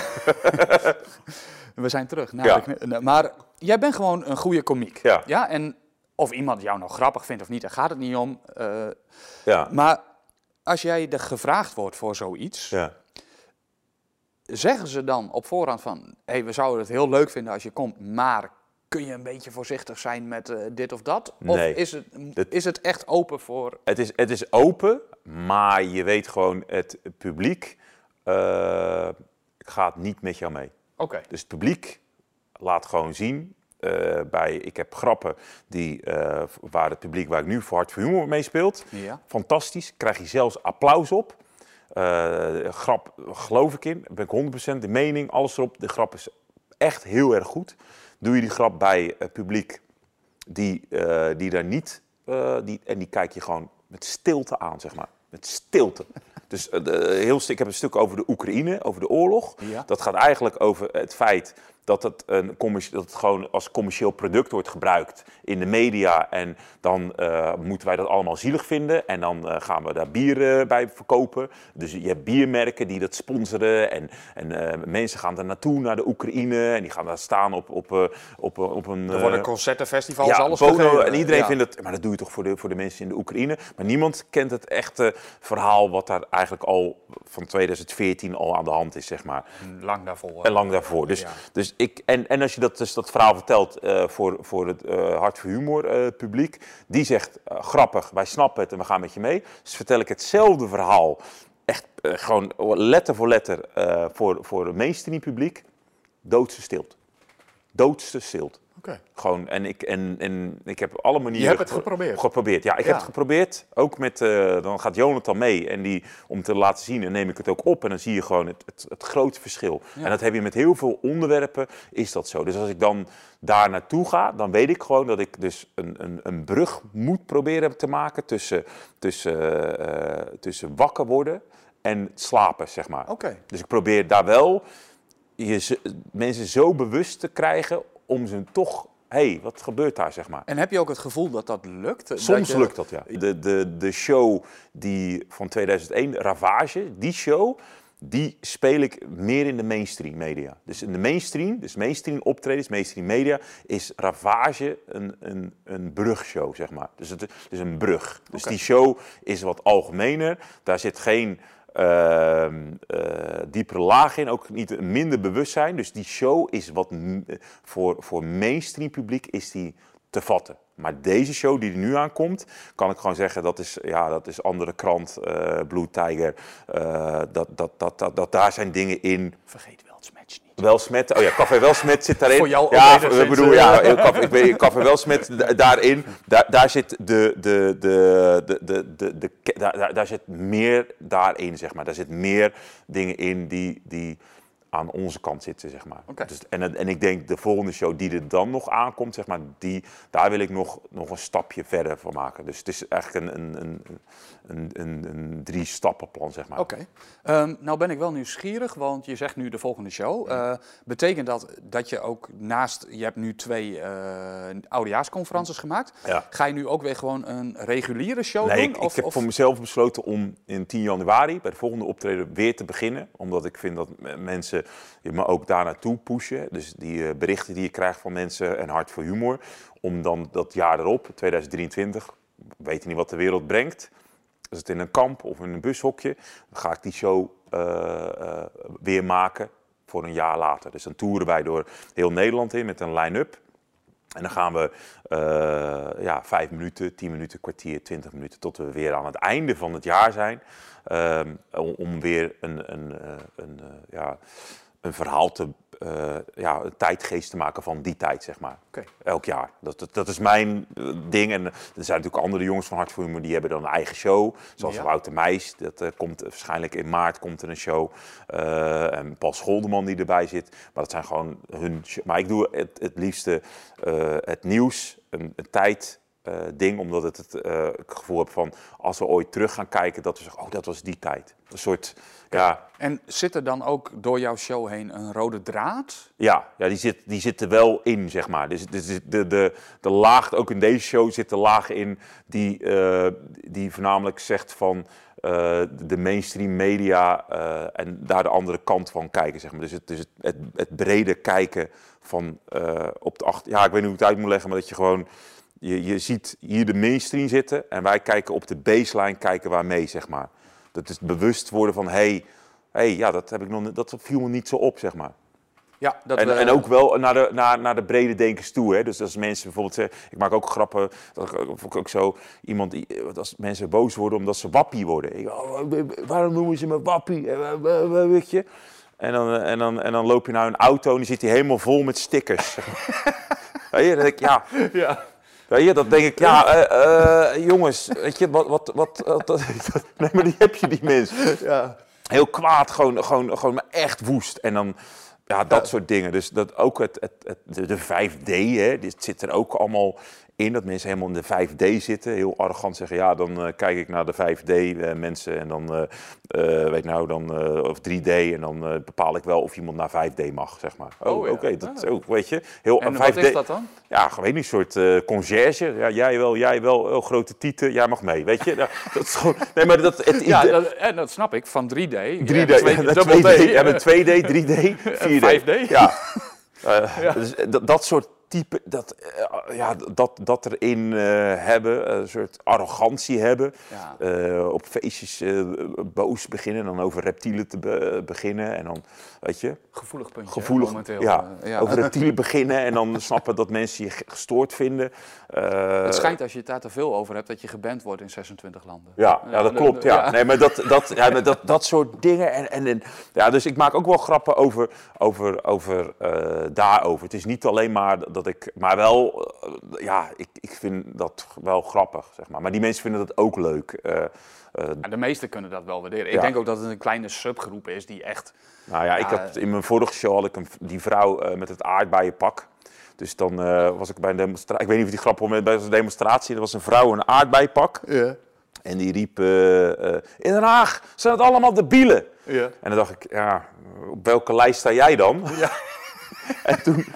we zijn terug. Nou, ja. maar jij bent gewoon een goede komiek. Ja. ja. En of iemand jou nou grappig vindt of niet, daar gaat het niet om. ja. Maar als jij er gevraagd wordt voor zoiets, ja. zeggen ze dan op voorhand van, hey, we zouden het heel leuk vinden als je komt, maar kun je een beetje voorzichtig zijn met uh, dit of dat? Nee. Of is het, is het echt open voor... Het is, het is open, maar je weet gewoon, het publiek uh, gaat niet met jou mee. Oké. Dus het publiek laat gewoon zien, uh, bij, ik heb grappen die, uh, waar het publiek waar ik nu voor Hart voor Humor mee speelt. Ja. Fantastisch, krijg je zelfs applaus op. Uh, grap geloof ik in, ben ik 100% de mening, alles erop. De grap is echt heel erg goed. Doe je die grap bij het publiek die, die daar niet, die, en die kijk je gewoon met stilte aan, zeg maar. Met stilte. Dus de, heel, ik heb een stuk over de Oekraïne, over de oorlog. Ja. Dat gaat eigenlijk over het feit dat het, een dat het gewoon als commercieel product wordt gebruikt in de media. En dan uh, moeten wij dat allemaal zielig vinden. En dan uh, gaan we daar bier uh, bij verkopen. Dus je hebt biermerken die dat sponsoren. En, en mensen gaan daar naartoe, naar de Oekraïne. En die gaan daar staan op, op, op, op een... Er worden concerten, festivals, ja, alles Bono, En iedereen ja. vindt het... Maar dat doe je toch voor de, voor de mensen in de Oekraïne. Maar niemand kent het echte verhaal wat daar eigenlijk al van 2014 al aan de hand is, zeg maar. Lang daarvoor. En lang daarvoor. Dus, ja. dus ik, en, en als je dat, dus dat verhaal vertelt uh, voor, voor het uh, Hart voor Humor uh, publiek, die zegt grappig, wij snappen het en we gaan met je mee. Dus vertel ik hetzelfde verhaal, echt gewoon letter voor letter voor, voor het mainstream publiek, doodste stilte. Doodste stilte. Okay. Gewoon, en ik, en, en ik heb alle manieren... Je hebt het geprobeerd? Geprobeerd, ja. Ik ja. heb het geprobeerd. Ook met, uh, dan gaat Jonathan mee. En die, om te laten zien, en neem ik het ook op. En dan zie je gewoon het, het, het grote verschil. Ja. En dat heb je met heel veel onderwerpen, is dat zo. Dus als ik dan daar naartoe ga, dan weet ik gewoon dat ik dus een, een, een brug moet proberen te maken tussen, tussen, uh, tussen wakker worden en slapen, zeg maar. Okay. Dus ik probeer daar wel je, mensen zo bewust te krijgen om ze toch hey, wat gebeurt daar, zeg maar. En heb je ook het gevoel dat dat lukt? Soms dat je... lukt dat, ja. De, de, de show die van 2001, Ravage, die show, die speel ik meer in de mainstream media. Dus in de mainstream, dus mainstream optredens, mainstream media, is Ravage een, een, een brugshow, zeg maar. Dus het is een brug. Dus die show is wat algemener. Daar zit geen uh, uh, diepere laag in, ook niet minder bewustzijn. Dus die show is wat voor, voor mainstream publiek is die te vatten. Maar deze show die er nu aankomt, kan ik gewoon zeggen, dat is, ja, dat is andere krant, eh Blue Tiger. eh, dat, dat, dat, dat, dat, daar zijn dingen in. Vergeet wel niet. Welsmet, oh ja, Café Welsmet zit daarin. Voor jou ook ja, ik bedoel, ja, Café, ik weet, Café Welsmet, da- daarin, daar, daar zit de, de, de, de, de, de, de, daar, daar- daar zit meer daarin, zeg maar. Daar zit meer dingen in die, die aan onze kant zitten, zeg maar. Dus, en, en ik denk de volgende show die er dan nog aankomt, zeg maar, die, daar wil ik nog, nog een stapje verder van maken. Dus het is eigenlijk een, een, een, een, een, een drie stappenplan, zeg maar. Oké. Ehm, nou ben ik wel nieuwsgierig, want je zegt nu de volgende show. Eh, betekent dat dat je ook naast, je hebt nu twee eh oudejaarsconferences gemaakt. Ja. Ga je nu ook weer gewoon een reguliere show Nee, doen? ik, ik heb voor mezelf besloten om in 10 januari bij de volgende optreden weer te beginnen. Omdat ik vind dat m- mensen me ook daar naartoe pushen. Dus die eh, berichten die je krijgt van mensen en hart voor humor. Om dan dat jaar erop, 2023, we weten niet wat de wereld brengt. Is het in een kamp of in een bushokje, dan ga ik die show eh, eh, weer maken voor een jaar later. Dus dan toeren wij door heel Nederland in met een line-up. En dan gaan we eh, ja, vijf minuten, tien minuten, kwartier, twintig minuten... tot we weer aan het einde van het jaar zijn. ehm, om, weer een, een, eh, een, eh, ja, een verhaal te... eh, ja, een tijdgeest te maken van die tijd, zeg maar. Elk jaar. Dat, dat, dat is mijn eh, ding. En er zijn natuurlijk andere jongens van Hart voor Humor... die hebben dan een eigen show. Zoals Ja. Wouter Meijs. Dat eh, komt waarschijnlijk in maart komt er een show. Eh, en Paul Scholdeman die erbij zit. Maar dat zijn gewoon hun... show- Maar ik doe het, het liefste eh, het nieuws, een, een tijd... ding, omdat het het gevoel heb van als we ooit terug gaan kijken, dat we zeggen, oh, dat was die tijd. Een soort, ja. En zit er dan ook door jouw show heen een rode draad? Ja, ja die, zit, die zit er wel in, zeg maar. Dus, dus de, de, de laag, ook in deze show zit de laag in die, die voornamelijk zegt van uh, de mainstream media uh, en daar de andere kant van kijken. Zeg maar. Dus het, dus het, het, het brede kijken van op de achter. Ja, ik weet niet hoe ik het uit moet leggen, maar dat je gewoon. Je, je ziet hier de mainstream zitten en wij kijken op de baseline, kijken waar mee, zeg maar. Dat is bewust worden van, hé, hey, hey, ja, dat, heb ik nog, dat viel me niet zo op, zeg maar. Ja, dat en, en ook wel naar de, naar, naar de brede denkers toe. Hè? Dus als mensen bijvoorbeeld zeggen, ik maak ook grappen, dat ik ook zo iemand, die, als mensen boos worden omdat ze wappie worden. Ik, oh, waarom noemen ze me wappie? Weet je? En dan, en, dan, en dan loop je naar een auto en die zit hij helemaal vol met stickers. dan denk ik, ja. ja. Weet je, dat denk ik, ja, uh, uh, jongens, weet je, wat, wat, wat, wat, nee, maar die heb je, die mensen. Ja. Heel kwaad, gewoon, gewoon, gewoon echt woest. En dan, ja, dat soort dingen. Dus dat ook het, het, het de, 5D, hè, dit zit er ook allemaal in. Dat mensen helemaal in de 5D zitten. Heel arrogant zeggen, ja, dan uh, kijk ik naar de 5D uh, mensen. En dan, uh, weet nou, dan, of 3D. En dan bepaal ik wel of iemand naar 5D mag, zeg maar. Oh, oh ja. oké, dat ook, weet je. Heel, en 5D, wat is dat dan? Ja, gewoon een soort conciërge. Ja, jij wel, jij wel, oh, grote tieten, jij mag mee, weet je. dat is gewoon, nee, maar dat... Het, ja, dat, en dat snap ik, van 3D. 3D, 2D. Ja, met 2D, 3D, 4D. 5D. Ja. ja. Dus, dat, dat soort type, dat, uh, ja, dat, dat erin uh, hebben, een soort arrogantie hebben. Ja. Uh, op feestjes boos beginnen, dan over reptielen te be beginnen. En dan, weet je... Gevoelig puntje, gevoelig, momenteel. Ja, ja, over reptielen beginnen en dan snappen dat mensen je gestoord vinden. het schijnt als je het daar te veel over hebt, dat je geband wordt in 26 landen. Ja, ja dat klopt, ja. Nee, maar dat, dat, ja, maar dat, dat soort dingen. En, en, en, ja, dus ik maak ook wel grappen over, over, over daarover. Het is niet alleen maar dat ik, maar wel, uh, ja, ik, ik vind dat wel grappig, zeg maar. Maar die mensen vinden dat ook leuk. Uh, uh, de meesten kunnen dat wel waarderen. Ik denk ook dat het een kleine subgroep is die echt... Nou ja, ik had, in mijn vorige show had ik een, die vrouw met het aardbeienpak. Dus dan was ik bij een demonstratie, ik weet niet of die grap was, bij een demonstratie, er was een vrouw in een aardbeienpak. Ja. En die riep, in Den Haag zijn het allemaal debielen. Ja. En dan dacht ik, ja, op welke lijst sta jij dan? Ja. en toen,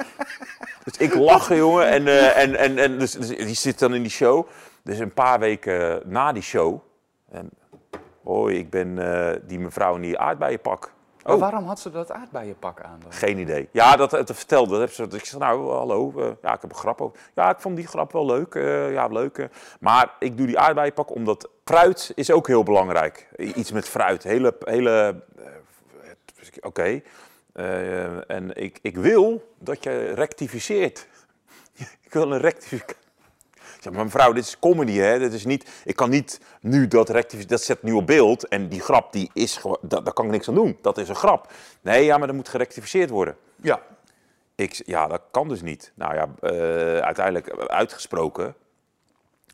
dus ik lachen, jongen. En, uh, en, en, en dus, dus, die zit dan in die show. Dus een paar weken na die show. En, hoi, ik ben uh, die mevrouw in die aardbeienpak. Oh. waarom had ze dat aardbeienpak aan? Dan? Geen idee. Ja, dat, dat vertelde. Dat ze, ik zei, nou, hallo. Uh, ja, ik heb een grap over. Ja, ik vond die grap wel leuk. ja, leuk. maar ik doe die aardbeienpak omdat fruit is ook heel belangrijk. Iets met fruit. Hele, hele oké. Okay. Uh, en ik, ik wil dat je rectificeert. ik wil een rectificatie. Zeg maar mevrouw, dit is comedy, hè? Dit is niet, ik kan niet nu dat rectificeren, dat zet nu op beeld. En die grap, die is gewoon, daar kan ik niks aan doen. Dat is een grap. Nee, ja, maar dat moet gerectificeerd worden. Ja. Ik, ja, dat kan dus niet. Nou ja, uh, uiteindelijk uitgesproken.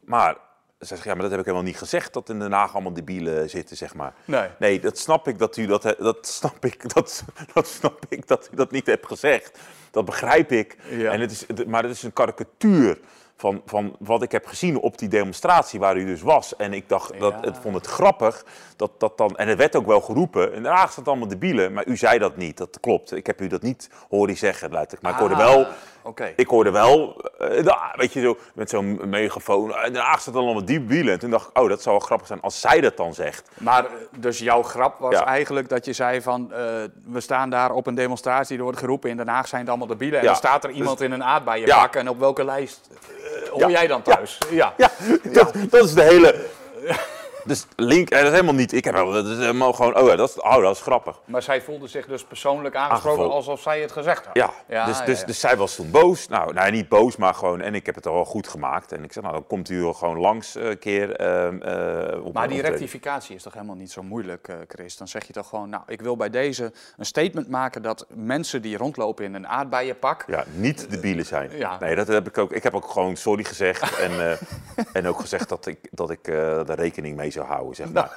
Maar ze zegt, ja, maar dat heb ik helemaal niet gezegd, dat in Den Haag allemaal debielen zitten, zeg maar. Nee. Nee, dat snap ik dat u dat, dat snap ik, dat, dat snap ik dat u dat niet hebt gezegd. Dat begrijp ik. Ja. En het is, maar het is een karikatuur van, van wat ik heb gezien op die demonstratie waar u dus was. En ik dacht, dat, het vond het grappig dat dat dan... En het werd ook wel geroepen, in Den Haag staat allemaal debielen, maar u zei dat niet. Dat klopt. Ik heb u dat niet horen zeggen, letterlijk. Maar ik hoorde wel... Okay. Ik hoorde wel, uh, weet je, zo, met zo'n megafoon, in Den Haag staat allemaal debielen. En toen dacht ik, oh, dat zou wel grappig zijn als zij dat dan zegt. Maar dus jouw grap was eigenlijk dat je zei van, uh, we staan daar op een demonstratie, er wordt geroepen, in Den Haag zijn het allemaal debielen. En dan staat er iemand dus, in een aardbeienbak en op welke lijst uh, hoor jij dan thuis? Ja, ja. Dat, dat is de hele... Dus Link, dat is helemaal niet. Ik heb dat is helemaal gewoon. Oh, dat is, oh, dat is grappig. Maar zij voelde zich dus persoonlijk aangesproken alsof zij het gezegd had. Ja, ja dus, dus, dus zij was toen boos. Nou, nou, niet boos, maar gewoon. En ik heb het al wel goed gemaakt. En ik zeg, nou, dan komt u gewoon langs een uh, keer. Uh, op maar die rectificatie is toch helemaal niet zo moeilijk, Chris? Dan zeg je toch gewoon, nou, ik wil bij deze een statement maken dat mensen die rondlopen in een aardbeienpak. Ja, niet de bielen zijn. Ja. Nee, dat heb ik ook. Ik heb ook gewoon sorry gezegd. en, en ook gezegd dat ik, dat ik er rekening mee zou zou houden, zeg maar.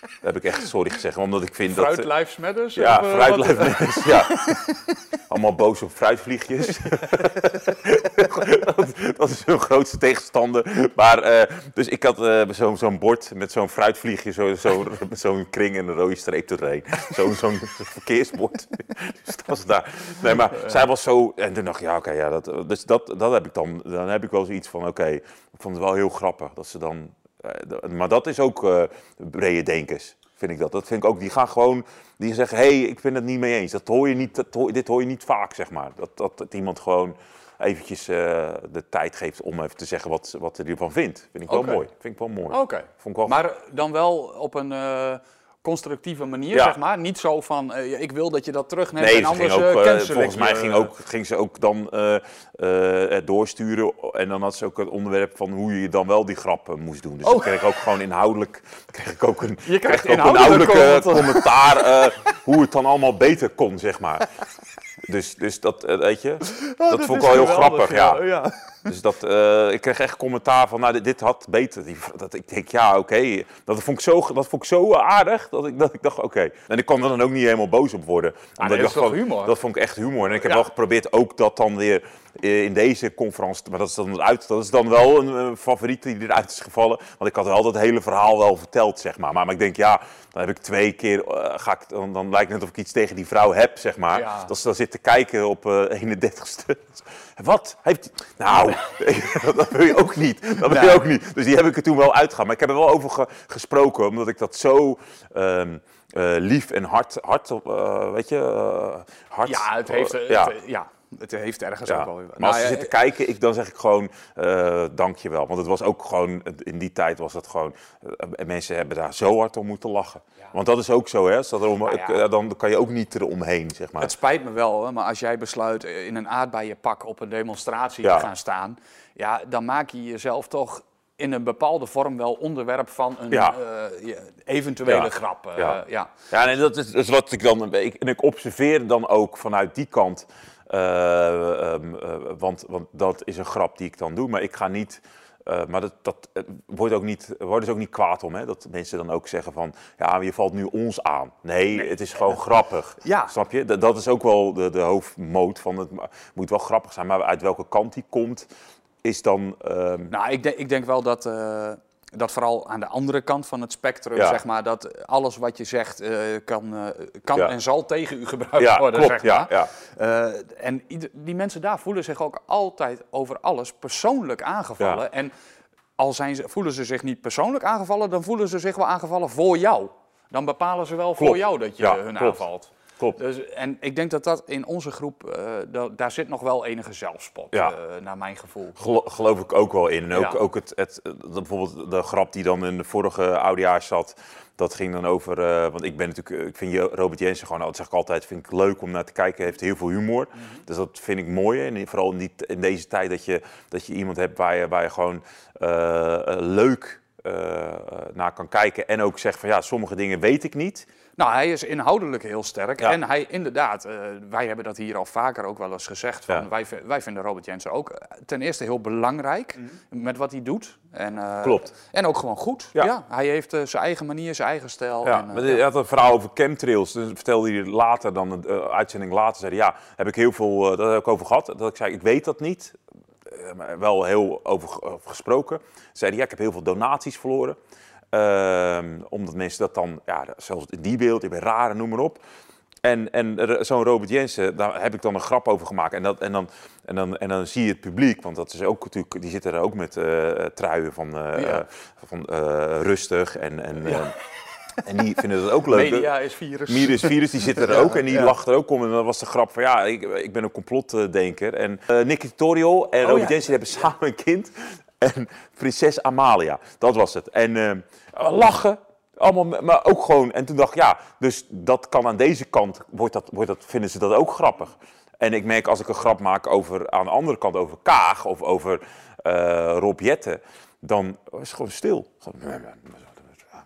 Dat heb ik echt sorry gezegd, omdat ik vind Fruit dat... Lives Matters? Ja, Of, eh, fruit ja. Allemaal boos op fruitvliegjes. dat, dat is hun grootste tegenstander. Maar, eh, dus ik had eh, zo'n zo'n bord met zo'n fruitvliegje, zo, zo, zo'n kring en een rode streep erheen. Zo'n zo'n verkeersbord. dus dat was daar. Nee, maar zij was zo... En toen dacht ik, ja, oké, ja, dat, dus dat, dat heb ik dan... Dan heb ik wel zoiets van, oké, ik vond het wel heel grappig dat ze dan... eh, maar dat is ook eh brede denkers, vind ik dat. Dat vind ik ook, die gaan gewoon... Die zeggen, hé, hey, ik ben het niet mee eens. Dat hoor je niet, dat hoor- dit hoor je niet vaak, zeg maar. Dat, dat, dat iemand gewoon eventjes eh, de tijd geeft om even te zeggen wat, wat hij ervan vindt. Vind ik wel mooi. Vind ik wel mooi. Oké. Maar dan wel op een constructieve manier, Ja. zeg maar. Niet zo van, eh, ik wil dat je dat terugneemt Nee, en anders ging ook, cancel volgens ik mij ging, ook, ging ze ook dan eh, eh, het doorsturen. En dan had ze ook het onderwerp van hoe je dan wel die grappen moest doen. Dus Oh. dan kreeg ik ook gewoon inhoudelijk kreeg ik ook een, Je krijgt kreeg ik ook inhoudelijke commentaar. eh, hoe het dan allemaal beter kon, zeg maar. Dus, dus dat, weet je, Oh, dat, vond ik wel heel geweldig, grappig, ja. Dus dat, eh, ik kreeg echt commentaar van, nou, dit, dit had beter. Die, dat, ik denk, ja, oké. Dat, vond ik zo, dat vond ik zo aardig, dat ik, dat ik dacht, oké. En ik kon er dan ook niet helemaal boos op worden. Omdat dat ik dacht van, humor? Dat vond ik echt humor. En ik heb Ja. wel geprobeerd ook dat dan weer eh, in deze conferentie, maar dat is dan, uit, dat is dan wel een favoriet die eruit is gevallen. Want ik had wel dat hele verhaal wel verteld, zeg maar. Maar, maar ik denk, ja, dan heb ik twee keer, eh, ga ik, dan, dan lijkt het net of ik iets tegen die vrouw heb, zeg maar. Ja. Dat ze dan zit te kijken op eh 31ste. Wat? Heeft. Nou, dat wil je ook niet. Dat wil je ook niet. Dus die heb ik er toen wel uitgegaan. Maar ik heb er wel over ge- gesproken, omdat ik dat zo ehm, eh, lief en hard, hard eh, weet je, eh, hard... Ja, het heeft, ja. het, ja, het heeft ergens Ja. ook wel. Maar als Nou, ze ja, zitten kijken, ik, dan zeg ik gewoon eh dank je wel. Want het was ook gewoon, in die tijd was het gewoon, eh, mensen hebben daar zo hard om moeten lachen. Want dat is ook zo, hè. Als dat erom, Nou eh, dan kan je ook niet eromheen, zeg maar. Het spijt me wel, hoor, maar als jij besluit eh, in een aardbeienpak op een demonstratie te gaan staan, ja, dan maak je jezelf toch in een bepaalde vorm wel onderwerp van een Ja. eh, eventuele Ja. grap. eh, Ja. ja. Ja, en dat is, dat is wat ik dan. Ik, en ik observeer dan ook vanuit die kant. Eh, ehm, eh, want, want dat is een grap die ik dan doe. Maar ik ga niet. eh, maar dat, dat wordt ook niet, worden ze ook niet kwaad om. Hè? Dat mensen dan ook zeggen van. Ja, je valt nu ons aan. Nee, het is gewoon grappig. Ja. Snap je? Dat, dat is ook wel de, de hoofdmoot van het. moet wel grappig zijn. Maar uit welke kant die komt. Is dan. ehm, Nou, ik denk, ik denk wel dat, dat vooral aan de andere kant van het spectrum, Ja. zeg maar, dat alles wat je zegt eh, kan, eh, kan Ja. en zal tegen u gebruikt ja, worden, klopt. zeg maar. ja. Eh, en die mensen daar voelen zich ook altijd over alles persoonlijk aangevallen. En al zijn ze, voelen ze zich niet persoonlijk aangevallen, dan voelen ze zich wel aangevallen voor jou. Dan bepalen ze wel voor jou dat je hun klopt. aanvalt. Klopt. Dus, en ik denk dat dat in onze groep, eh, da- daar zit nog wel enige zelfspot, Ja. eh, naar mijn gevoel. Gelo- geloof ik ook wel in. En ook, Ja. ook het, het, de- bijvoorbeeld de grap die dan in de vorige oudejaars zat. Dat ging dan over, eh, want ik ben natuurlijk, eh, ik vind Robert Jensen gewoon, dat zeg ik altijd, vind ik leuk om naar te kijken. Hij heeft heel veel humor. Mhm. Dus dat vind ik mooi. En vooral in, die, in deze tijd dat je, dat je iemand hebt waar je, waar je gewoon eh, eh, leuk eh, eh, naar kan kijken. En ook zegt van ja, sommige dingen weet ik niet. Nou, hij is inhoudelijk heel sterk. Ja. En hij, inderdaad, eh, wij hebben dat hier al vaker ook wel eens gezegd. Van, Ja. wij, wij vinden Robert Jensen ook eh, ten eerste heel belangrijk met wat hij doet. En, eh, Mhm. Klopt. En ook gewoon goed. Ja. Ja. hij heeft zijn eigen manier, zijn eigen stijl. Ja, en, maar hij had een verhaal over chemtrails. Dus vertelde hij later, dan de uitzending later, zei hij, ja, heb ik heel veel, dat heb ik over gehad. Dat ik zei, ik weet dat niet. Wel heel over gesproken. Zei hij, ja, ik heb heel veel donaties verloren. Ehm, omdat mensen dat dan, ja, zelfs in die wereld, ik ben rare, noem maar op. En, en zo'n Robert Jensen, daar heb ik dan een grap over gemaakt. En, dat, en, dan, en, dan, en dan zie je het publiek, want dat is ook natuurlijk, die zitten er ook met eh, truien van, eh, Ja. eh, van rustig. En, en, en die vinden dat ook leuk. Media is virus. Mirus Virus, die zit er ook en die ja. lacht er ook om. En dan was de grap van, ja, ik, ik ben een complotdenker. En eh Nicky Tutorial en Oh, Robert ja. Jensen hebben samen een kind. En prinses Amalia, dat was het. En eh, lachen, allemaal, maar ook gewoon... En toen dacht ik, ja, dus dat kan aan deze kant, wordt dat, wordt dat, vinden ze dat ook grappig. En ik merk als ik een grap maak over, aan de andere kant over Kaag of over Rob Jetten, dan is het gewoon stil. Gewoon,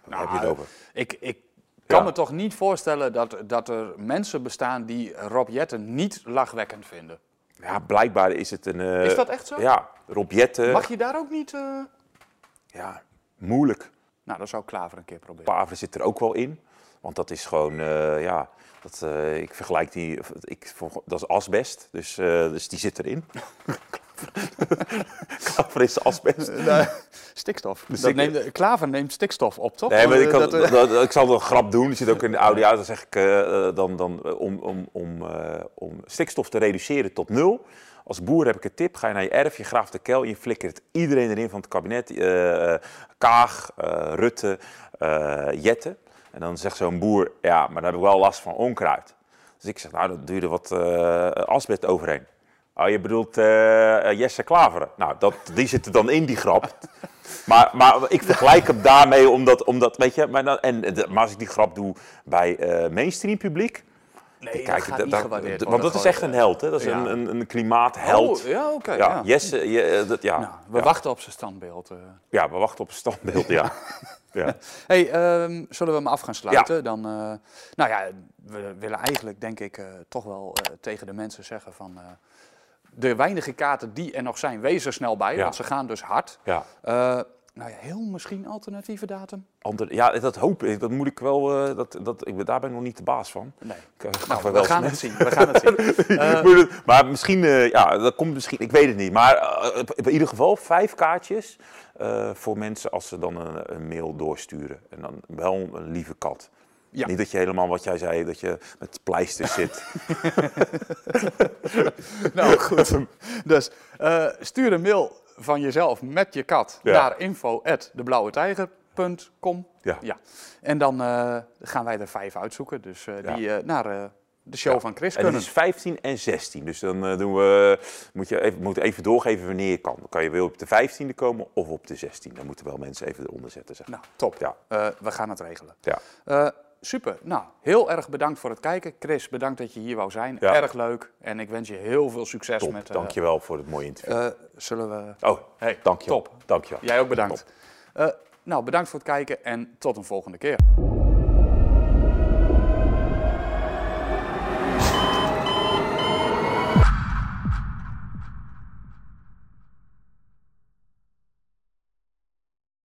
Waar heb je het over? Ik, ik kan Ja. me toch niet voorstellen dat, dat er mensen bestaan die Rob Jetten niet lachwekkend vinden. Ja, blijkbaar is het een... eh, Is dat echt zo? Ja, Rob Jetten. Mag je daar ook niet... eh, Ja, moeilijk. Nou, dat zou Klaver een keer proberen. Klaver zit er ook wel in. Want dat is gewoon, uh, ja, dat, ik vergelijk die, ik, dat is asbest, dus, dus die zit erin. klaver is asbest. Nee, stikstof. Dus dat neemt, klaver neemt stikstof op, toch? Nee, maar ik, kan, dat, dat, ik zal een grap doen, die zit ook in de audio. Dan zeg ik, dan, dan, om, om, om, om stikstof te reduceren tot nul... Als boer heb ik een tip. Ga je naar je erf, je graaft de kel, je flikkert iedereen erin van het kabinet. Uh, Kaag, Rutte, Jette. En dan zegt zo'n boer, ja, maar dan heb ik wel last van onkruid. Dus ik zeg, nou, dan duurde wat asbest overheen. Oh, je bedoelt Jesse Klaveren. Nou, dat, die zit er dan in, die grap. Maar, maar ik vergelijk hem daarmee, omdat, omdat weet je, maar, dan, en, maar als ik die grap doe bij mainstream publiek, Nee, Kijk, dat gaat niet Want dat is echt een held, hè? Dat is ja. een, een, een klimaatheld. Oh, ja, oké. ja, ja. Jesse, je, dat, ja. Nou, we wachten op zijn standbeeld. Uh. Ja, we wachten op zijn standbeeld, ja. ja. hey, um, zullen we hem af gaan sluiten? Dan, uh, nou ja, we willen eigenlijk, denk ik, uh, toch wel tegen de mensen zeggen van... de weinige kaarten die er nog zijn, wees er snel bij, want ze gaan dus hard. Ja. Nou ja, heel misschien alternatieve datum? Ander, ja, dat hoop ik. Dat moet ik wel. Uh, dat, dat, ik, daar ben ik nog niet de baas van. Nee. Ik, uh, nou, we, we gaan het zien. We gaan het zien. uh, maar misschien, ja, dat komt misschien. Ik weet het niet. Maar in ieder geval vijf kaartjes voor mensen als ze dan een, een, mail doorsturen. En dan wel een lieve kat. Ja. Niet dat je helemaal wat jij zei, dat je met pleisters zit. nou goed. Dus stuur een mail van jezelf met je kat ja. naar info@deblauwetijger.com. Ja. ja. En dan uh, gaan wij er vijf uitzoeken. Dus uh, die naar de show ja. van Chris en kunnen. Het is 15 en 16. Dus dan doen we, moet je even, moet even doorgeven wanneer je kan. Dan kan je wel op de 15e komen of op de 16e. Dan moeten wel mensen even eronder zetten. Zeg. Nou, top. Ja. we gaan het regelen. Ja super. Nou, heel erg bedankt voor het kijken. Chris, bedankt dat je hier wou zijn. Erg leuk. En ik wens je heel veel succes top. met... Uh, Dankjewel voor het mooie interview. Uh, zullen we... Oh, hey, dankjewel. Top. Dankjewel. Jij ook bedankt. Uh, nou, bedankt voor het kijken en tot een volgende keer.